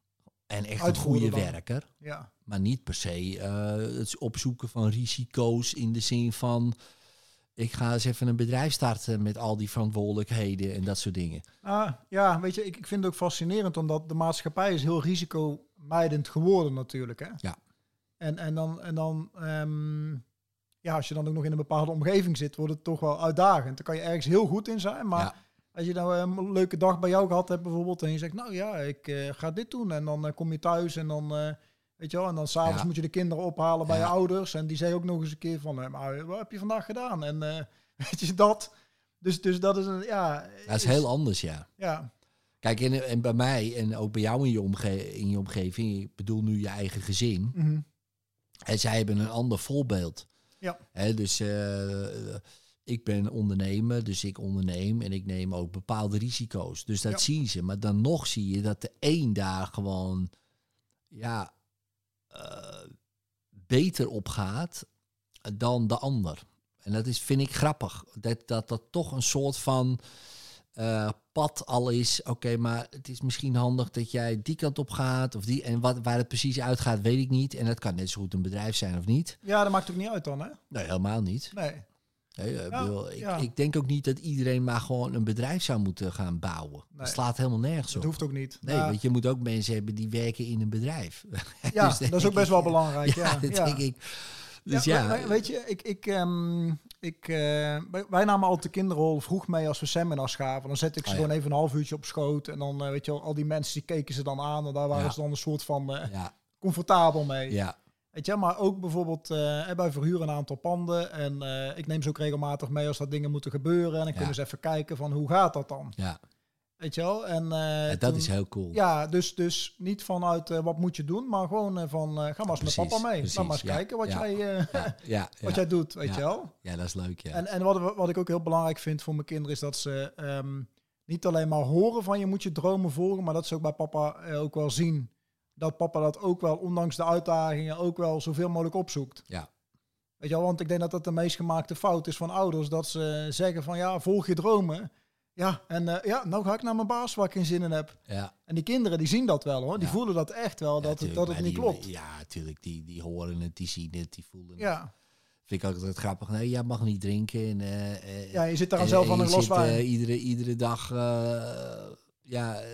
En echt een goede dan. werker. Ja. Maar niet per se eh, het opzoeken van risico's in de zin van... ik ga eens even een bedrijf starten met al die verantwoordelijkheden en dat soort dingen. Ah, ja, weet je, ik, ik vind het ook fascinerend, omdat de maatschappij is heel risicomijdend geworden natuurlijk. Hè? Ja. En, en dan, en dan ehm, ja, als je dan ook nog in een bepaalde omgeving zit, wordt het toch wel uitdagend. Dan kan je ergens heel goed in zijn, maar Ja. als je nou een leuke dag bij jou gehad hebt bijvoorbeeld, en je zegt, nou ja, ik eh, ga dit doen. En dan eh, kom je thuis en dan... eh, Weet je wel, en dan s'avonds Ja. moet je de kinderen ophalen bij je ouders. En die zeggen ook nog eens een keer van, maar wat heb je vandaag gedaan? En [laughs] weet je dat? Dus, dus dat is een, ja... Dat is heel anders, ja. Ja, Kijk, en, en bij mij en ook bij jou in je, omge in je omgeving... ik bedoel nu je eigen gezin... mhm. En zij hebben een ander voorbeeld. Ja. Hè, dus eh, ik ben ondernemer, dus ik onderneem... en ik neem ook bepaalde risico's. Dus dat Ja. zien ze. Maar dan nog zie je dat de een daar gewoon... ja, eh, beter opgaat dan de ander. En dat is, vind ik grappig. Dat dat, dat toch een soort van eh, pad al is. Oké, maar het is misschien handig dat jij die kant op gaat. Of die, en wat, waar het precies uitgaat, weet ik niet. En dat kan net zo goed een bedrijf zijn of niet. Ja, dat maakt ook niet uit dan, hè? Nee, helemaal niet. Nee. Nee, ik, Ja, bedoel, ik, ja. ik denk ook niet dat iedereen maar gewoon een bedrijf zou moeten gaan bouwen. Nee. Dat slaat helemaal nergens Dat op. hoeft ook niet. Nee, Ja, want je moet ook mensen hebben die werken in een bedrijf. [laughs] ja dus dat is ook best ik, wel eh, belangrijk. [laughs] Ja, Ja, dat ja. denk ik. Dus ja, we- we- weet je, ik, ik, ehm, ik, eh, wij, namen altijd de kinderen al vroeg mee als we seminars gaven. Dan zette ik ze Oh, ja. gewoon even een half uurtje op schoot. En dan, eh, weet je wel, al die mensen die keken ze dan aan. En daar waren Ja. ze dan een soort van eh, ja, comfortabel mee. ja, Weet je, maar ook bijvoorbeeld, wij verhuren een aantal panden. En ik neem ze ook regelmatig mee als dat dingen moeten gebeuren. En dan kunnen ze even kijken van hoe gaat dat dan? ja. Weet je wel? En, eh, Ja, dat toen- is heel cool. Ja, dus, dus niet vanuit eh, wat moet je doen, maar gewoon eh, van ga maar eens met papa mee. precies, Laat maar eens ja, kijken wat, ja. jij, [laughs] wat jij doet, weet Ja. je wel. Ja, dat is leuk, ja. En, en wat, wat ik ook heel belangrijk vind voor mijn kinderen is dat ze ehm, niet alleen maar horen van je moet je dromen volgen, maar dat ze ook bij papa ook wel zien dat papa dat ook wel, ondanks de uitdagingen, ook wel zoveel mogelijk opzoekt. Ja. Weet je wel, want ik denk dat dat de meest gemaakte fout is van ouders, dat ze zeggen van ja, volg je dromen. Ja, en eh, ja, nou ga ik naar mijn baas waar ik geen zin in heb. ja. En die kinderen die zien dat wel hoor, die Ja. voelen dat echt wel, Ja, dat, het, dat het niet die- klopt. Ja, natuurlijk. Die, die horen het, die zien het, die voelen het. Ja, Vind ik altijd grappig. Nee, jij mag niet drinken. En, eh, eh, ja je zit daar en- zelf en aan een glas wijn. eh, iedere, iedere dag eh, ja, eh,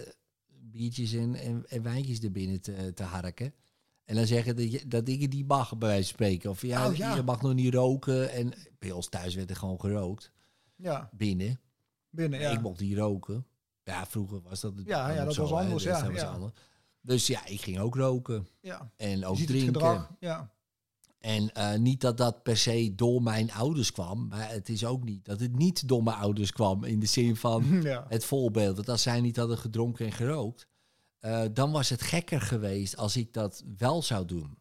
biertjes en, en, en wijntjes er binnen te, te harken. En dan zeggen dat, je, dat ik het niet mag, bij wijze van spreken. Of ja, Oh, ja. je mag nog niet roken. En bij ons thuis werd er gewoon gerookt. ja, Binnen. Binnen, ja. Ik mocht niet roken. Ja, vroeger was dat Ja, ja, dat zo, was anders, Dus ja, dat was ja. anders. Dus ja, ik ging ook roken. ja. En ook drinken. Ja. En eh, niet dat dat per se door mijn ouders kwam. Maar het is ook niet dat het niet door mijn ouders kwam. In de zin van [laughs] ja. het voorbeeld. Want als zij niet hadden gedronken en gerookt. eh, dan was het gekker geweest als ik dat wel zou doen.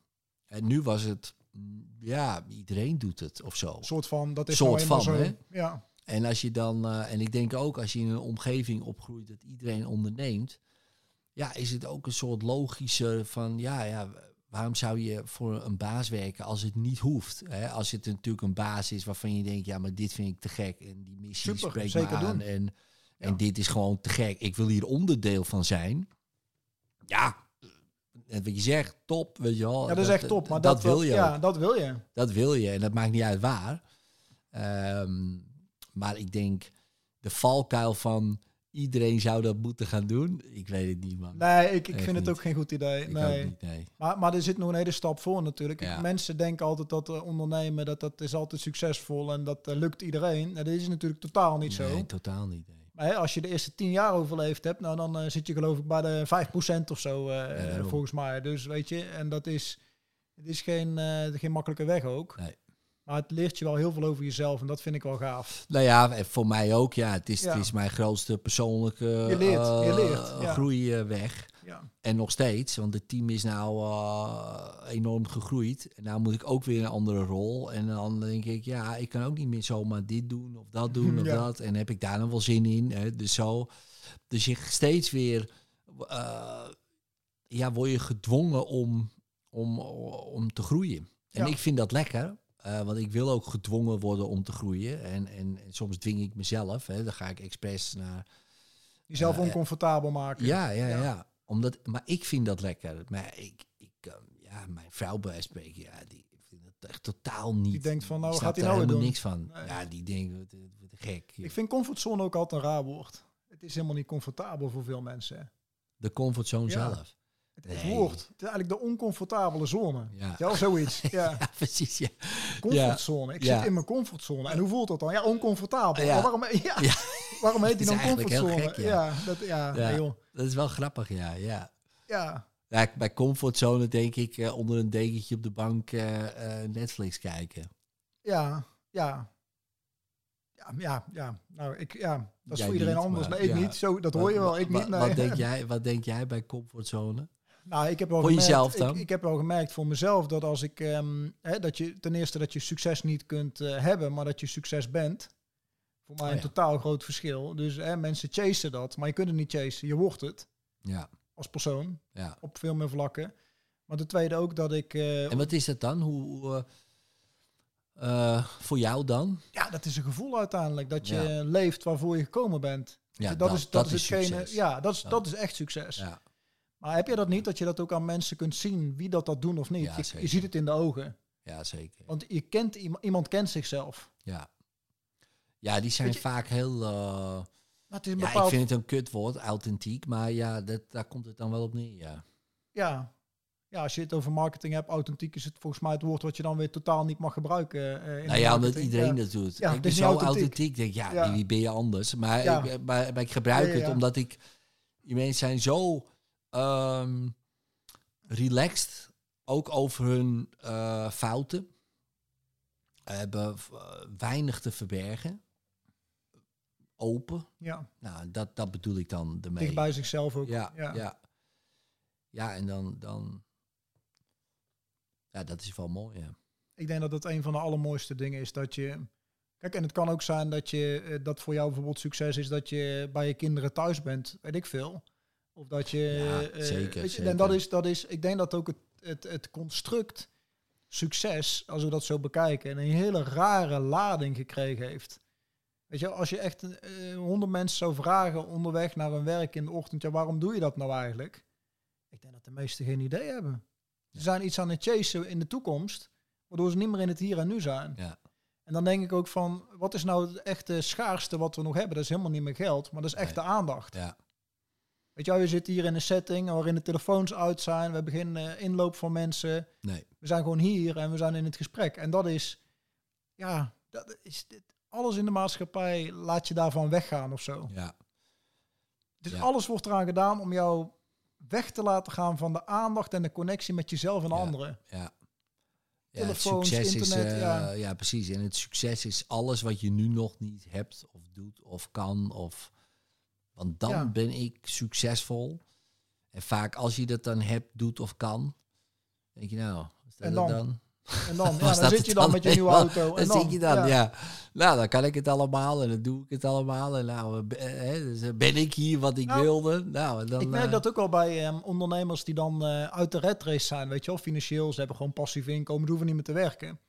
En nu was het, mm, ja, iedereen doet het of zo. Een soort van, dat is Soort nou van, zo. hè? Ja, En als je dan, eh, en ik denk ook als je in een omgeving opgroeit dat iedereen onderneemt, ja, is het ook een soort logische van, ja, ja, waarom zou je voor een baas werken als het niet hoeft? Hè? Als het natuurlijk een baas is waarvan je denkt, ja, maar dit vind ik te gek en die missie Super, spreekt me aan doen. en, en Ja. dit is gewoon te gek. Ik wil hier onderdeel van zijn. Ja, en wat je zegt, top, weet je wel. ja dat is echt top. Maar dat, dat, wil je ook. Ja, dat wil je. Dat wil je en dat maakt niet uit waar. Ehm, maar ik denk de valkuil van iedereen zou dat moeten gaan doen. Ik weet het niet, man. Nee, ik, ik Echt vind het ook geen goed idee. ik nee. niet, nee. Maar, maar er zit nog een hele stap voor natuurlijk. Ja. Mensen denken altijd dat eh, ondernemen, dat, dat is altijd succesvol en dat eh, lukt iedereen. Nou, dat is natuurlijk totaal niet zo. Nee, totaal niet. nee. Maar hè, als je de eerste tien jaar overleefd hebt, nou, dan eh, zit je geloof ik bij de 5% of zo, volgens mij. Dus weet je, en dat is, het is geen, geen makkelijke weg ook. Nee. Maar het leert je wel heel veel over jezelf en dat vind ik wel gaaf. Nou ja, en voor mij ook. Ja, het is, Ja. het is mijn grootste persoonlijke Je leert, je eh, leert, ja. groeiweg. Ja, En nog steeds, want het team is nou eh, enorm gegroeid. En nou moet ik ook weer een andere rol. En dan denk ik, ja, ik kan ook niet meer zomaar dit doen of dat doen of dat. En heb ik daar nog wel zin in. Hè? Dus zo. Dus je steeds weer, eh, ja, word je gedwongen om, om, om te groeien. En ik vind dat lekker. Eh, want ik wil ook gedwongen worden om te groeien. En, en, en soms dwing ik mezelf. Hè, dan ga ik expres naar jezelf ja. oncomfortabel maken. ja, ja, Ja. ja. Omdat, maar ik vind dat lekker. Maar ik, ik eh, ja, mijn vrouw bij spreken, ja, die vindt het echt totaal niet. Die denkt van, nou, gaat hij nou helemaal doen? niks van. Nee. Ja, die denkt, wat, wat gek. joh. Ik vind comfortzone ook altijd een raar woord. Het is helemaal niet comfortabel voor veel mensen. De comfortzone Ja. zelf. Het, Nee. woord. Het is eigenlijk de oncomfortabele zone. Ja. Ja, zoiets. [laughs] Ja, Ja, [laughs] precies. Ja. comfortzone. Ik Ja. zit in mijn comfortzone. En hoe voelt dat dan? Ja, oncomfortabel. Ja. Maar waarom, [laughs] ja, Ja. waarom heet die dan comfortzone? gek, ja. dat, ja, Ja. nee, joh. Dat is wel grappig, ja. ja. ja. bij comfortzone denk ik eh, onder een dekentje op de bank eh, eh, Netflix kijken. Ja, ja. Ja, ja, ja. Nou, ik, ja, dat is Jij voor iedereen niet, anders. maar Nee, ik niet. Zo, dat hoor je wel. Ik Wat- niet. Nee. Wat denk jij, wat denk jij bij comfortzone? Nou, ik heb wel Voor gemerkt, jezelf dan? Ik, ik heb wel gemerkt voor mezelf dat als ik, ehm, hè, dat je ten eerste dat je succes niet kunt eh, hebben, maar dat je succes bent. Voor mij Oh een ja. totaal groot verschil. Dus hè, mensen chasen dat, maar je kunt het niet chasen. Je wordt het Ja, als persoon ja. op veel meer vlakken. Maar de tweede ook dat ik, eh, En wat is dat dan? Hoe, eh, voor jou dan? ja, dat is een gevoel uiteindelijk dat je Ja. leeft waarvoor je gekomen bent. Ja, dat, is dat, is hetgene. succes. Ja, dat is Ja. dat is echt succes. Ja, Maar heb je dat niet dat je dat ook aan mensen kunt zien wie dat dat doen of niet? Ja, je, ziet het in de ogen, ja, zeker. want je kent iemand, iemand kent zichzelf. Ja, ja die zijn vaak heel... eh, Maar het is een ja, bepaald ik vind het een kutwoord, authentiek. Maar ja, dat, daar komt het dan wel op neer, ja. Ja. ja, als je het over marketing hebt, authentiek is het volgens mij het woord wat je dan weer totaal niet mag gebruiken. eh, in Nou ja, omdat iedereen Ja. dat doet. Ja, ik ben is zo authentiek. authentiek. denk ja, Ja. wie ben je anders? Maar, ik, maar, maar ik gebruik het omdat ik... Die mensen zijn zo ehm, relaxed, ook over hun eh, fouten. Hebben eh, weinig te verbergen. Open. Ja, Nou, dat, dat bedoel ik dan ermee. dicht bij zichzelf ook. Ja, ja. ja. ja. en dan, dan... Ja, dat is wel mooi, ja. Ik denk dat het een van de allermooiste dingen is dat je... Kijk, en het kan ook zijn dat, je, eh, dat voor jou bijvoorbeeld succes is dat je bij je kinderen thuis bent, weet ik veel. Of dat je... Ja, eh, zeker, weet je, zeker. En dat is, dat is, ik denk dat ook het, het, het construct succes, als we dat zo bekijken, een hele rare lading gekregen heeft. Weet je, als je echt eh, honderd mensen zou vragen onderweg naar hun werk in de ochtend, ja, waarom doe je dat nou eigenlijk? Ik denk dat de meesten geen idee hebben. Ze zijn iets aan het chasen in de toekomst, waardoor ze niet meer in het hier en nu zijn. Ja. En dan denk ik ook van, wat is nou het echte schaarste wat we nog hebben? Dat is helemaal niet meer geld, maar dat is echte aandacht. Ja, Weet je wel, we zitten hier in een setting waarin de telefoons uit zijn, we hebben geen inloop van mensen. nee. We zijn gewoon hier en we zijn in het gesprek. En dat is, ja, dat is dit, alles in de maatschappij laat je daarvan weggaan of zo. Ja, Dus Ja. alles wordt eraan gedaan om jou weg te laten gaan van de aandacht en de connectie met jezelf en Ja. anderen. ja. Ja, het Telefoons, succes internet, is, eh, ja. ja. precies. En het succes is alles wat je nu nog niet hebt of doet of kan. Of, want dan Ja. ben ik succesvol. En vaak als je dat dan hebt, doet of kan, denk je nou, is dat En dan? dan? dan? En dan, [laughs] ja, Was dan dat zit je dan met je nieuwe auto. En Dan zit je dan, ja. ja. Nou, dan kan ik het allemaal en dan doe ik het allemaal. En nou, eh, dus eh, ben ik hier wat ik Nou, wilde. Nou, en dan, Ik merk eh, dat ook wel bij ehm, ondernemers die dan uit de red race zijn, weet je wel, financieel. Ze hebben gewoon passief inkomen, ze hoeven niet meer te werken.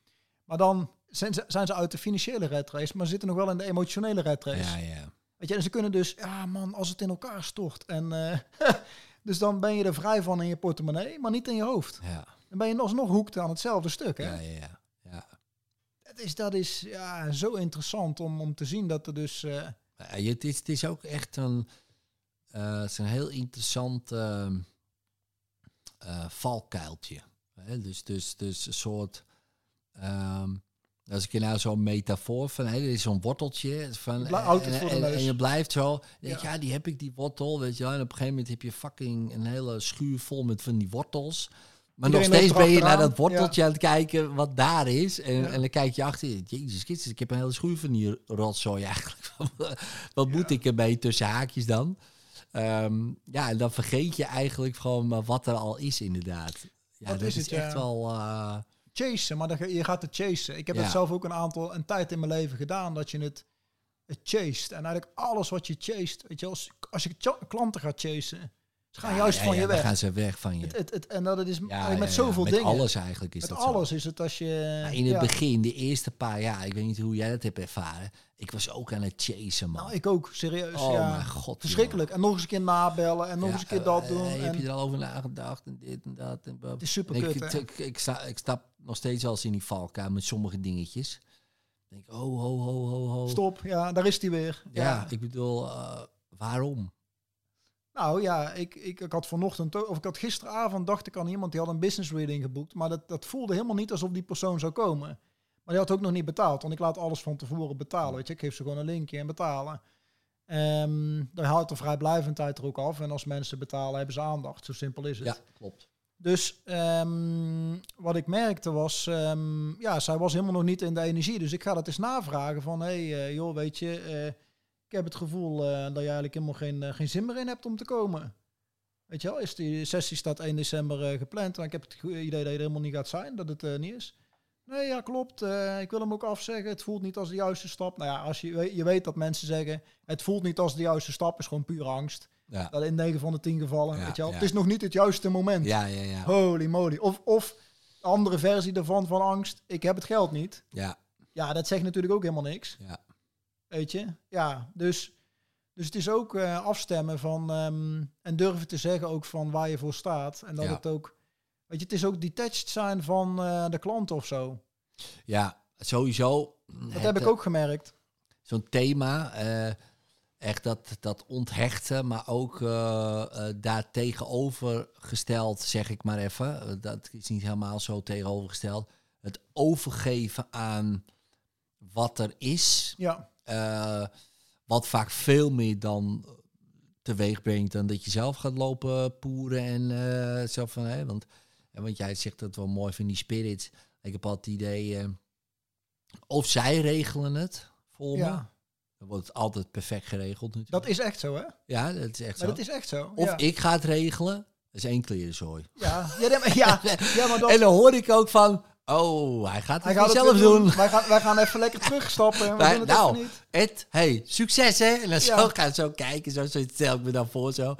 Maar dan zijn ze, zijn ze uit de financiële red race, maar zitten nog wel in de emotionele red race. Ja, ja. Weet je, en ze kunnen dus, ja man, als het in elkaar stort. En, eh, [laughs] dus dan ben je er vrij van in je portemonnee, maar niet in je hoofd. Ja, Dan ben je alsnog hoekt aan hetzelfde stuk. Hè? ja, ja, ja. ja. dat is, dat is ja, zo interessant om, om te zien dat er dus... eh, Ja, het, is, het is ook echt een, eh, het is een heel interessant ehm, eh, valkuiltje. Hè? Dus, dus, dus een soort. ehm, als ik je nou zo'n metafoor van, hè, er is zo'n worteltje van, en, je blijft zo, denk, Ja. ja. die heb ik die wortel, weet je wel. En op een gegeven moment heb je fucking een hele schuur vol met van die wortels. Maar Iedereen nog steeds ben je naar dat worteltje aan het kijken wat daar is. En, Ja. en dan kijk je achter je, jezus Christus, ik heb een hele schuur van die rotzooi eigenlijk. [laughs] wat moet ik ermee tussen haakjes dan? Ehm, ja, en dan vergeet je eigenlijk gewoon wat er al is inderdaad. Ja, Dat dat is is, het, ja. echt wel... eh, chasen, maar dan, ga- je gaat het chasen. Ik heb Ja. dat zelf ook een aantal, een tijd in mijn leven gedaan, dat je het, het chased. En eigenlijk alles wat je chased, weet je, als, als je klanten gaat chasen, ze gaan ja, juist ja, van je weg. gaan ze weg van je. Het, het, het, en dat het is met zoveel met dingen. alles eigenlijk is met dat alles zo. is het als je... In het begin, de eerste paar jaar, ik weet niet hoe jij dat hebt ervaren. Ik was ook aan het chasen, man. Nou, ik ook, serieus. oh ja. mijn god. Verschrikkelijk. En nog eens een keer nabellen en nog Ja, eens een keer dat eh, doen. Heb en je er al over nagedacht en dit en dat. En het is super En kut, ik, ik, ik, sta, ik stap nog steeds wel eens in die valkuil met sommige dingetjes. Ik denk, oh, ho, ho, ho, ho. Stop, ja, daar is die weer. Ja, ik bedoel, eh, waarom? Nou ja, ik, ik, ik had vanochtend, of ik had gisteravond, dacht ik aan iemand die had een business reading geboekt. Maar dat, dat voelde helemaal niet alsof die persoon zou komen. Maar die had ook nog niet betaald, want ik laat alles van tevoren betalen. Weet je, ik geef ze gewoon een linkje en betalen. Ehm daar houdt de vrijblijvendheid er ook af. En als mensen betalen, hebben ze aandacht. Zo simpel is het. Ja, klopt. Dus ehm, wat ik merkte was, ehm, ja, zij was helemaal nog niet in de energie. Dus ik ga dat eens navragen van, hé, hey, eh, joh, weet je, eh, ik heb het gevoel eh, dat je eigenlijk helemaal geen, geen zin meer in hebt om te komen. Weet je wel, is die sessie staat 1 december gepland, maar ik heb het idee dat je helemaal niet gaat zijn, dat het niet is. Nee, ja, klopt. ik wil hem ook afzeggen. Het voelt niet als de juiste stap. Nou ja, als je, je weet dat mensen zeggen, het voelt niet als de juiste stap, is gewoon puur angst. Ja, Dat in 9 van de 10 gevallen, Ja, weet je wel. Het is nog niet het juiste moment. ja, ja. ja. Holy moly. Of, of de andere versie daarvan van angst. Ik heb het geld niet. ja, Ja, dat zegt natuurlijk ook helemaal niks. ja. Weet je? Ja, dus, dus het is ook eh, afstemmen van... ehm, en durven te zeggen ook van waar je voor staat. En dat het ook... Weet je, het is ook detached zijn van eh, de klant of zo. Ja, sowieso. Dat heb ik ook gemerkt. Zo'n thema, eh, echt dat, dat onthechten, maar ook eh, daar tegenovergesteld, zeg ik maar even. eh, dat is niet helemaal zo tegenovergesteld. Het overgeven aan wat er is, Ja, wat vaak veel meer dan teweeg brengt dan dat je zelf gaat lopen poeren en zo van, hè, want, want jij zegt dat wel mooi van die spirits. Ik heb altijd het idee, of zij regelen het voor me. Dan wordt het altijd perfect geregeld natuurlijk. dat is echt zo, hè? ja, dat is echt Maar zo. dat is echt zo. Of ja. ik ga het regelen, dat is één klerenzooi. Ja, ja, nee, maar- ja, [laughs] ja maar dat... En dan hoor ik ook van, oh, hij gaat het Hij gaat zelf doen. Wij gaan, wij gaan even lekker terugstappen. Maar, doen het nou, even niet. Ed, hey, succes hè? En dan Ja. zo gaan zo kijken, zo, zo stel ik me dan voor zo.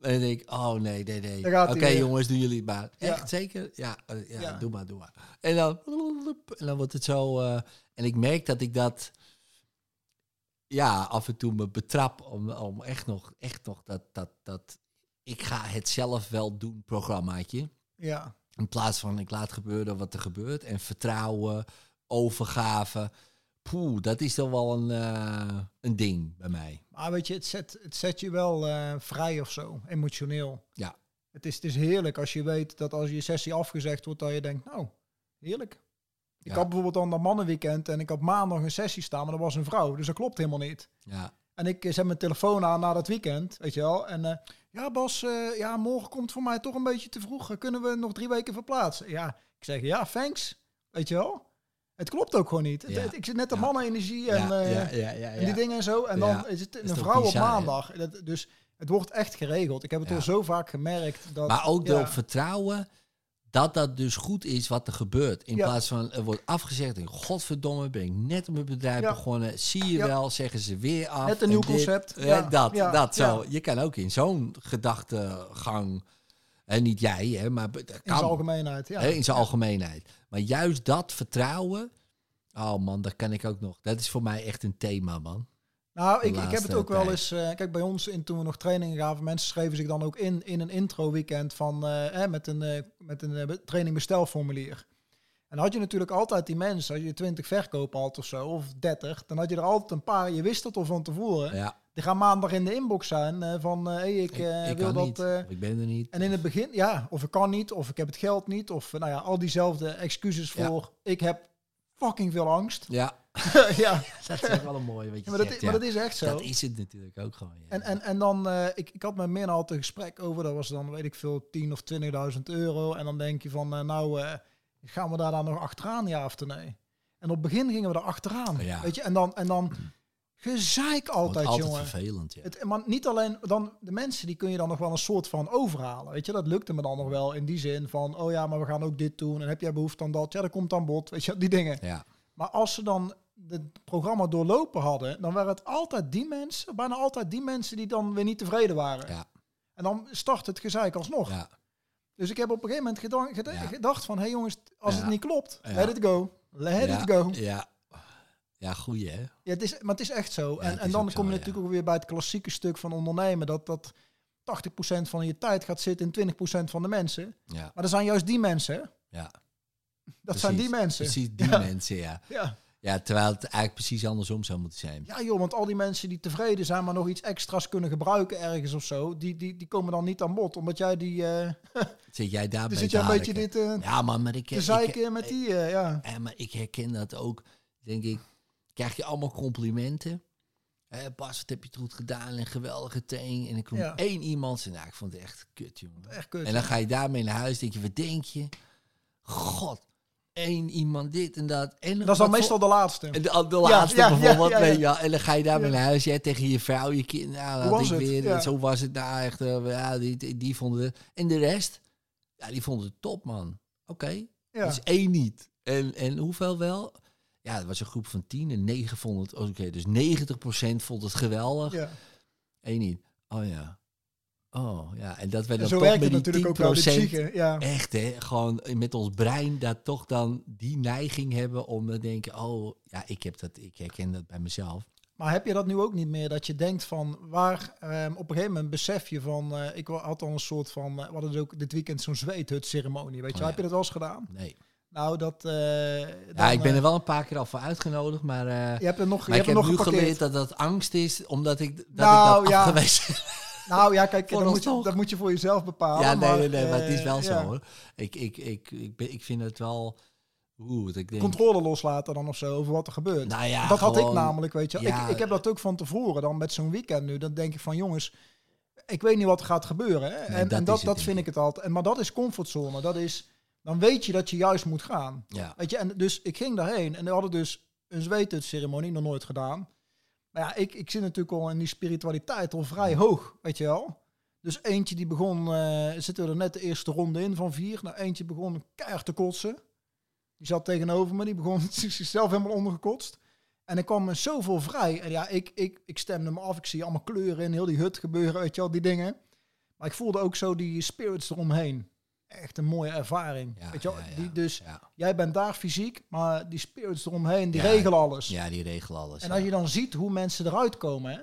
En dan denk ik, oh nee, nee, nee. Oké jongens, doen jullie het maar. Echt zeker? Ja, eh, ja, Ja. doe maar, doe maar. En dan, en dan wordt het zo... eh, en ik merk dat ik dat ja, af en toe me betrap om, om echt nog, echt nog dat, dat, dat ik ga het zelf wel doen programmaatje. Ja. In plaats van ik laat gebeuren wat er gebeurt. En vertrouwen, overgave. Poeh, dat is toch wel een, eh, een ding bij mij. Maar weet je, het zet, het zet je wel eh, vrij of zo, emotioneel. Ja. Het is, het is heerlijk als je weet dat als je sessie afgezegd wordt, dat je denkt, nou, heerlijk. Ik had bijvoorbeeld dan dat mannenweekend en ik had maandag een sessie staan, maar dat was een vrouw. Dus dat klopt helemaal niet. Ja, En ik eh, zet mijn telefoon aan na dat weekend, weet je wel. En eh, ja, Bas, eh, ja, morgen komt voor mij toch een beetje te vroeg. Kunnen we nog drie weken verplaatsen? Ja, ik zeg ja, thanks. Weet je wel? Het klopt ook gewoon niet. Het- Ja. het- ik zit net de Ja. mannenenergie en, ja, ja, ja, ja, en die dingen en zo. En dan is het een vrouw bizar, op maandag. Dat, dus het wordt echt geregeld. Ik heb het al zo vaak gemerkt. Dat, Maar ook erop vertrouwen dat dat dus goed is wat er gebeurt. In Ja. plaats van er wordt afgezegd. En godverdomme, ben ik net op mijn bedrijf Ja. begonnen. Zie je Ja. wel, zeggen ze weer af. Net een nieuw dit. concept. Ja. dat, dat zo. Je kan ook in zo'n gedachtegang. En niet jij, hè, maar dat in zijn algemeenheid. Ja. Hè, in zijn algemeenheid. Maar juist dat vertrouwen. Oh man, dat kan ik ook nog. Dat is voor mij echt een thema, man. Nou, ik, ik heb het ook wel eens. eh, kijk, bij ons in, toen we nog trainingen gaven, mensen schreven zich dan ook in in een intro weekend van eh, hè, met een, eh, met een eh, training bestelformulier. En had je natuurlijk altijd die mensen, als je 20 verkopen had of zo, of 30, dan had je er altijd een paar, je wist het al van tevoren. Ja, Die gaan maandag in de inbox zijn eh, van, hé, hey, ik, ik, eh, ik wil dat... niet. eh, ik ben er niet. en in het begin, ja, of ik kan niet, of ik heb het geld niet, of nou ja, al diezelfde excuses Ja. voor, ik heb fucking veel angst. Ja, [laughs] ja, [laughs] dat is wel een mooie wat je maar, dat, maar dat is echt zo. Dat is het natuurlijk ook gewoon. Ja. En, en, en dan, eh, ik, ik had met Mirna altijd een gesprek over, dat was dan, weet ik veel, 10 of 20.000 euro. En dan denk je van, eh, nou, eh, gaan we daar dan nog achteraan, ja of nee? En op het begin gingen we er achteraan, Ja. weet je. En dan, en dan gezeik altijd, altijd jongen. vervelend, ja. Het, maar niet alleen dan de mensen die kun je dan nog wel een soort van overhalen. Weet je, dat lukte me dan nog wel in die zin van oh ja, maar we gaan ook dit doen en heb jij behoefte aan dat? Ja, dat komt aan bod. Weet je, die dingen. ja. Maar als ze dan het programma doorlopen hadden, dan waren het altijd die mensen, bijna altijd die mensen die dan weer niet tevreden waren. Ja. En dan start het gezeik alsnog. Ja. Dus ik heb op een gegeven moment gedacht, Ja. gedacht van, hé hey jongens, als Ja. het niet klopt, let it go. Let it go. Ja. Ja, goeie hè. Ja, het is, maar het is echt zo. Ja, en en dan kom je zo, natuurlijk ook weer bij het klassieke stuk van ondernemen. Dat, dat 80% van je tijd gaat zitten in 20% van de mensen. Ja. Maar dat zijn juist die mensen. hè? Ja. Dat zijn die mensen. Precies, die [laughs] Ja. mensen, ja. Ja. Ja, terwijl het eigenlijk precies andersom zou moeten zijn. ja joh, want al die mensen die tevreden zijn, maar nog iets extra's kunnen gebruiken ergens of zo. Die, die, die komen dan niet aan bod. Omdat jij die... eh [laughs] Zit jij dus zit jij een beetje dit eh Ja, man, maar ik... te ik- met die... eh, ja. Ja, maar ik herken dat ook. Denk ik, krijg je allemaal complimenten. Eh, Bas, wat heb je het goed gedaan en geweldige teen. En ik kom Ja. één iemand en nou, ik vond het echt kut, jongen. Echt kut. En dan ga je daarmee naar huis, denk je, wat denk je? God, één iemand dit en dat. En dat is dan meestal de laatste. De, de laatste ja, bijvoorbeeld, ja. En dan ga je daarmee naar huis, jij tegen je vrouw, je kind. Nou, Hoe was ik het? weer. Zo was het nou echt. eh, ja, die, die, vonden het. En de rest, ja, die vonden het top, man. Oké, ja. dus één niet. En, en hoeveel wel? Ja, het was een groep van tien en negen vonden het oké. dus 90% vond het geweldig. ja. Eén niet. Oh ja. Oh ja. En dat wij dan zo toch met natuurlijk ook wel, de 10% psyche. Ja. Echt hè, gewoon met ons brein dat toch dan die neiging hebben om te denken, oh ja, ik heb dat, ik herken dat bij mezelf. Maar heb je dat nu ook niet meer? Dat je denkt van waar ehm, op een gegeven moment besef je van eh, ik had al een soort van eh, we hadden ook dit weekend zo'n zweethut ceremonie. Weet je, Oh, ja. heb je dat wel eens gedaan? Nee. Nou, dat. eh, Ja, ik ben eh, er wel een paar keer al voor uitgenodigd, maar, eh, Je hebt er nog, je maar hebt heb nog nu geparkeerd. geleerd dat dat angst is, omdat ik dat, Nou, ik dat ja. afgewezen [laughs] Nou ja, kijk, dat moet, je, dat moet je voor jezelf bepalen. Ja, nee, maar, nee, nee, maar het is wel zo hoor. Ik, ik, ik, ik, ben, ik vind het wel, oeh, ik denk, Controle loslaten dan of zo over wat er gebeurt. nou ja, dat had ik namelijk, weet je. ja, ik, ik heb dat ook van tevoren dan met zo'n weekend nu. Dan denk ik van jongens, ik weet niet wat er gaat gebeuren. Hè? Nee, en dat en dat, dat vind ik het altijd. En, maar dat is comfortzone. Dat is, dan weet je dat je juist moet gaan. Ja, Weet je, en dus ik ging daarheen en we hadden dus een zweethutceremonie, nog nooit gedaan. Maar ja, ik, ik zit natuurlijk al in die spiritualiteit al vrij hoog, weet je wel. Dus eentje die begon, eh zitten we er net de eerste ronde in van vier. Nou, eentje begon keihard te kotsen. Die zat tegenover me, die begon [laughs] zichzelf helemaal ondergekotst. En er kwam me zoveel vrij. En ja, ik, ik, ik stemde me af. Ik zie allemaal kleuren in heel die hut gebeuren, weet je wel, die dingen. Maar ik voelde ook zo die spirits eromheen. Echt een mooie ervaring. ja, weet je wel? ja, ja, Die, dus ja. jij bent daar fysiek, maar die spirits eromheen, die regelen alles. ja, die regelen alles. en als je dan ziet hoe mensen eruit komen, hè,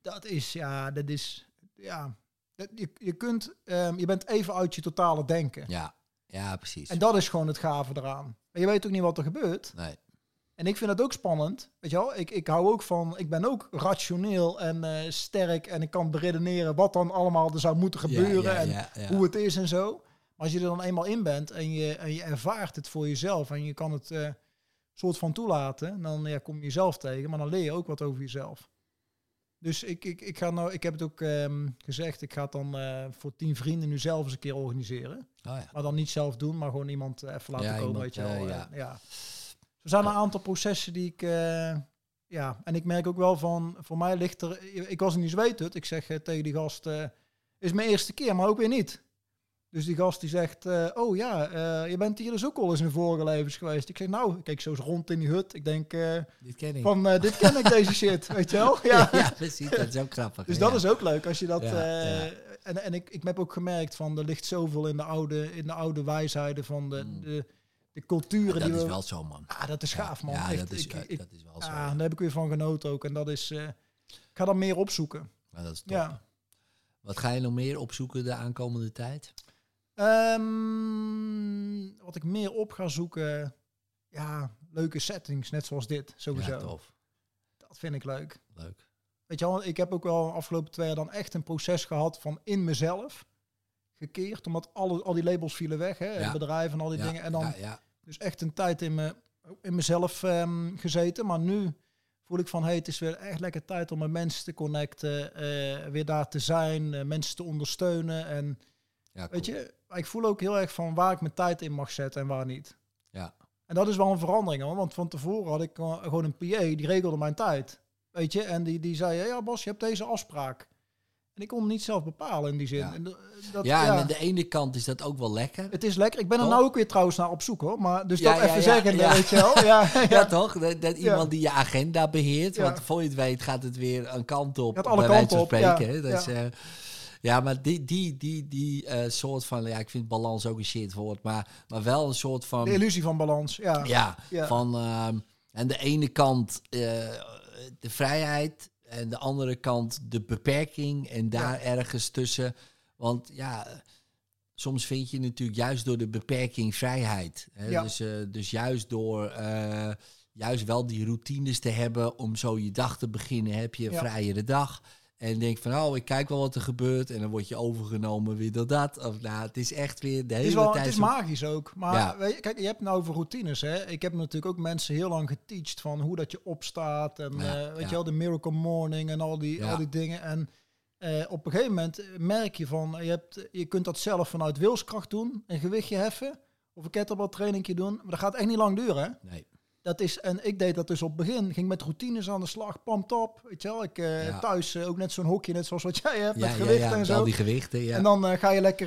dat is, ja, dat is, ja, dat- je, je kunt, ehm, je bent even uit je totale denken. ja, ja, precies. En dat is gewoon het gave eraan. Maar je weet ook niet wat er gebeurt. nee. En ik vind dat ook spannend. Weet je wel, ik, ik hou ook van, ik ben ook rationeel en eh, sterk en ik kan beredeneren wat dan allemaal er zou moeten gebeuren Ja, ja, en ja, hoe het is en zo. Als je er dan eenmaal in bent en je, en je ervaart het voor jezelf en je kan het eh, soort van toelaten, dan ja, kom je jezelf tegen, maar dan leer je ook wat over jezelf. Dus ik, ik, ik, ga nou, ik heb het ook ehm, gezegd, ik ga het dan eh, voor tien vrienden nu zelf eens een keer organiseren. Oh, ja. Maar dan niet zelf doen, maar gewoon iemand eh, even laten Ja, komen, iemand, weet je ja. ja. Er zijn een aantal processen die ik... ja, en ik merk ook wel van... Voor mij ligt er... Ik was in die zweethut. Ik zeg tegen die gast... is mijn eerste keer, maar ook weer niet. Dus die gast die zegt... eh, oh ja, eh, je bent hier dus ook al eens in vorige levens geweest. Ik zeg nou, ik kijk zo eens rond in die hut. Ik denk eh, Dit ken ik. van... dit ken ik, deze shit. Weet je wel? [laughs] Ja. ja, precies. Dat is ook grappig. Dus ja. dat is ook leuk als je dat. Ja, ja. En, en ik, ik heb ook gemerkt van er ligt zoveel in de oude, in de oude wijsheden van de, Mm. de, de culturen dat die is we. wel zo, man. Ah, dat is gaaf, man. Ja, Echt, dat, is, ik, ja, ik, dat is wel zo. ah, ja. daar heb ik weer van genoten ook. En dat is. ik ga dan meer opzoeken. Maar dat is top. Ja. Wat ga je nog meer opzoeken de aankomende tijd? Ehm, wat ik meer op ga zoeken, ja, leuke settings, net zoals dit, sowieso. Ja, tof. dat vind ik leuk. Leuk. Weet je wel, ik heb ook wel de afgelopen twee jaar dan echt een proces gehad van in mezelf gekeerd, omdat alle, al die labels vielen weg, hè, Ja. bedrijven en al die Ja, dingen. En dan dus echt een tijd in, me, in mezelf ehm, gezeten, maar nu voel ik van, hey, het is weer echt lekker tijd om met mensen te connecten, eh, weer daar te zijn, eh, mensen te ondersteunen en Ja, Weet cool. je, ik voel ook heel erg van waar ik mijn tijd in mag zetten en waar niet. Ja. En dat is wel een verandering, hoor. want van tevoren had ik eh, gewoon een PA, die regelde mijn tijd. Weet je, en die, die zei, ja Bas, je hebt deze afspraak. En ik kon hem niet zelf bepalen in die zin. Ja. En dat, dat- Ja, ja, en aan de ene kant is dat ook wel lekker. het is lekker. Ik ben er nou ook weer trouwens naar op zoek hoor. Maar dus Ja, dat even zeggen, ja. weet je wel. Ja, [laughs] toch? Dat, dat iemand die je agenda beheert. Want voor je het weet gaat het weer een kant op. Gaat alle kanten op, spreken. Dat is, Ja. Ja, maar die, die, die, die eh, soort van... Ja, ik vind balans ook een shit woord. Maar, maar wel een soort van... De illusie van balans. Ja, Ja, Ja. van ehm, aan de ene kant eh, de vrijheid en de andere kant de beperking en daar ergens tussen. Want ja, soms vind je natuurlijk juist door de beperking vrijheid. Hè? Ja. Dus, eh, dus juist door juist wel die routines te hebben om zo je dag te beginnen, heb je een vrijere dag. En denk van, oh, ik kijk wel wat er gebeurt. En dan word je overgenomen weer door dat. Of nou, het is echt weer de hele Het is, wel, tijd... het is magisch ook. Maar Ja. weet je, kijk, je hebt nou over routines. Hè? Ik heb natuurlijk ook mensen heel lang geteacht van hoe dat je opstaat. En Ja, eh, weet ja. je wel, de Miracle Morning en al die, al die dingen. En eh, op een gegeven moment merk je van, je, hebt, je kunt dat zelf vanuit wilskracht doen. Een gewichtje heffen. Of een kettlebell trainingje doen. Maar dat gaat echt niet lang duren. Hè? Nee. Dat is, en ik deed dat dus op het begin. Ging met routines aan de slag. Pam top. Weet je wel, ik eh, Ja. thuis eh, ook net zo'n hokje, net zoals wat jij hebt. Ja, met ja, gewichten ja, en met zo. al die gewichten, ja. En dan eh, ga, je lekker,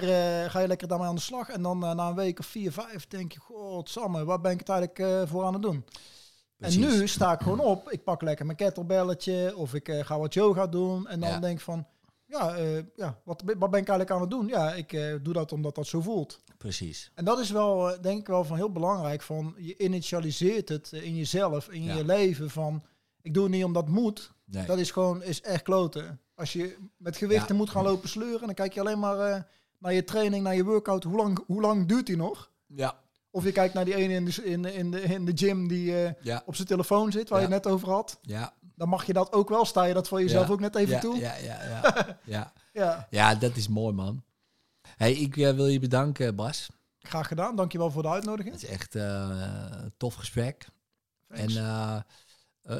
ga je lekker daarmee aan de slag. En dan na een week of vier, vijf denk je, god, Samme, waar ben ik het eigenlijk voor aan het doen? Precies. En nu sta ik gewoon op. Ik pak lekker mijn kettlebelletje of ik ga wat yoga doen. En dan Ja. denk ik van, ja, eh, ja wat, wat ben ik eigenlijk aan het doen? Ja, ik eh, doe dat omdat dat zo voelt. Precies. En dat is wel, eh, denk ik wel van heel belangrijk. Van je initialiseert het in jezelf, in Ja. je leven. Van ik doe het niet omdat het moet. Nee. Dat is gewoon is echt kloten. Als je met gewichten Ja. moet gaan lopen sleuren, dan kijk je alleen maar naar je training, naar je workout. Hoe lang, hoe lang duurt die nog? Ja. Of je kijkt naar die ene in de, in, de- in, de, in de gym die Ja. op zijn telefoon zit, waar je het net over had. Ja. Dan mag je dat ook wel. Sta je dat voor jezelf Ja. ook net even ja, toe? Ja, ja, ja. [laughs] ja. Ja, ja, dat is mooi, man. Hey, ik eh, wil je bedanken, Bas. graag gedaan. Dankjewel voor de Het uitnodiging. is echt eh, een tof gesprek. Thanks. En eh,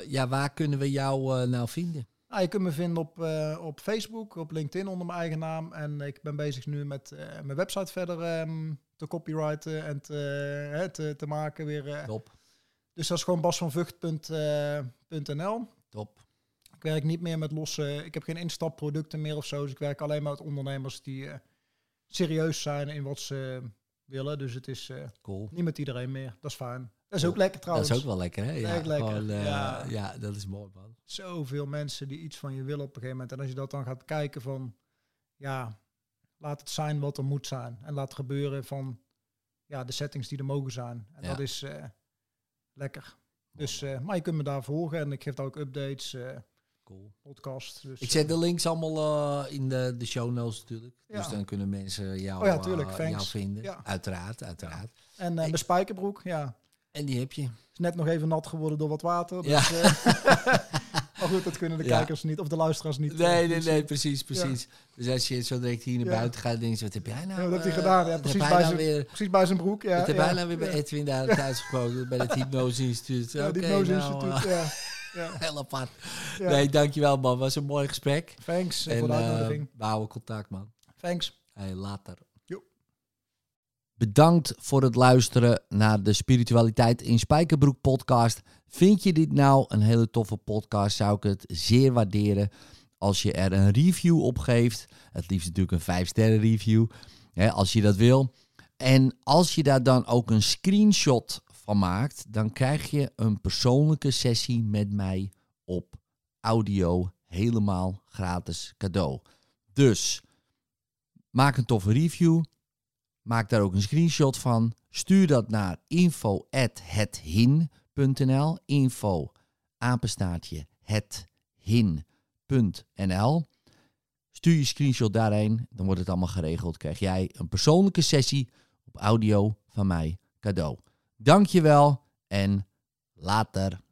ja, waar kunnen we jou nou vinden? Nou, je kunt me vinden op, op Facebook, op LinkedIn onder mijn eigen naam. En ik ben bezig nu met mijn website verder ehm, te copyrighten en te, te, te maken weer. Top, Dus dat is gewoon basvanvucht.nl. top. Ik werk niet meer met losse, ik heb geen instapproducten meer of zo. Dus ik werk alleen maar met ondernemers die eh, serieus zijn in wat ze willen. Dus het is eh, Cool. niet met iedereen meer. Dat is fijn. Dat is ook lekker Dat trouwens. is ook wel lekker, hè? Ja, Echt lekker. gewoon, eh, Ja. ja, dat is mooi, man. Zoveel mensen die iets van je willen op een gegeven moment. En als je dat dan gaat kijken van, ja, laat het zijn wat er moet zijn. En laat gebeuren van, ja, de settings die er mogen zijn. En Ja. dat is lekker. Dus, eh, maar je kunt me daar volgen en ik geef daar ook updates, eh Cool. podcast. Dus, Ik zet de links allemaal eh, in de, de show notes natuurlijk. Ja. Dus dan kunnen mensen jou, Oh ja, tuurlijk, eh, jou vinden. Ja. Uiteraard, uiteraard. En eh, mijn spijkerbroek, ja, En die heb je. is net nog even nat geworden door wat water. Ja. Dus, eh, [laughs] maar goed, dat kunnen de Ja. kijkers niet, of de luisteraars niet. eh, Nee, nee, niet nee, zien. precies, precies. Dus als je zo direct hier naar buiten gaat, denk je, wat heb jij nou? Ja, wat heeft hij eh, gedaan? Ja, precies heb bij nou zijn- weer, Precies bij zijn broek. Ja, wat heb ja, hij nou weer bij. Edwin daar thuis gesproken? bij [laughs] het Hypnose Instituut. Ja, Oké, die Hypnose nou, Instituut, eh, ja. ja. [laughs] heel apart. ja. Nee, dankjewel man. Was een mooi gesprek. Thanks eh, En voor de eh, uitnodiging. we houden contact man. Thanks. Hey, later. Jo. Bedankt voor het luisteren naar de Spiritualiteit in Spijkerbroek podcast. Vind je dit nou een hele toffe podcast, zou ik het zeer waarderen als je er een review op geeft. Het liefst natuurlijk een 5 sterren review, hè, als je dat wil. En als je daar dan ook een screenshot van maakt, dan krijg je een persoonlijke sessie met mij op audio helemaal gratis cadeau. Dus maak een toffe review. Maak daar ook een screenshot van. Stuur dat naar info@hethin.nl. Info apenstaartje hethin.nl. Stuur je screenshot daarheen, dan wordt het allemaal geregeld. Krijg jij een persoonlijke sessie op audio van mij cadeau. Dankjewel en later.